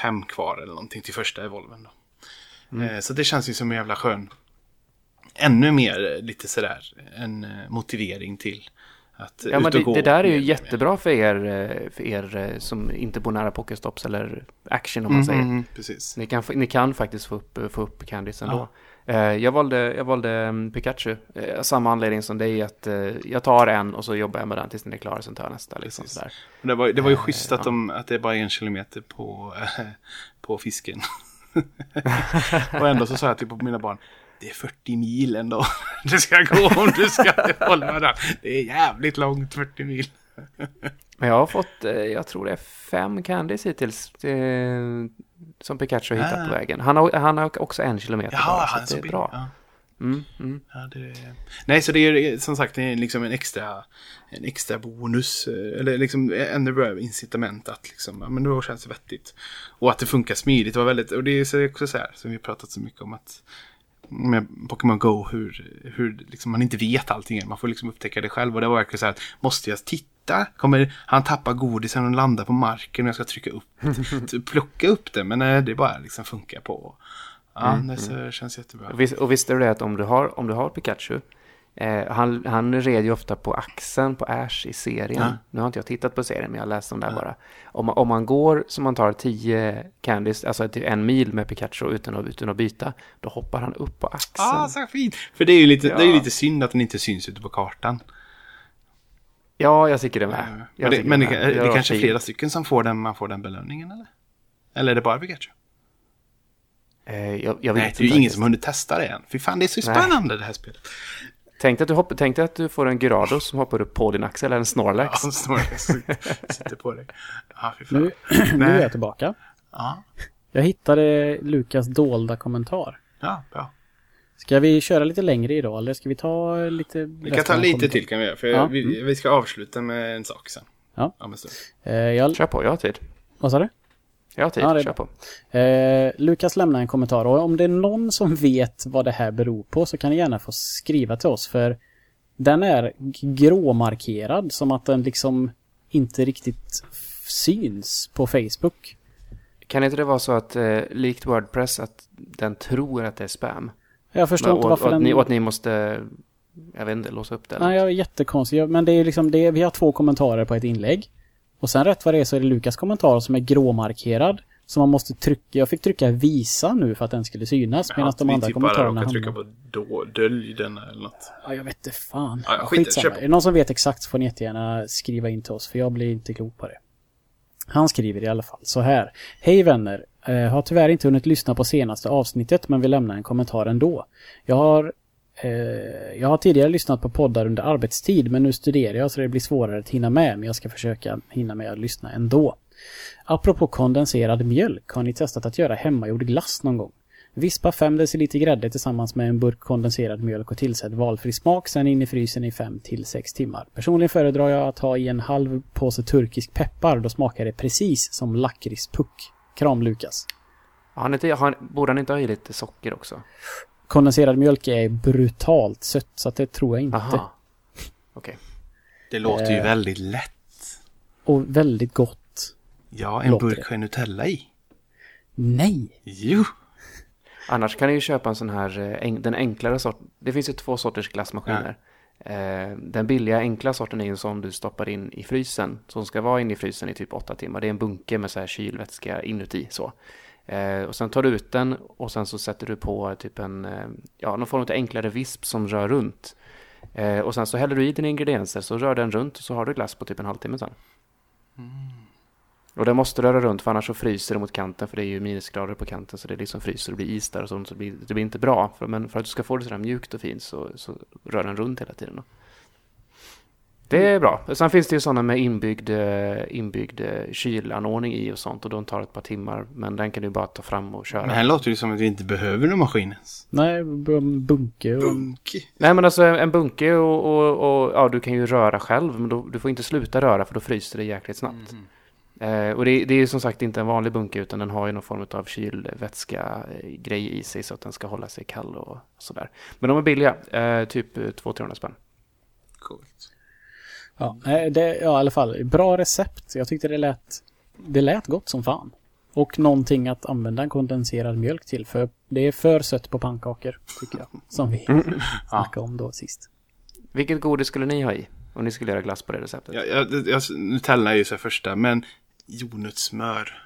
S4: fem kvar eller någonting till första evolven. Då. Eh, så det känns ju som en jävla skön. Ännu mer lite sådär en eh, motivering till att
S3: Ja, men
S4: och
S3: det, det där är ju jättebra för er, eh, för er eh, som inte bor nära Pokestops eller action om man
S4: Mm,
S3: säger.
S4: mm, mm, precis.
S3: Ni kan, ni kan faktiskt få upp, få upp Candice ändå. Eh, jag valde, jag valde mm, Pikachu. Eh, samma anledning som dig, att eh, jag tar en och så jobbar jag med den tills den är klar, sen tar jag nästa. Liksom, sådär.
S4: Det var, det var ju
S3: Eh,
S4: schysst att, de, att det är bara en kilometer på, eh, på fisken. och ändå så sa jag till på mina barn. Det är 40 mil ändå. Det ska gå om du ska hålla den. Det är jävligt långt 40 mil.
S3: Men jag har fått, eh, jag tror det är fem candies hittills. eh, Som Pikachu har hittat
S4: Ah.
S3: på vägen. Han har, han har också en kilometer
S4: Jaha,
S3: bara,
S4: han
S3: så
S4: så
S3: det är bra.
S4: Ja.
S3: Mm, mm.
S4: Ja, det... Nej, så det är som sagt det är liksom en extra, en extra bonus. eh, Eller liksom ännu bra incitament att liksom, ja, men då känns det vettigt. Och att det funkar smidigt. Var väldigt, och det är så- också så här som vi har pratat så mycket om att med Pokémon Go hur, hur liksom man inte vet allting. Man får liksom upptäcka det själv. Och det var verkligen så här, att, måste jag titta? Kommer han tappa godisen och landa på marken och jag ska trycka upp, typ plocka upp det? Men nej, det bara liksom funkar på. Ja, det så, känns jättebra.
S3: Och, vis, och visste du det att om du har, om du har Pikachu, eh, han, han red ju ofta på axeln på Ash i serien.
S4: Ja.
S3: Nu har inte jag tittat på serien, men jag har läst om det här bara. Om, man- om man går som man tar 10 candies, alltså en mil med Pikachu utan att, utan att byta, då hoppar han upp på axeln.
S4: Ah, så fint! För det är ju lite, det är
S3: Ja.
S4: lite synd att den inte syns ute på kartan.
S3: Ja, jag tycker det med.
S4: men
S3: Jag
S4: det, men det,
S3: med.
S4: det, det
S3: var
S4: kanske är flera stycken som får den, man får den belöningen eller? Eller är det bara Pikachu?
S3: Eh, jag, jag vet
S4: Nej, det är ju
S3: inte
S4: ingen som hunnit testa det än. Fy fan, det är så
S3: Nej.
S4: spännande det här spelet.
S3: Tänk dig att, du hopp, tänk dig att du får en Gyarados som hoppar upp på din axel, eller en Snorlax.
S4: Ja, som Snorlax sitter på dig. Ja, fy fan.
S2: Nu, nu är jag tillbaka.
S4: Ja,
S2: Jag hittade Lukas dolda kommentar.
S4: ja, bra.
S2: Ska vi köra lite längre idag eller ska vi ta lite...
S4: Vi kan ta lite till kan vi göra. För
S2: Ja.
S4: vi, vi ska avsluta med en sak sen.
S2: Ja.
S4: Om.
S2: Eh, jag,
S3: Kör på, jag har tid.
S2: vad sa du?
S3: Jag har tid,
S2: Ja, det
S3: kör på.
S2: Eh, Lukas lämnar en kommentar och om det är någon som vet vad det här beror på så kan ni gärna få skriva till oss för den är gråmarkerad som att den liksom inte riktigt syns på Facebook.
S3: Kan inte det vara så att, eh, likt Wordpress, att den tror att det är spam?
S2: Jag förstår
S3: Men,
S2: inte
S3: och,
S2: varför
S3: och,
S2: den...
S3: att ni, och att ni måste, jag vet inte, låsa upp det? eller
S2: Nej, jag är jättekonstig. Men det är liksom det, vi har två kommentarer på ett inlägg. Och sen rätt vad det är så är det Lukas kommentar som är gråmarkerad. Så man måste trycka, jag fick trycka visa nu för att den skulle synas. Medan de andra
S4: typ
S2: kommentarerna
S4: råkar trycka på då, dölj den eller något.
S2: Ja, jag vet inte fan.
S4: Ja, skit
S2: Skitsamma. Är det någon som vet exakt så får ni jättegärna skriva in till oss. För jag blir inte klok på det. Han skriver i alla fall så här. Hej vänner. Eh, har tyvärr inte hunnit lyssna på senaste avsnittet men vill lämna en kommentar ändå. Jag har, eh, jag har tidigare lyssnat på poddar under arbetstid men nu studerar jag så det blir svårare att hinna med men jag ska försöka hinna med att lyssna ändå. Apropå kondenserad mjölk, har ni testat att göra hemmagjord glass någon gång? Vispa 5 deciliter grädde tillsammans med en burk kondenserad mjölk och tillsätt valfri smak, sen in i frysen i 5 till 6 timmar. Personligen föredrar jag att ha i en halv påse turkisk peppar, då smakar det precis som lakritspuck. Kram Lukas.
S3: Han inte, han- borde han inte ha i lite socker också?
S2: Kondenserad mjölk är brutalt sött, så att det tror jag inte.
S3: Aha. Okej.
S4: Det låter ju
S2: Eh.
S4: väldigt lätt.
S2: Och väldigt gott.
S4: Ja, en
S2: låter
S4: burk med Nutella i.
S2: Nej!
S4: Jo!
S3: Annars kan ni ju köpa en sån här, eh, en, den enklare sorten. Det finns ju två sorters glassmaskiner. Eh, Eh, den billiga enkla sorten är ju en sån du stoppar in i frysen. Som ska vara inne i frysen i typ åtta timmar. Det är en bunke med så här kylvätska inuti så. Eh, och sen tar du ut den och sen så sätter du på typ en, eh, ja, någon form av enklare visp som rör runt. Och sen så häller du i dina ingredienser så rör den runt och så har du glass på typ en halvtimme sen. Mm. Och den måste röra runt för annars så fryser det mot kanten för det är ju minusgrader på kanten så det liksom fryser och blir is där och sånt så det blir, det blir inte bra. För, men för att du ska få det sådär mjukt och fint så, så rör den runt hela tiden. Då. Det är bra. Sen finns det ju sådana med inbyggd, eh, inbyggd eh, kylanordning i och sånt och de tar ett par timmar men den kan du bara ta fram och köra.
S4: Men här låter det som att vi inte behöver någon maskin ens.
S2: Nej, bunke och...
S4: Bunk.
S3: Nej men alltså en bunke och, och, och ja, du kan ju röra själv men då, du får inte sluta röra för då fryser det jäkligt snabbt.
S4: Mm.
S3: Eh, och det, det är ju som sagt inte en vanlig bunke utan den har ju någon form av kylvätska eh, grej i sig så att den ska hålla sig kall och sådär. Men de är billiga, eh, typ 200-300 spänn.
S4: Coolt.
S2: Ja, det, ja, i alla fall. Bra recept. Jag tyckte det lät, det lät gott som fan. Och någonting att använda en kondenserad mjölk till. För det är för sött på pannkakor, tycker jag. Som vi snackade om då sist.
S3: Vilket godis skulle ni ha i? Om ni skulle göra glass på det receptet?
S4: Jag, jag, jag, Nutella är ju så första, men jordnötssmör.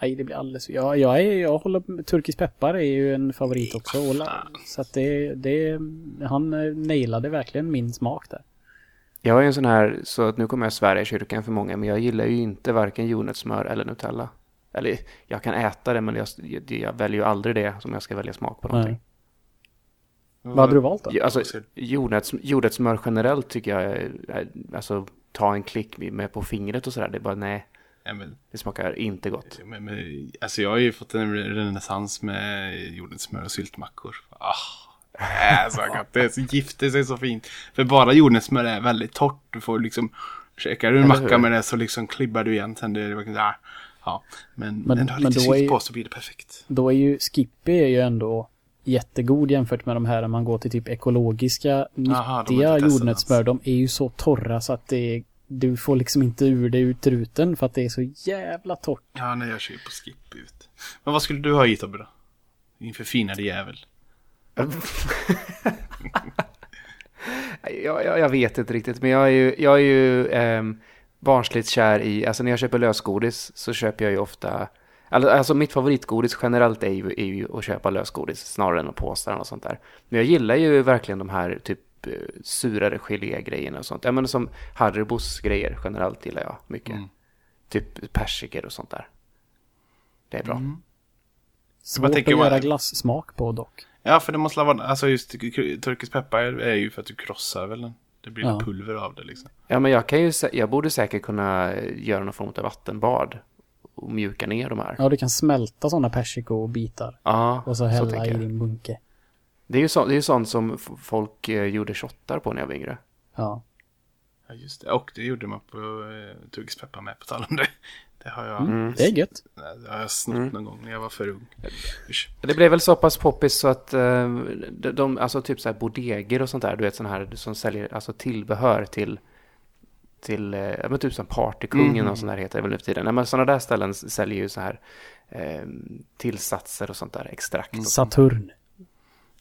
S2: Nej, det blir alldeles... Ja, jag, är, jag håller... Turkisk peppar är ju en favorit också. Och så att det, det... Han eh, nailade verkligen min smak där.
S3: Jag är en sån här, så att nu kommer jag svära i kyrkan för många, men jag gillar ju inte varken jordnötssmör eller Nutella. Eller jag kan äta det, men jag, jag väljer ju aldrig det som jag ska välja smak på någonting.
S2: Vad hade du valt då?
S3: Alltså, jordnöts, jordnötssmör generellt tycker jag är alltså ta en klick med på fingret och sådär. Det är bara nej,
S4: Ja, men,
S3: det smakar inte gott.
S4: men, men, alltså jag har ju fått en renässans med jordens smör och syltmackor. Ah, det är så gott. Det är så det är så fint. För bara jordens smör är väldigt torrt. Du får liksom, käkar du en macka
S3: hur?
S4: med det så liksom klibbar du igen sen. Det är verkligen ah, ja. Men,
S2: Men-
S4: men, du har
S2: men
S4: lite
S2: då är
S4: sylt
S2: ju-
S4: på så blir det perfekt.
S2: Då är ju Skippy är ju ändå jättegod jämfört med de här när man går till typ ekologiska, nyttiga jordnötssmör. De är ju så torra så att det är, du får liksom inte ur det ut ruten för att det är så jävla torrt.
S4: Ja, nej jag kör ju på skip ut. Men vad skulle du ha i Tobbe då? Din förfinade jävel.
S3: Jag, jag, jag vet inte riktigt, men jag är ju, jag är ju ehm, barnsligt kär i, alltså när jag köper lösgodis så köper jag ju ofta, alltså, mitt favoritgodis generellt är ju, är ju att köpa lösgodis snarare än att påsa den och sånt där. Men jag gillar ju verkligen de här typ surare gelégrejerna och sånt. Ja men som Haribos grejer generellt gillar jag mycket.
S4: Mm.
S3: Typ persikor och sånt där. Det är bra.
S4: Mm.
S2: Svårt att göra glassmak på dock.
S4: Ja, för det måste vara, alltså just turkisk peppar är ju för att du krossar väl den. Det blir
S2: Ja.
S4: pulver av det liksom.
S3: Ja men jag kan ju, jag borde säkert kunna göra någon form av vattenbad. Och mjuka ner de här.
S2: Ja, du kan smälta sådana persikobitar
S3: Ja,
S2: och så
S3: så
S2: hälla
S3: tänker
S2: i
S3: jag.
S2: din bunke.
S3: Det är ju, så, det är ju sånt som folk eh, gjorde shottar på när jag var yngre.
S2: Ja.
S4: Ja, just det. Och det gjorde man på eh, peppar med, på tal om det. Det har jag,
S3: Mm.
S2: Det är gött.
S4: det har jag snott någon gång när jag var för ung. Usch.
S3: Det blev väl så pass poppis så att eh, de, de, alltså typ så här bodeger och sånt där, du vet sån här som säljer alltså tillbehör till till, eh, ja men typ som Partykungen
S4: Mhm.
S3: och sånt där heter det väl nu för tiden. Nej men sådana där ställen säljer ju så här eh, tillsatser och sånt där, extrakt.
S2: Saturn.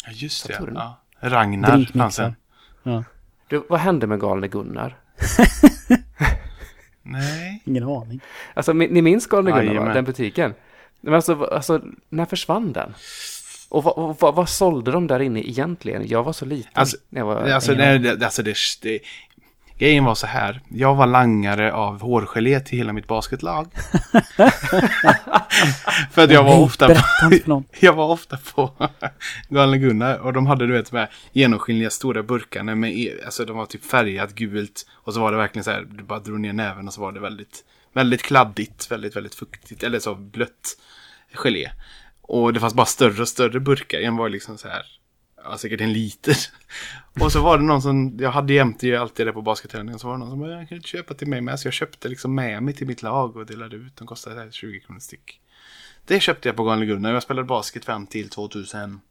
S4: Ja, just det. Ja. Ragnar
S2: Drinkmixar.
S4: Hansen.
S2: Ja.
S3: Du, vad hände med galne Gunnar?
S4: Nej.
S2: Ingen aning.
S3: Alltså ni minns galne Gunnar va?
S4: Jajamän.
S3: Den butiken? Men alltså, alltså, när försvann den? Och vad, vad, vad sålde de där inne egentligen? Jag var så liten.
S4: Alltså,
S3: när jag var
S4: Alltså, det, alltså det, det, grejen var så här. Jag var langare av hårgelé till hela mitt basketlag. för att jag var ofta
S2: någon.
S4: Jag var ofta på Galne Gunnar och de hade du vet här genomskinliga stora burkarna med, e- alltså de var typ färgat gult och så var det verkligen så här, du bara drog ner näven och så var det väldigt, väldigt kladdigt, väldigt, väldigt fuktigt, eller så blött gelé. Och det fanns bara större och större burkar, en var liksom så här, ja säkert en liter. Och så var det någon som, jag hade jämte ju alltid det på basketträningen, så var det någon som bara, jag kan inte köpa till mig med, så jag köpte liksom med mig till mitt lag och delade ut, de kostade så här 20 kronor styck. Det köpte jag på Galne Gunnar. Jag spelade basket fram till 2000.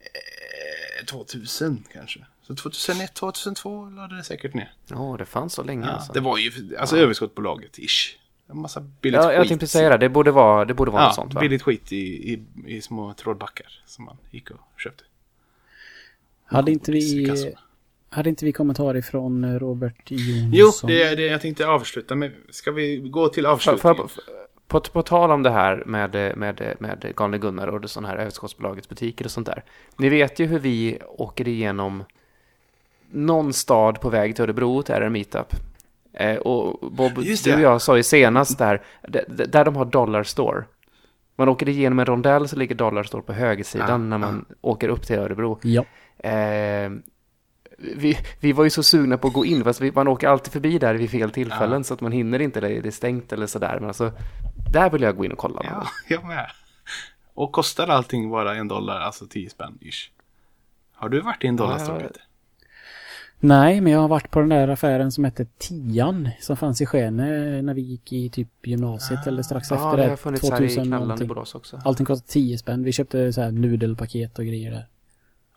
S4: Eh, 2000 kanske. Så 2001, 2002 lade det säkert ner.
S3: Åh, det fanns så länge
S4: Ja,
S3: alltså.
S4: Det var ju alltså överskottbolaget, ish. En massa billigt
S3: Ja, jag
S4: skit.
S3: tänkte säga det. Det borde vara, det borde vara
S4: Ja,
S3: något sånt va?
S4: billigt skit i, i, i små trådbackar som man gick och köpte.
S2: Hade inte vi... Hade inte vi kommentarer från eh, Robert Jonsson?
S4: Jo, det är det jag tänkte avsluta med. Ska vi gå till
S3: För,
S4: avslutningen?
S3: för, på, på tal om det här med, med, med Galne Gunnar och det sådana här överskottsbolagets butiker och sånt där. Ni vet ju hur vi åker igenom någon stad på väg till Örebro till en meetup. Eh, och Bob,
S4: Just
S3: du och jag sa ju senast där, där, de har Dollar Store. Man åker igenom en rondell så ligger Dollar Store på högersidan
S4: Ja,
S3: när man åker upp till Örebro.
S2: Ja.
S3: Eh, vi, vi var ju så sugna på att gå in, fast vi, man åker alltid förbi där vid fel tillfällen
S4: Ja.
S3: så att man hinner inte, det det är stängt eller sådär. Men alltså, där vill jag gå in och kolla.
S4: Ja, jag med. Och kostar allting bara en dollar, alltså 10 spänn ish? Har du varit i en dollarstore?
S3: Ja,
S4: Peter?
S2: Nej, men jag har varit på den där affären som hette Tian som fanns i Skene när vi gick i typ gymnasiet eller strax
S3: Ja,
S2: efter
S3: det har
S2: det.
S3: funnits här i Knallan i. Borås också.
S2: Allting kostade 10 spänn. Vi köpte så här nudelpaket och grejer där.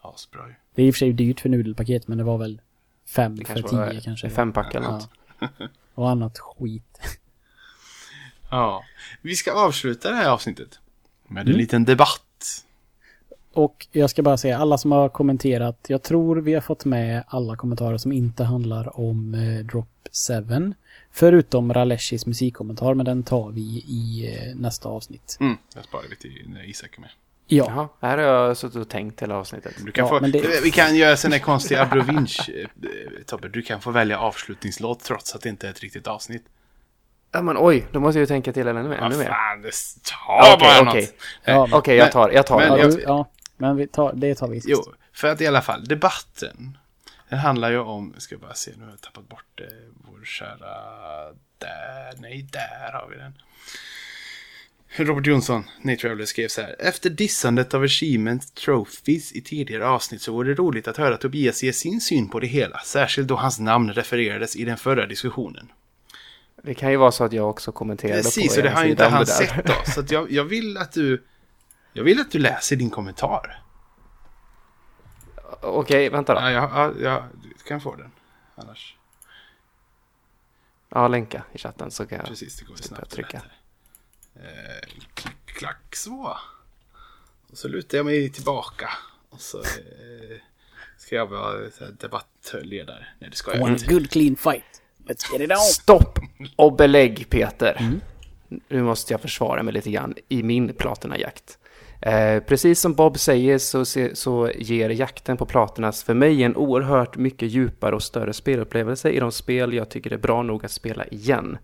S4: Asbra ju.
S2: Det är i och för sig dyrt för nudelpaket men det var väl fem
S3: Det
S2: för
S3: kanske
S2: tio
S3: var
S2: kanske.
S3: fem pack eller något.
S2: Ja. Och annat skit.
S4: Ja, vi ska avsluta det här avsnittet med en
S2: Mm.
S4: liten debatt.
S2: Och jag ska bara säga, alla som har kommenterat, jag tror vi har fått med alla kommentarer som inte handlar om eh, Drop 7. Förutom Raleshis musikkommentar, men den tar vi i eh, nästa avsnitt.
S4: Mm, jag sparar vi till när Isak är med.
S2: Ja,
S3: Jaha, här har jag suttit och tänkt hela avsnittet.
S4: Du kan
S2: Ja,
S4: få,
S2: det-
S4: Vi kan göra sån här konstig abrovinch, eh, Tobbe. Du kan få välja avslutningslåt trots att det inte är ett riktigt avsnitt.
S3: Ja men oj, då måste jag ju tänka till ännu, ännu mer.
S4: fan, det ta
S3: Okej,
S4: bara
S3: okej.
S4: något.
S2: Ja,
S3: Okej, jag tar, jag tar.
S4: men
S2: ja,
S3: jag,
S2: ja, men vi tar, det tar vi sist.
S4: Jo, för att i alla fall, debatten. Den handlar ju om, ska jag bara se, nu har jag tappat bort det, vår kära, där, nej, där har vi den. Robert Jonsson, Nate Traveller, skrev så här. Efter dissandet av Achievement Trophies i tidigare avsnitt så vore det roligt att höra Tobias ge sin syn på det hela. Särskilt då hans namn refererades i den förra diskussionen.
S3: Det kan ju vara så att jag också kommenterade
S4: Precis,
S3: på
S4: och det har inte
S3: sida om
S4: han sett då. Så jag, jag vill att du... Jag vill att du läser din kommentar.
S3: Okej, vänta då.
S4: Ja, ja, ja, du kan få den. Annars,
S3: Ja, länka i chatten så kan jag...
S4: precis, det går ju snabbt.
S3: trycka.
S4: trycka. Eh, klick, klack, så. Och så lutar jag mig tillbaka. Och så eh, ska jag vara här debattledare. Nej, det ska jag
S2: One
S4: inte.
S2: good clean fight. Let's get it on.
S3: Stopp och belägg Peter. Nu måste jag försvara mig lite grann i min platinajakt. Eh, precis som Bob säger så, så ger jakten på platinas för mig en oerhört mycket djupare och större spelupplevelse i de spel jag tycker är bra nog att spela igen.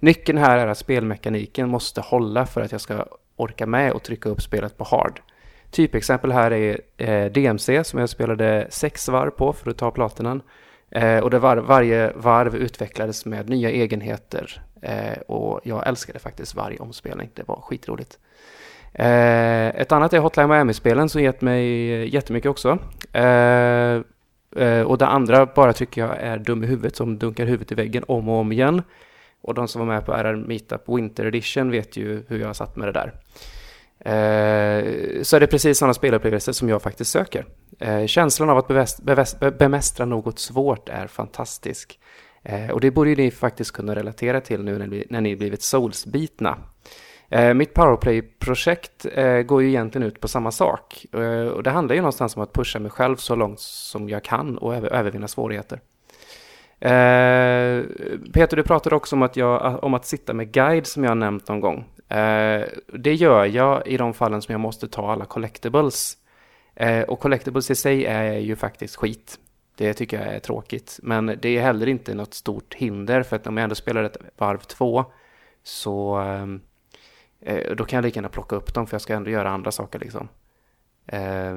S3: Nyckeln här är att spelmekaniken måste hålla för att jag ska orka med och trycka upp spelet på hard. Typexempel här är eh, DMC som jag spelade sex varv på för att ta platinan. Eh, och det var, varje varv utvecklades med nya egenheter. Eh, och jag älskade faktiskt varje omspelning. Det var skitroligt. Eh, ett annat är Hotline Miami-spelen som gett mig jättemycket också. Eh, eh, och det andra bara tycker jag är dum i huvudet som dunkar huvudet i väggen om och om igen. Och de som var med på RR Meetup Winter Edition vet ju hur jag har satt med det där. Eh, så är det precis sådana spelupplevelser som jag faktiskt söker. Eh, känslan av att beväst, beväst, be- bemästra något svårt är fantastisk. Eh, och det borde ju ni faktiskt kunna relatera till nu när ni, när ni blivit soulsbitna. Eh, mitt powerplay-projekt eh, går ju egentligen ut på samma sak. Eh, och det handlar ju någonstans om att pusha mig själv så långt som jag kan och över, övervinna svårigheter. Eh, Peter, du pratade också om att, jag, om att sitta med guide som jag har nämnt någon gång. Eh, det gör jag i de fallen som jag måste ta alla collectibles. Eh, och collectibles i sig är ju faktiskt skit. Det tycker jag är tråkigt. Men det är heller inte något stort hinder för att om jag ändå spelar ett varv två så eh, eh då kan jag lika gärna plocka upp dem för jag ska ändå göra andra saker liksom. Eh,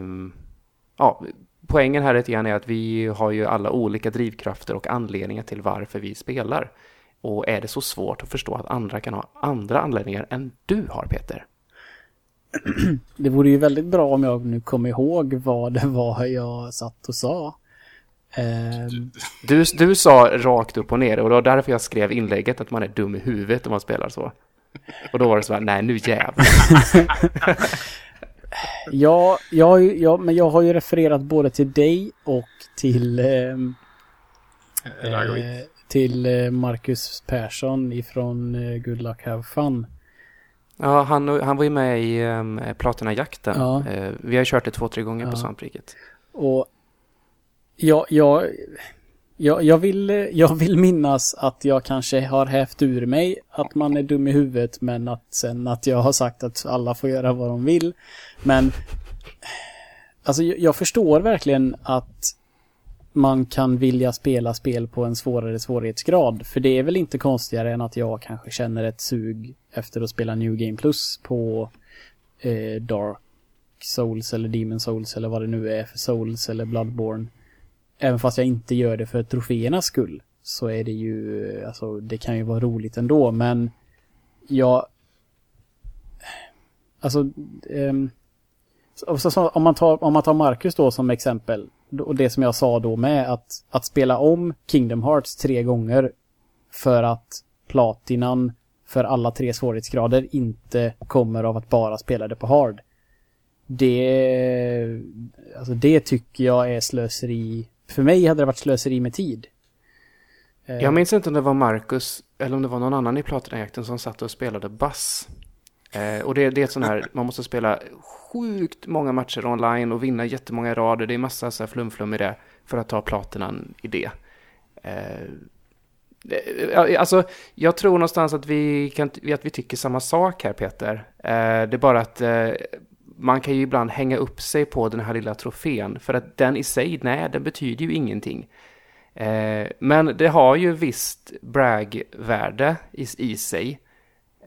S3: ja, poängen här lite grann är att vi har ju alla olika drivkrafter och anledningar till varför vi spelar. Och är det så svårt att förstå att andra kan ha andra anledningar än du har Peter?
S2: Det vore ju väldigt bra om jag nu kommer ihåg vad det var jag satt och sa. Ehm,
S3: Du, du sa rakt upp och ner och det var därför jag skrev inlägget att man är dum i huvudet om man spelar så. Och då var det så här, nej nu jävlar.
S2: ja, jag, ja, men jag har ju refererat både till dig och till, ehm,
S4: Ragovic.
S2: eh, till eh, Marcus Persson ifrån eh, Good Luck Have Fun.
S3: Ja, han, han var ju med i um, Platina-jakten.
S2: Ja.
S3: Eh, vi har kört det två, tre gånger
S2: Ja.
S3: på Svampriket.
S2: Och jag, jag, jag, jag, vill, eh, jag vill minnas att jag kanske har hävt ur mig att man är dum i huvudet men att sen att jag har sagt att alla får göra vad de vill. Men alltså jag, jag förstår verkligen att man kan vilja spela spel på en svårare svårighetsgrad. För det är väl inte konstigare än att jag kanske känner ett sug efter att spela New Game Plus på eh, Dark Souls eller Demon Souls eller vad det nu är för Souls eller Bloodborne. Även fast jag inte gör det för troféernas skull. Så är det ju, alltså det kan ju vara roligt ändå men jag... Alltså, um, så, så, om, man tar, om man tar Marcus då som exempel. Och det som jag sa då med att, att spela om Kingdom Hearts tre gånger för att platinan för alla tre svårighetsgrader inte kommer av att bara spela det på hard. Det, alltså det tycker jag är slöseri. För mig hade det varit slöseri med tid.
S3: Jag minns inte om det var Marcus eller om det var någon annan i Platinajakten som satt och spelade bass. Eh, och det, det är ett sånt här, man måste spela sjukt många matcher online och vinna jättemånga rader. Det är massa så här flum-flum i det för att ta platinan i det. Eh, eh, alltså, jag tror någonstans att vi, kan, att vi tycker samma sak här Peter. Eh, det är bara att eh, man kan ju ibland hänga upp sig på den här lilla trofén. För att den i sig, nej, den betyder ju ingenting. Eh, men det har ju visst brag-värde i, i sig.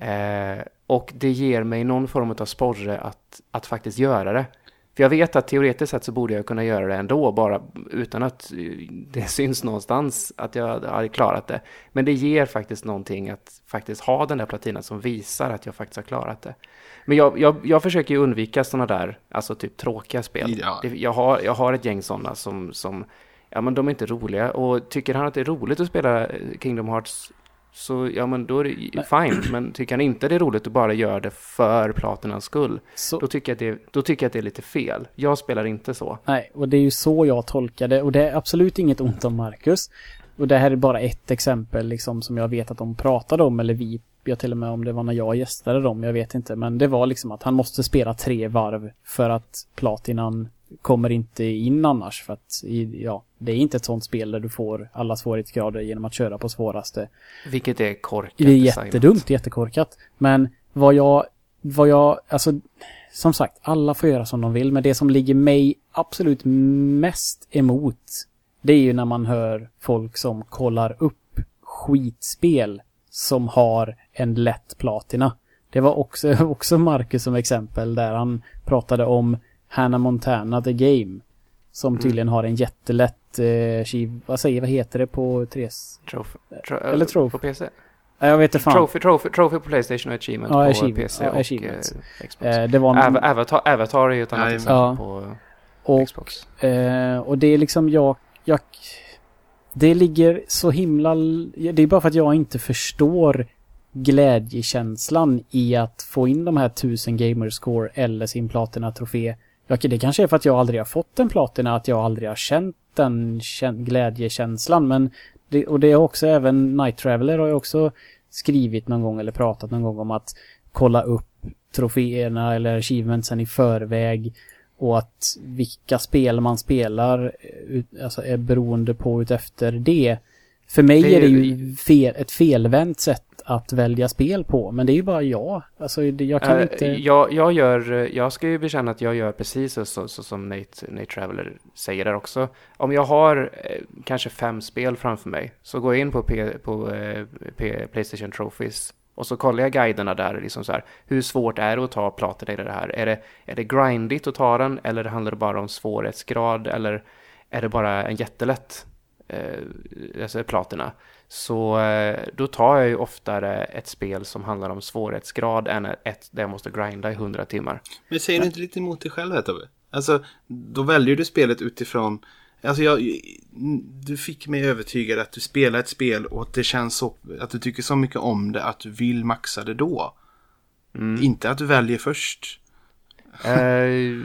S3: Eh, och det ger mig någon form av sporre att, att faktiskt göra det. För jag vet att teoretiskt sett så borde jag kunna göra det ändå, bara utan att eh, det syns någonstans att jag hade klarat det. Men det ger faktiskt någonting att faktiskt ha den där platinan som visar att jag faktiskt har klarat det. Men jag, jag, jag försöker ju undvika sådana där, alltså typ tråkiga spel.
S4: Ja.
S3: Jag, har, jag har ett gäng sådana som, som, ja men de är inte roliga. Och tycker han att det är roligt att spela eh, Kingdom Hearts så ja men då är det fine. Men tycker han inte det är roligt att bara göra det för platinans skull.
S2: Så,
S3: Då tycker, jag att det, då tycker jag att det är lite fel. Jag spelar inte så.
S2: Nej, och det är ju så jag tolkar det. Och det är absolut inget ont om Marcus. Och det här är bara ett exempel liksom som jag vet att de pratade om, eller vi, jag till och med om det var när jag gästade dem, jag vet inte. Men det var liksom att han måste spela tre varv för att platinan kommer inte in annars. För att, ja, det är inte ett sånt spel där du får alla svårighetsgrader genom att köra på svåraste.
S3: Vilket är korkat.
S2: Det är jättedumt, jättekorkat. Men vad jag, vad jag, alltså, som sagt, alla får göra som de vill, men det som ligger mig absolut mest emot, det är ju när man hör folk som kollar upp skitspel som har en lätt platina. Det var också, också Marcus som exempel där han pratade om Hannah Montana The Game. Som tydligen har en jättelätt eh, skiv... Vad säger, vad heter det på 3
S3: Trophy. Tro,
S2: Eller trophy.
S3: På PC.
S2: Nej, Jag vet inte fan.
S3: Trophy, trophy, trophy på Playstation och Achievement
S2: Ja,
S3: på
S2: achievement.
S3: PC
S2: Ja,
S3: och
S2: achievements.
S3: eh, Xbox.
S2: Eh, det var
S3: Ava- Avatar, Avatar är ju ett annat exempel
S2: ja.
S3: på
S2: och,
S3: Xbox.
S2: eh, och det är liksom jag, jag... Det ligger så himla... Det är bara för att jag inte förstår glädjekänslan i att få in de här tusen gamerscore eller sin platina-trofé. Det kanske är för att jag aldrig har fått en platina, att jag aldrig har känt den glädjekänslan. Men det, och det är också även Night Traveler har jag också skrivit någon gång eller pratat någon gång om att kolla upp troféerna eller achievementsen i förväg. Och att vilka spel man spelar eh, ut, alltså är beroende på utefter det. För mig
S3: Det är
S2: är det
S3: ju-
S2: fel, ett felvänt sätt att välja spel på. Men det är ju bara jag. Alltså jag kan
S3: Eh,
S2: inte...
S3: jag, jag gör, jag ska ju bekänna att jag gör precis så, så, så som Nate, Nate Traveller säger där också. Om jag har eh, kanske fem spel framför mig så går jag in på, P, på eh, P, Playstation Trophies och så kollar jag guiderna där, liksom så här, hur svårt är det att ta platina i det här? Är det, är det grindigt att ta den eller handlar det bara om svårighetsgrad eller är det bara en jättelätt eh, alltså platina? Så eh, då tar jag ju oftare ett spel som handlar om svårighetsgrad än ett där jag måste grinda i 100 timmar.
S4: Men säger du inte lite emot dig själv här Tobbe? Alltså, då väljer du spelet utifrån... Alltså jag, du fick mig övertygad att du spelar ett spel och att det känns så... Att du tycker så mycket om det att du vill maxa det då. Inte att du väljer först.
S3: Eh,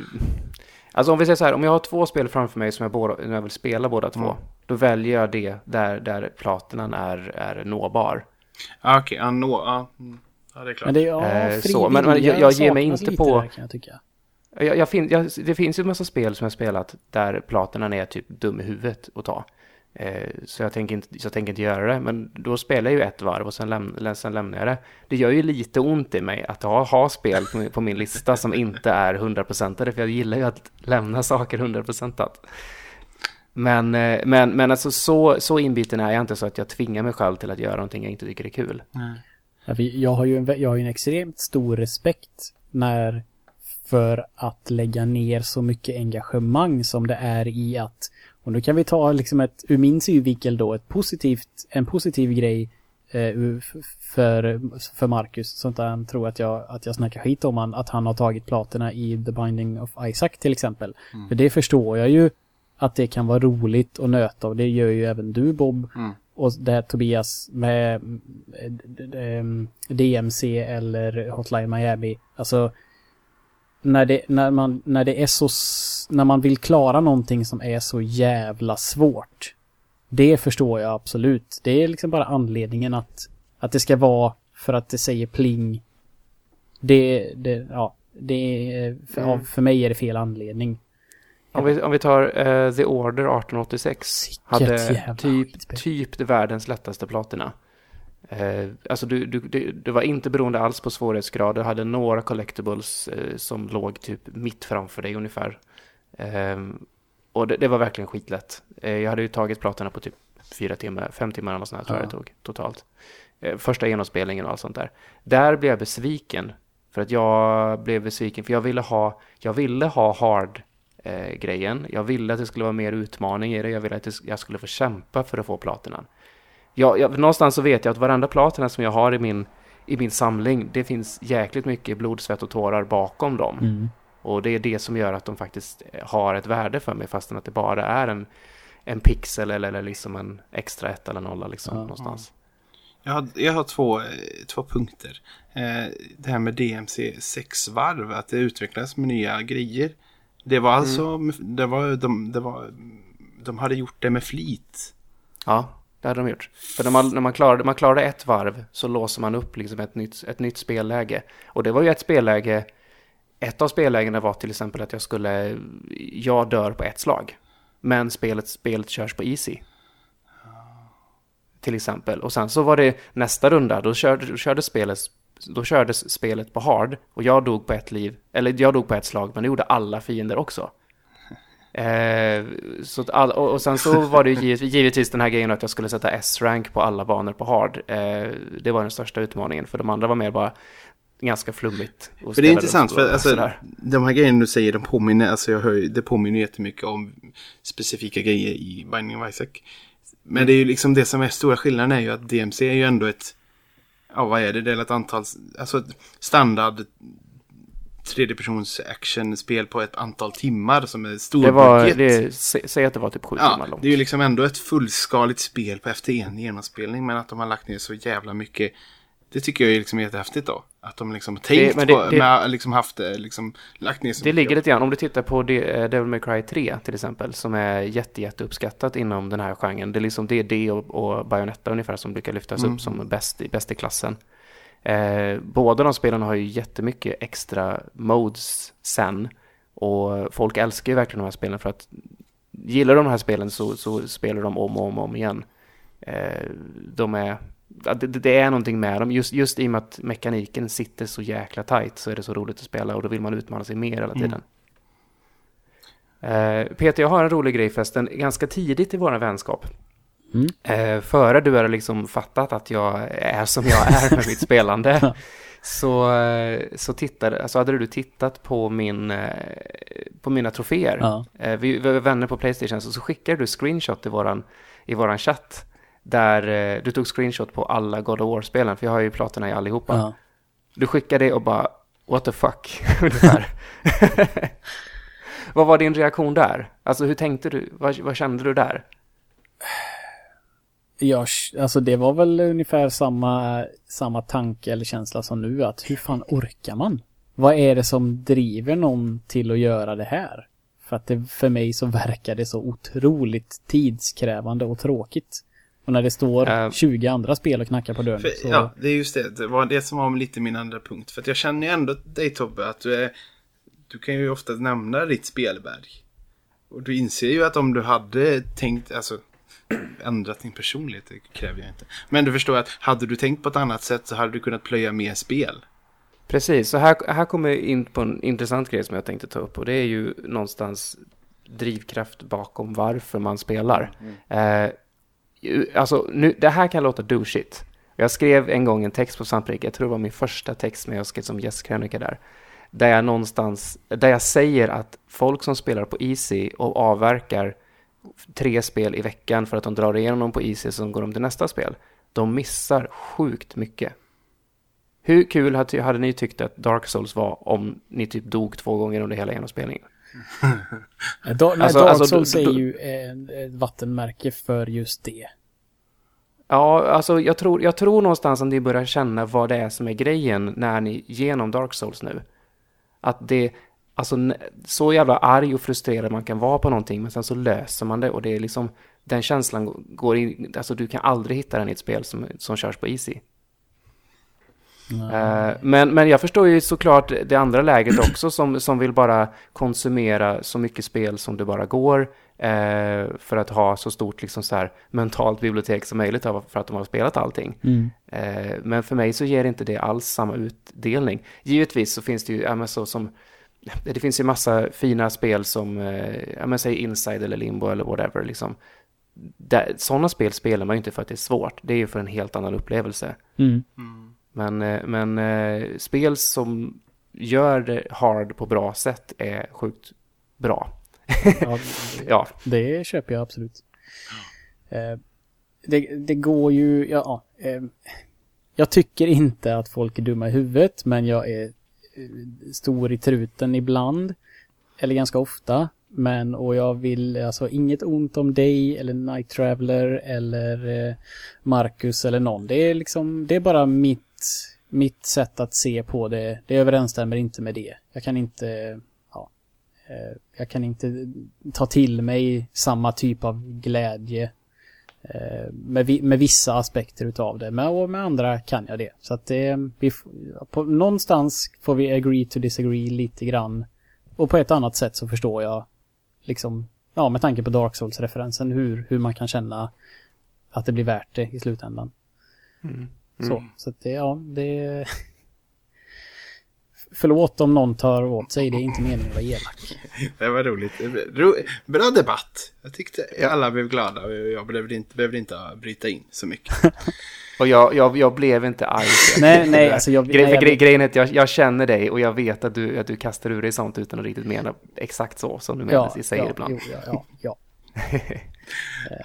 S3: alltså om vi säger så här, om jag har två spel framför mig som jag, båda, jag vill spela båda två,
S4: Mm.
S3: då väljer jag det där, där platinan är, är nåbar.
S4: Ja, okej. Ja, nå, ja. mm. ja, det är klart.
S2: Men det, ja,
S3: Eh, så, men- men jag- jag ger mig inte på-
S2: Där, kan jag tycka.
S3: Jag, jag fin, jag, det finns ju en massa spel som jag spelat där platinan är typ dum i huvudet att ta. Eh, så, jag tänker inte, så jag tänker inte göra det, men då spelar jag ju ett varv och sen, läm, sen lämnar jag det. Det gör ju lite ont i mig att ha, ha spel på, min- på min lista som inte är 100% för jag gillar ju att lämna saker 100% Men, eh, men, men alltså så, så inbiten är jag inte så att jag tvingar mig själv till att göra någonting jag inte tycker är kul.
S2: Vi- Jag har ju en, jag har ju en extremt stor respekt när för att lägga ner så mycket engagemang som det är i att och nu kan vi ta liksom ett, ur min synvinkel då, ett positivt, en positiv grej eh, för, för Marcus, så att han tror att jag, att jag snackar skit om han, att han har tagit platerna i The Binding of Isaac till exempel. För det förstår jag ju att det kan vara roligt att nöta och det gör ju även du Bob.
S4: Mm.
S2: Och det här Tobias med mm, mm, DMC eller Hotline Miami. Alltså när det, när man, när det är så, när man vill klara någonting som är så jävla svårt. Det förstår jag absolut. Det är liksom bara anledningen att, att det ska vara för att det säger pling. Det, det ja, det är, för,
S3: Mm.
S2: för mig är det fel anledning.
S3: Om vi, om vi tar eh, The Order 1886.
S2: Vilket
S3: hade typ, typ världens lättaste platina. Eh, alltså du, du, det, det var inte beroende alls på svårighetsgrad. Du hade några collectibles eh, som låg typ mitt framför dig ungefär. Ehm, och det, det var verkligen skitlätt. Eh, jag hade ju tagit platina på typ fyra timmar, fem timmar eller något sånt här tror jag
S2: Ja.
S3: det tog totalt. Eh, första genomspelningen och allt sånt där. Där blev jag besviken För att jag blev besviken, för jag ville ha, jag ville ha hard eh, grejen. Jag ville att det skulle vara mer utmaning i det. Jag ville att jag skulle få kämpa för att få platinan. Jag, jag, någonstans så vet jag att varenda platina som jag har i min, i min samling, det finns jäkligt mycket blod, svett och tårar bakom dem.
S2: Mm.
S3: Och det är det som gör att de faktiskt har ett värde för mig, fastän att det bara är en, en pixel eller, eller liksom en extra ett eller nolla liksom,
S2: Ja.
S3: någonstans.
S4: Jag har, jag har två, eh, två punkter. Eh, det här med DMC 6 varv, att det utvecklas med nya grejer. Det var alltså, det var, de, det var, de hade gjort det med flit.
S3: Ja, det hade de gjort. För när man, när man, klarade, man klarade ett varv så låser man upp liksom ett, nytt, ett nytt spelläge. Och det var ju ett spelläge, ett av spellägena var till exempel att jag skulle, jag dör på ett slag. Men spelet, spelet körs på easy. Till exempel. Och sen så var det nästa runda, då körde, då körde spelet då kördes spelet på hard och jag dog på ett liv, eller jag dog på ett slag, men det gjorde alla fiender också. Eh, så all, och, och sen så var det ju givet, givetvis den här grejen att jag skulle sätta S-rank på alla banor på hard. Eh, det var den största utmaningen, för de andra var mer bara ganska flummigt.
S4: För det är intressant, för alltså, de här grejerna du säger, de påminner, alltså jag hör, det påminner jättemycket om specifika grejer i Binding of Isaac. Men det är ju liksom det som är stora skillnaden är ju att DMC är ju ändå ett, ja vad är det, det är ett antal, alltså ett standard tredjepersons actionspel på ett antal timmar som är stor
S3: Det var,
S4: budget.
S3: det, sä- säg att det var typ sju
S4: Ja,
S3: timmar långt.
S4: det är ju liksom ändå ett fullskaligt spel på FT1 genomspelning. Men att de har lagt ner så jävla mycket. Det tycker jag är liksom jättehäftigt då. Att de liksom har tänkt
S3: men det-
S4: på,
S3: det-
S4: med, liksom haft det, liksom lagt ner så
S3: Det ligger lite grann, om du tittar på eh, Devil May Cry 3 till exempel, som är jätte, jätte uppskattat inom den här genren. Det är liksom det, det och, och Bayonetta ungefär som brukar lyftas
S4: Mm.
S3: upp som bäst i, bäst i klassen. Eh, båda de spelarna har ju jättemycket extra modes sen. Och folk älskar ju verkligen de här spelen för att gillar de här spelen så, så spelar de om och om och om igen. Eh, de är, det, det är någonting med dem. Just, just i och med att mekaniken sitter så jäkla tight så är det så roligt att spela och då vill man utmana sig mer hela tiden. Eh, Peter, jag har en rolig grej förresten. Ganska tidigt i vår vänskap.
S2: Mm.
S3: Eh, före du hade liksom fattat att jag är som jag är med mitt spelande. Så, eh, så, tittade, alltså hade du tittat på, min, eh, på mina troféer.
S2: Ja.
S3: Vi, vi var vänner på Playstation så, så skickade du screenshot i våran, i våran chatt. Där du tog screenshot på alla God of War-spelen, för jag har ju platerna i allihopa.
S2: Ja.
S3: Du skickade det och bara what the fuck, ungefär. vad var din reaktion där? Alltså hur tänkte du? Vad, vad kände du där?
S2: Ja, alltså det var väl ungefär samma, samma tanke eller känsla som nu att hur fan orkar man? Vad är det som driver någon till att göra det här? För att det, för mig så verkar det så otroligt tidskrävande och tråkigt. Och när det står
S3: Eh.
S2: 20 andra spel och knackar på dörren
S4: För,
S2: så...
S4: Ja, det är just det. Det var det som var lite min andra punkt. För att jag känner ju ändå dig Tobbe, att du är... Du kan ju ofta nämna ditt spelberg. Och du inser ju att om du hade tänkt, alltså ändrat din personlighet, det kräver jag inte. Men du förstår att hade du tänkt på ett annat sätt så hade du kunnat plöja mer spel.
S3: Precis, så här, här kommer jag in på en intressant grej som jag tänkte ta upp och det är ju någonstans drivkraft bakom varför man spelar. Eh, ju- alltså, nu, det här kan låta douchigt. Jag skrev en gång en text på Svampriket, jag tror det var min första text när jag skrev som gästkrönika där. Där jag någonstans, där jag säger att folk som spelar på Easy och avverkar tre spel i veckan för att de drar igenom dem på Easy så går de till nästa spel. De missar sjukt mycket. Hur kul hade, ni tyckt att Dark Souls var om ni typ dog två gånger under hela genomspelningen?
S2: Da,
S3: Alltså-
S2: Dark
S3: alltså,
S2: Souls är ju ett vattenmärke för just det.
S3: Ja, alltså jag tror, jag tror någonstans att ni börjar känna vad det är som är grejen när ni genom Dark Souls nu. Att det, alltså så jävla arg och frustrerad man kan vara på någonting, men sen så löser man det och det är liksom, den känslan går in, alltså du kan aldrig hitta den i ett spel som, som körs på Easy. Eh, men, men jag förstår ju såklart det andra läget också som, som vill bara konsumera så mycket spel som det bara går eh, för att ha så stort liksom så här, mentalt bibliotek som möjligt för att de har spelat allting.
S2: Mm.
S3: Eh, men för mig så ger inte det alls samma utdelning. Givetvis så finns det ju, ja, så som, det finns ju massa fina spel som, eh, ja men säg Inside eller Limbo eller whatever liksom. Där, sådana spel spelar man ju inte för att det är svårt, det är ju för en helt annan upplevelse.
S2: Mm.
S3: Men, eh, men eh, spel som gör det hard på bra sätt är sjukt bra.
S2: Ja,
S3: Ja,
S2: det köper jag absolut. Det, det går ju, ja, jag tycker inte att folk är dumma i huvudet, men jag är Eh, stor i truten ibland. Eller ganska ofta. Men, och jag vill, alltså inget ont om dig eller Night Traveler eller eh, Marcus eller någon. Det är liksom, det är bara mitt, mitt sätt att se på det. Det överensstämmer inte med det. Jag kan inte, ja, eh, jag kan inte ta till mig samma typ av glädje med, vi, med vissa aspekter utav det. Men, och med andra kan jag det. Så att det, vi, f- på, någonstans får vi agree to disagree lite grann. Och på ett annat sätt så förstår jag liksom, ja med tanke på Dark Souls-referensen hur, hur man kan känna att det blir värt det i slutändan. Så, så att det, ja, det... Förlåt om någon tar åt sig, det är inte meningen att vara elak.
S4: Det var roligt. Ro, bra debatt. Jag tyckte alla blev glada och jag behövde inte, behövde inte bryta in så mycket.
S3: och jag, jag, jag blev inte arg.
S2: Nej, nej, alltså jag...
S3: Gre
S2: nej,
S3: för
S2: jag
S3: gre grejen är att jag, jag känner dig och jag vet att du, att du kastar ur dig sånt utan att riktigt mena exakt så som du menar, säger
S2: ja,
S3: ibland.
S2: Jo, ja, ja, ja.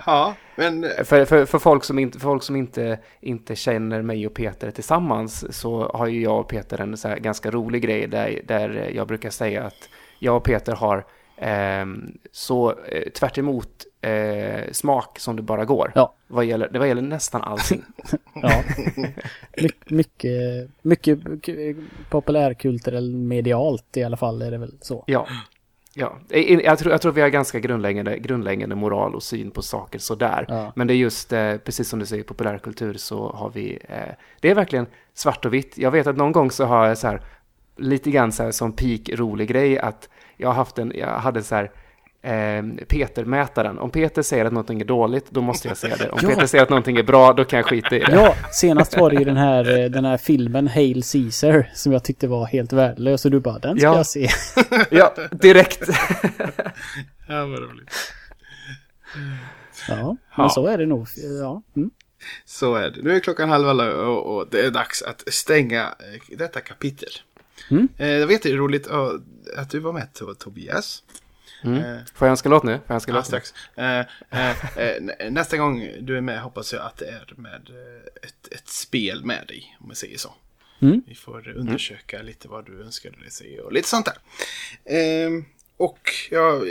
S4: Ja, men
S3: För, för, för folk som, inte, för folk som inte, inte känner mig och Peter tillsammans så har ju jag och Peter en så här ganska rolig grej där, där jag brukar säga att jag och Peter har eh, så eh, tvärt emot eh, smak som det bara går.
S2: Ja.
S3: Vad gäller, det vad gäller nästan allting.
S2: ja. My, mycket, mycket populärkulturell medialt i alla fall är det väl så.
S3: Ja. Ja, jag, tror, jag tror vi har ganska grundläggande, grundläggande moral och syn på saker sådär.
S2: Ja.
S3: Men det är just, eh, precis som du säger, populärkultur så har vi, eh, det är verkligen svart och vitt. Jag vet att någon gång så har jag så här, lite grann så här som peak rolig grej att jag har haft en, jag hade så här, eh, Peter-mätaren. Om Peter säger att någonting är dåligt, då måste jag säga det. Om
S2: Ja.
S3: Peter säger att någonting är bra, då kan jag skita i det.
S2: Ja, senast var det ju den här, eh, den här filmen Hail Caesar som jag tyckte var helt värdelös och du bara den ska
S3: Ja.
S2: jag se.
S3: Ja, direkt.
S4: ja, vad roligt.
S2: Ja, men
S4: Ja.
S2: så är det nog. Ja. Mm.
S4: Så är det. Nu är klockan halv alla och, och det är dags att stänga eh, detta kapitel.
S2: Mm.
S4: Eh, det var jätteroligt eh, att du var med To- Tobias.
S3: Mm.
S4: Eh,
S3: Får jag önska låt nu? Får jag önska
S4: Ja,
S3: låt
S4: strax. Eh, eh, eh, nä- nästa gång du är med hoppas jag att det är med eh, ett, ett spel med dig, om jag säger så.
S2: Mm.
S4: Vi får undersöka lite vad du önskade dig se och lite sånt där. Ehm, och jag,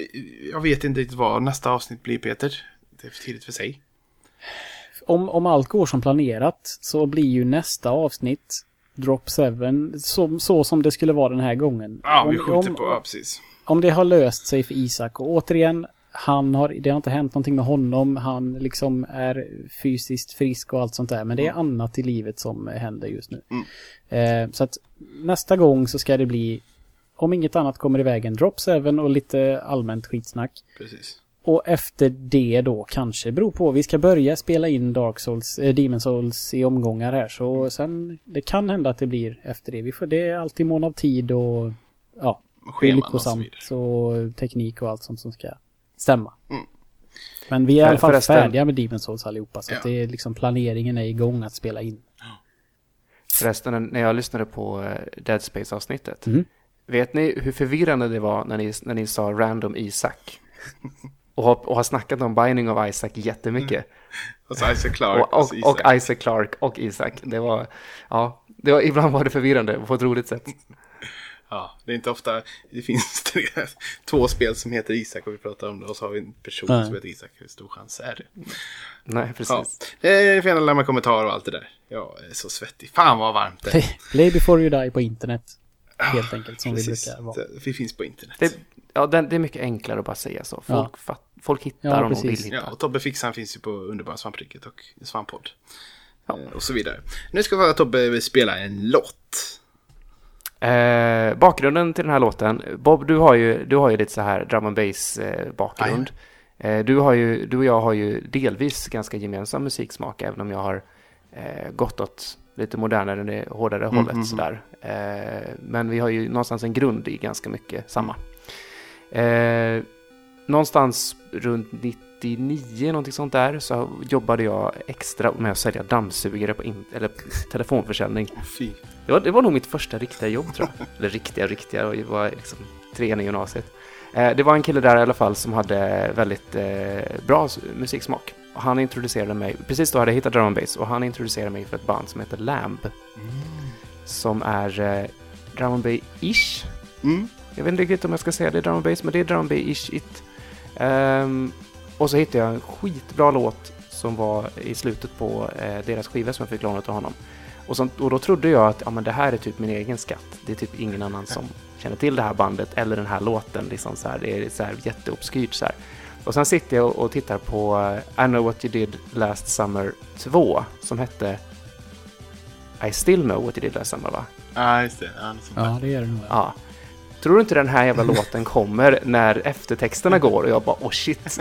S4: jag vet inte riktigt vad nästa avsnitt blir, Peter. Det är för tidigt för sig.
S2: Om, om allt går som planerat så blir ju nästa avsnitt Drop 7 så, så som det skulle vara den här gången.
S4: Ja, vi
S2: om,
S4: skjuter
S2: om,
S4: på, ja, precis.
S2: Om det har löst sig för Isak och återigen han har, det har inte hänt någonting med honom. Han liksom är fysiskt frisk och allt sånt där. Men det är annat i livet som händer just nu.
S4: Mm.
S2: Eh, så att nästa gång så ska det bli, om inget annat kommer i vägen, Drop 7 och lite allmänt skitsnack.
S4: precis.
S2: Och efter det då kanske, beror på, vi ska börja spela in Dark Souls, eh, Demon Souls i omgångar här. Så sen, det kan hända att det blir efter det. Vi får, det är alltid mån av tid och ja,
S4: Scheman och så vidare.
S2: och teknik och allt sånt som ska stämma.
S4: Mm.
S2: Men vi är i alla fall färdiga med Demon Souls allihopa. Så
S4: Ja.
S2: att det är liksom planeringen är igång att spela in.
S3: Förresten, när jag lyssnade på eh, Dead Space-avsnittet.
S2: Mm.
S3: Vet ni hur förvirrande det var när ni, när ni sa random Isak? Och har, och har snackat om Binding of Isaac jättemycket.
S4: Och så Isaac Clark
S3: Och, och,
S4: så
S3: och Isaac Clark och Isak. Det var, ja, det var, ibland var det förvirrande på ett roligt sätt.
S4: Ja, det är inte ofta det finns två spel som heter Isak och vi pratar om det och så har vi en person
S2: Nej.
S4: som heter Isak. Hur stor chans är det?
S3: Nej,
S4: Ja,
S3: precis.
S4: eh, får gärna lämna kommentarer och allt det där. Jag är så svettig. Fan vad varmt det är.
S2: Play before you die på internet. Helt enkelt som
S4: Precis.
S2: vi brukar vara.
S4: Det- Vi finns på internet.
S3: Det, ja, det, det är mycket enklare att bara säga så. Folk,
S2: Ja.
S3: fatt, folk hittar
S2: Ja,
S3: om de vill
S2: precis.
S3: hitta.
S4: Ja, och Tobbe Fixan finns ju på Underbara Svampriket och Svamppodd.
S3: Ja.
S4: Eh, Och så vidare. Nu ska vi Tobbe spela en låt.
S3: Eh, bakgrunden till den här låten. Bob, du har ju, du har ju lite så här drum and bass eh, bakgrund. Eh, du, har ju, du och jag har ju delvis ganska gemensam musiksmak, även om jag har eh, gått åt lite modernare, hårdare
S4: Mm,
S3: hållet
S4: mm,
S3: sådär. Eh, men vi har ju någonstans en grund i ganska mycket samma. Eh, någonstans runt 99, någonting sånt där, så jobbade jag extra med att sälja dammsugare på in, eller telefonförsäljning.
S4: Fy.
S3: Det var, det var nog mitt första riktiga jobb tror jag. Eller riktiga, riktiga, jag var liksom trean i gymnasiet. Eh, det var en kille där i alla fall som hade väldigt eh, bra musiksmak. Och han introducerade mig, precis då hade jag hittat drum and bass, och han introducerade mig för ett band som heter Lamb. Som är eh, drum and bass-ish.
S4: Mm.
S3: Jag vet inte riktigt om jag ska säga det är drum and bass, men det är drum and bass-ish it. Och så hittade jag en skitbra låt som var i slutet på eh, deras skiva som jag fick lånat av honom. Och, så, och då trodde jag att ja, men det här är typ min egen skatt. Det är typ ingen annan som känner till det här bandet eller den här låten. Liksom så här, det är så här jätteobskyrt så här. Och sen sitter jag och, och tittar på eh, I know what you did last summer 2 som hette I still know what you did last summer va?
S4: Ja, just det. Ja,
S2: det gör det nog. Ja.
S3: Tror du inte den här jävla låten kommer när eftertexterna går och jag bara oh shit.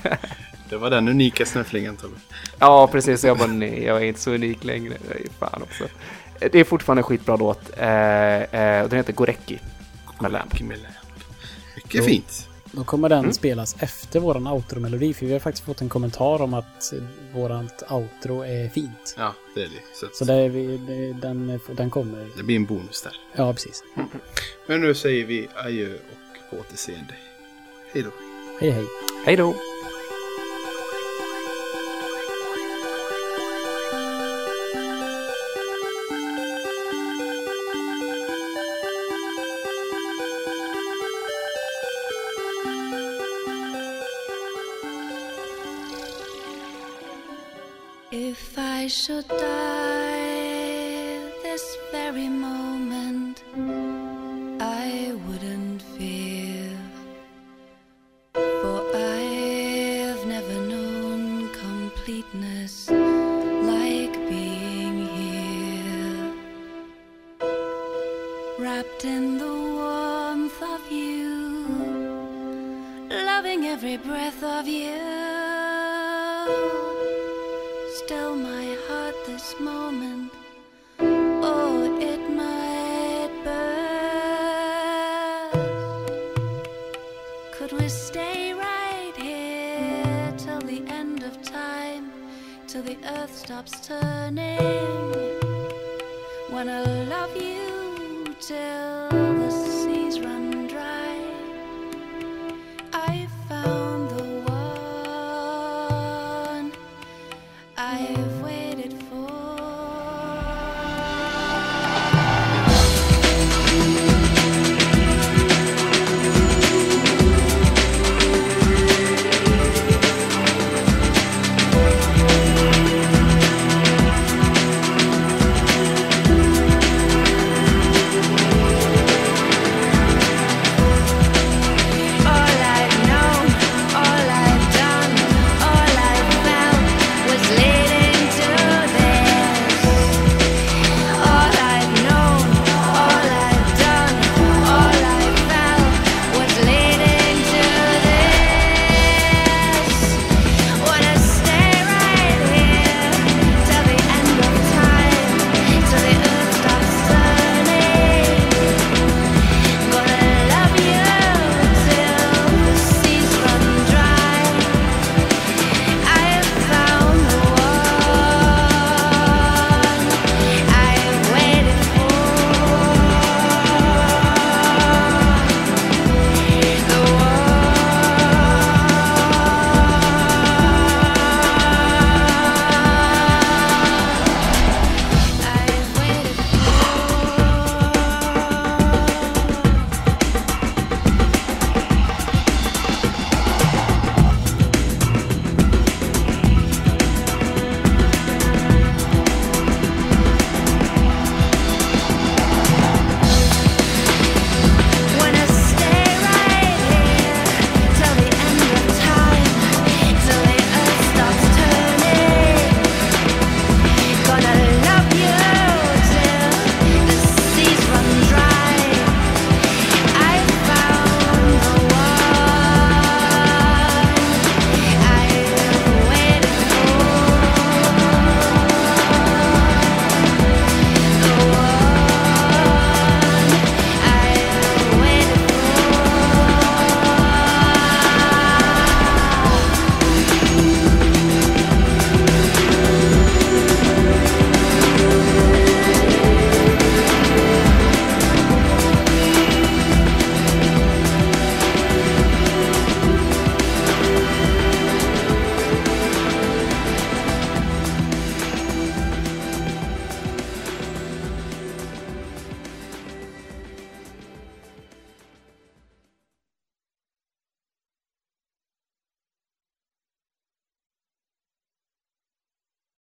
S4: Det var den unika snufflingen Tobbe.
S3: Ja, precis. Jag bara nej, jag är inte så unik längre. Fan också. Det är fortfarande en skitbra låt. Eh, eh, den heter Gorecki med lamp.
S4: Mycket
S2: Jo.
S4: fint.
S2: Då kommer den
S3: Mm.
S2: spelas efter våran outro-melodi. För vi har faktiskt fått en kommentar om att eh, vårat outro är fint.
S4: Ja, det är det. Så, att
S2: Så det är vi, det, den, den kommer.
S4: det blir en bonus där.
S2: Ja, precis.
S4: Men nu säger vi adjö och på återseende. Hej då.
S2: Hej, hej.
S3: Hej då!
S5: I should die this very moment, moment, oh, it might burst. Could we stay right here till the end of time, till the earth stops turning? Wanna love you till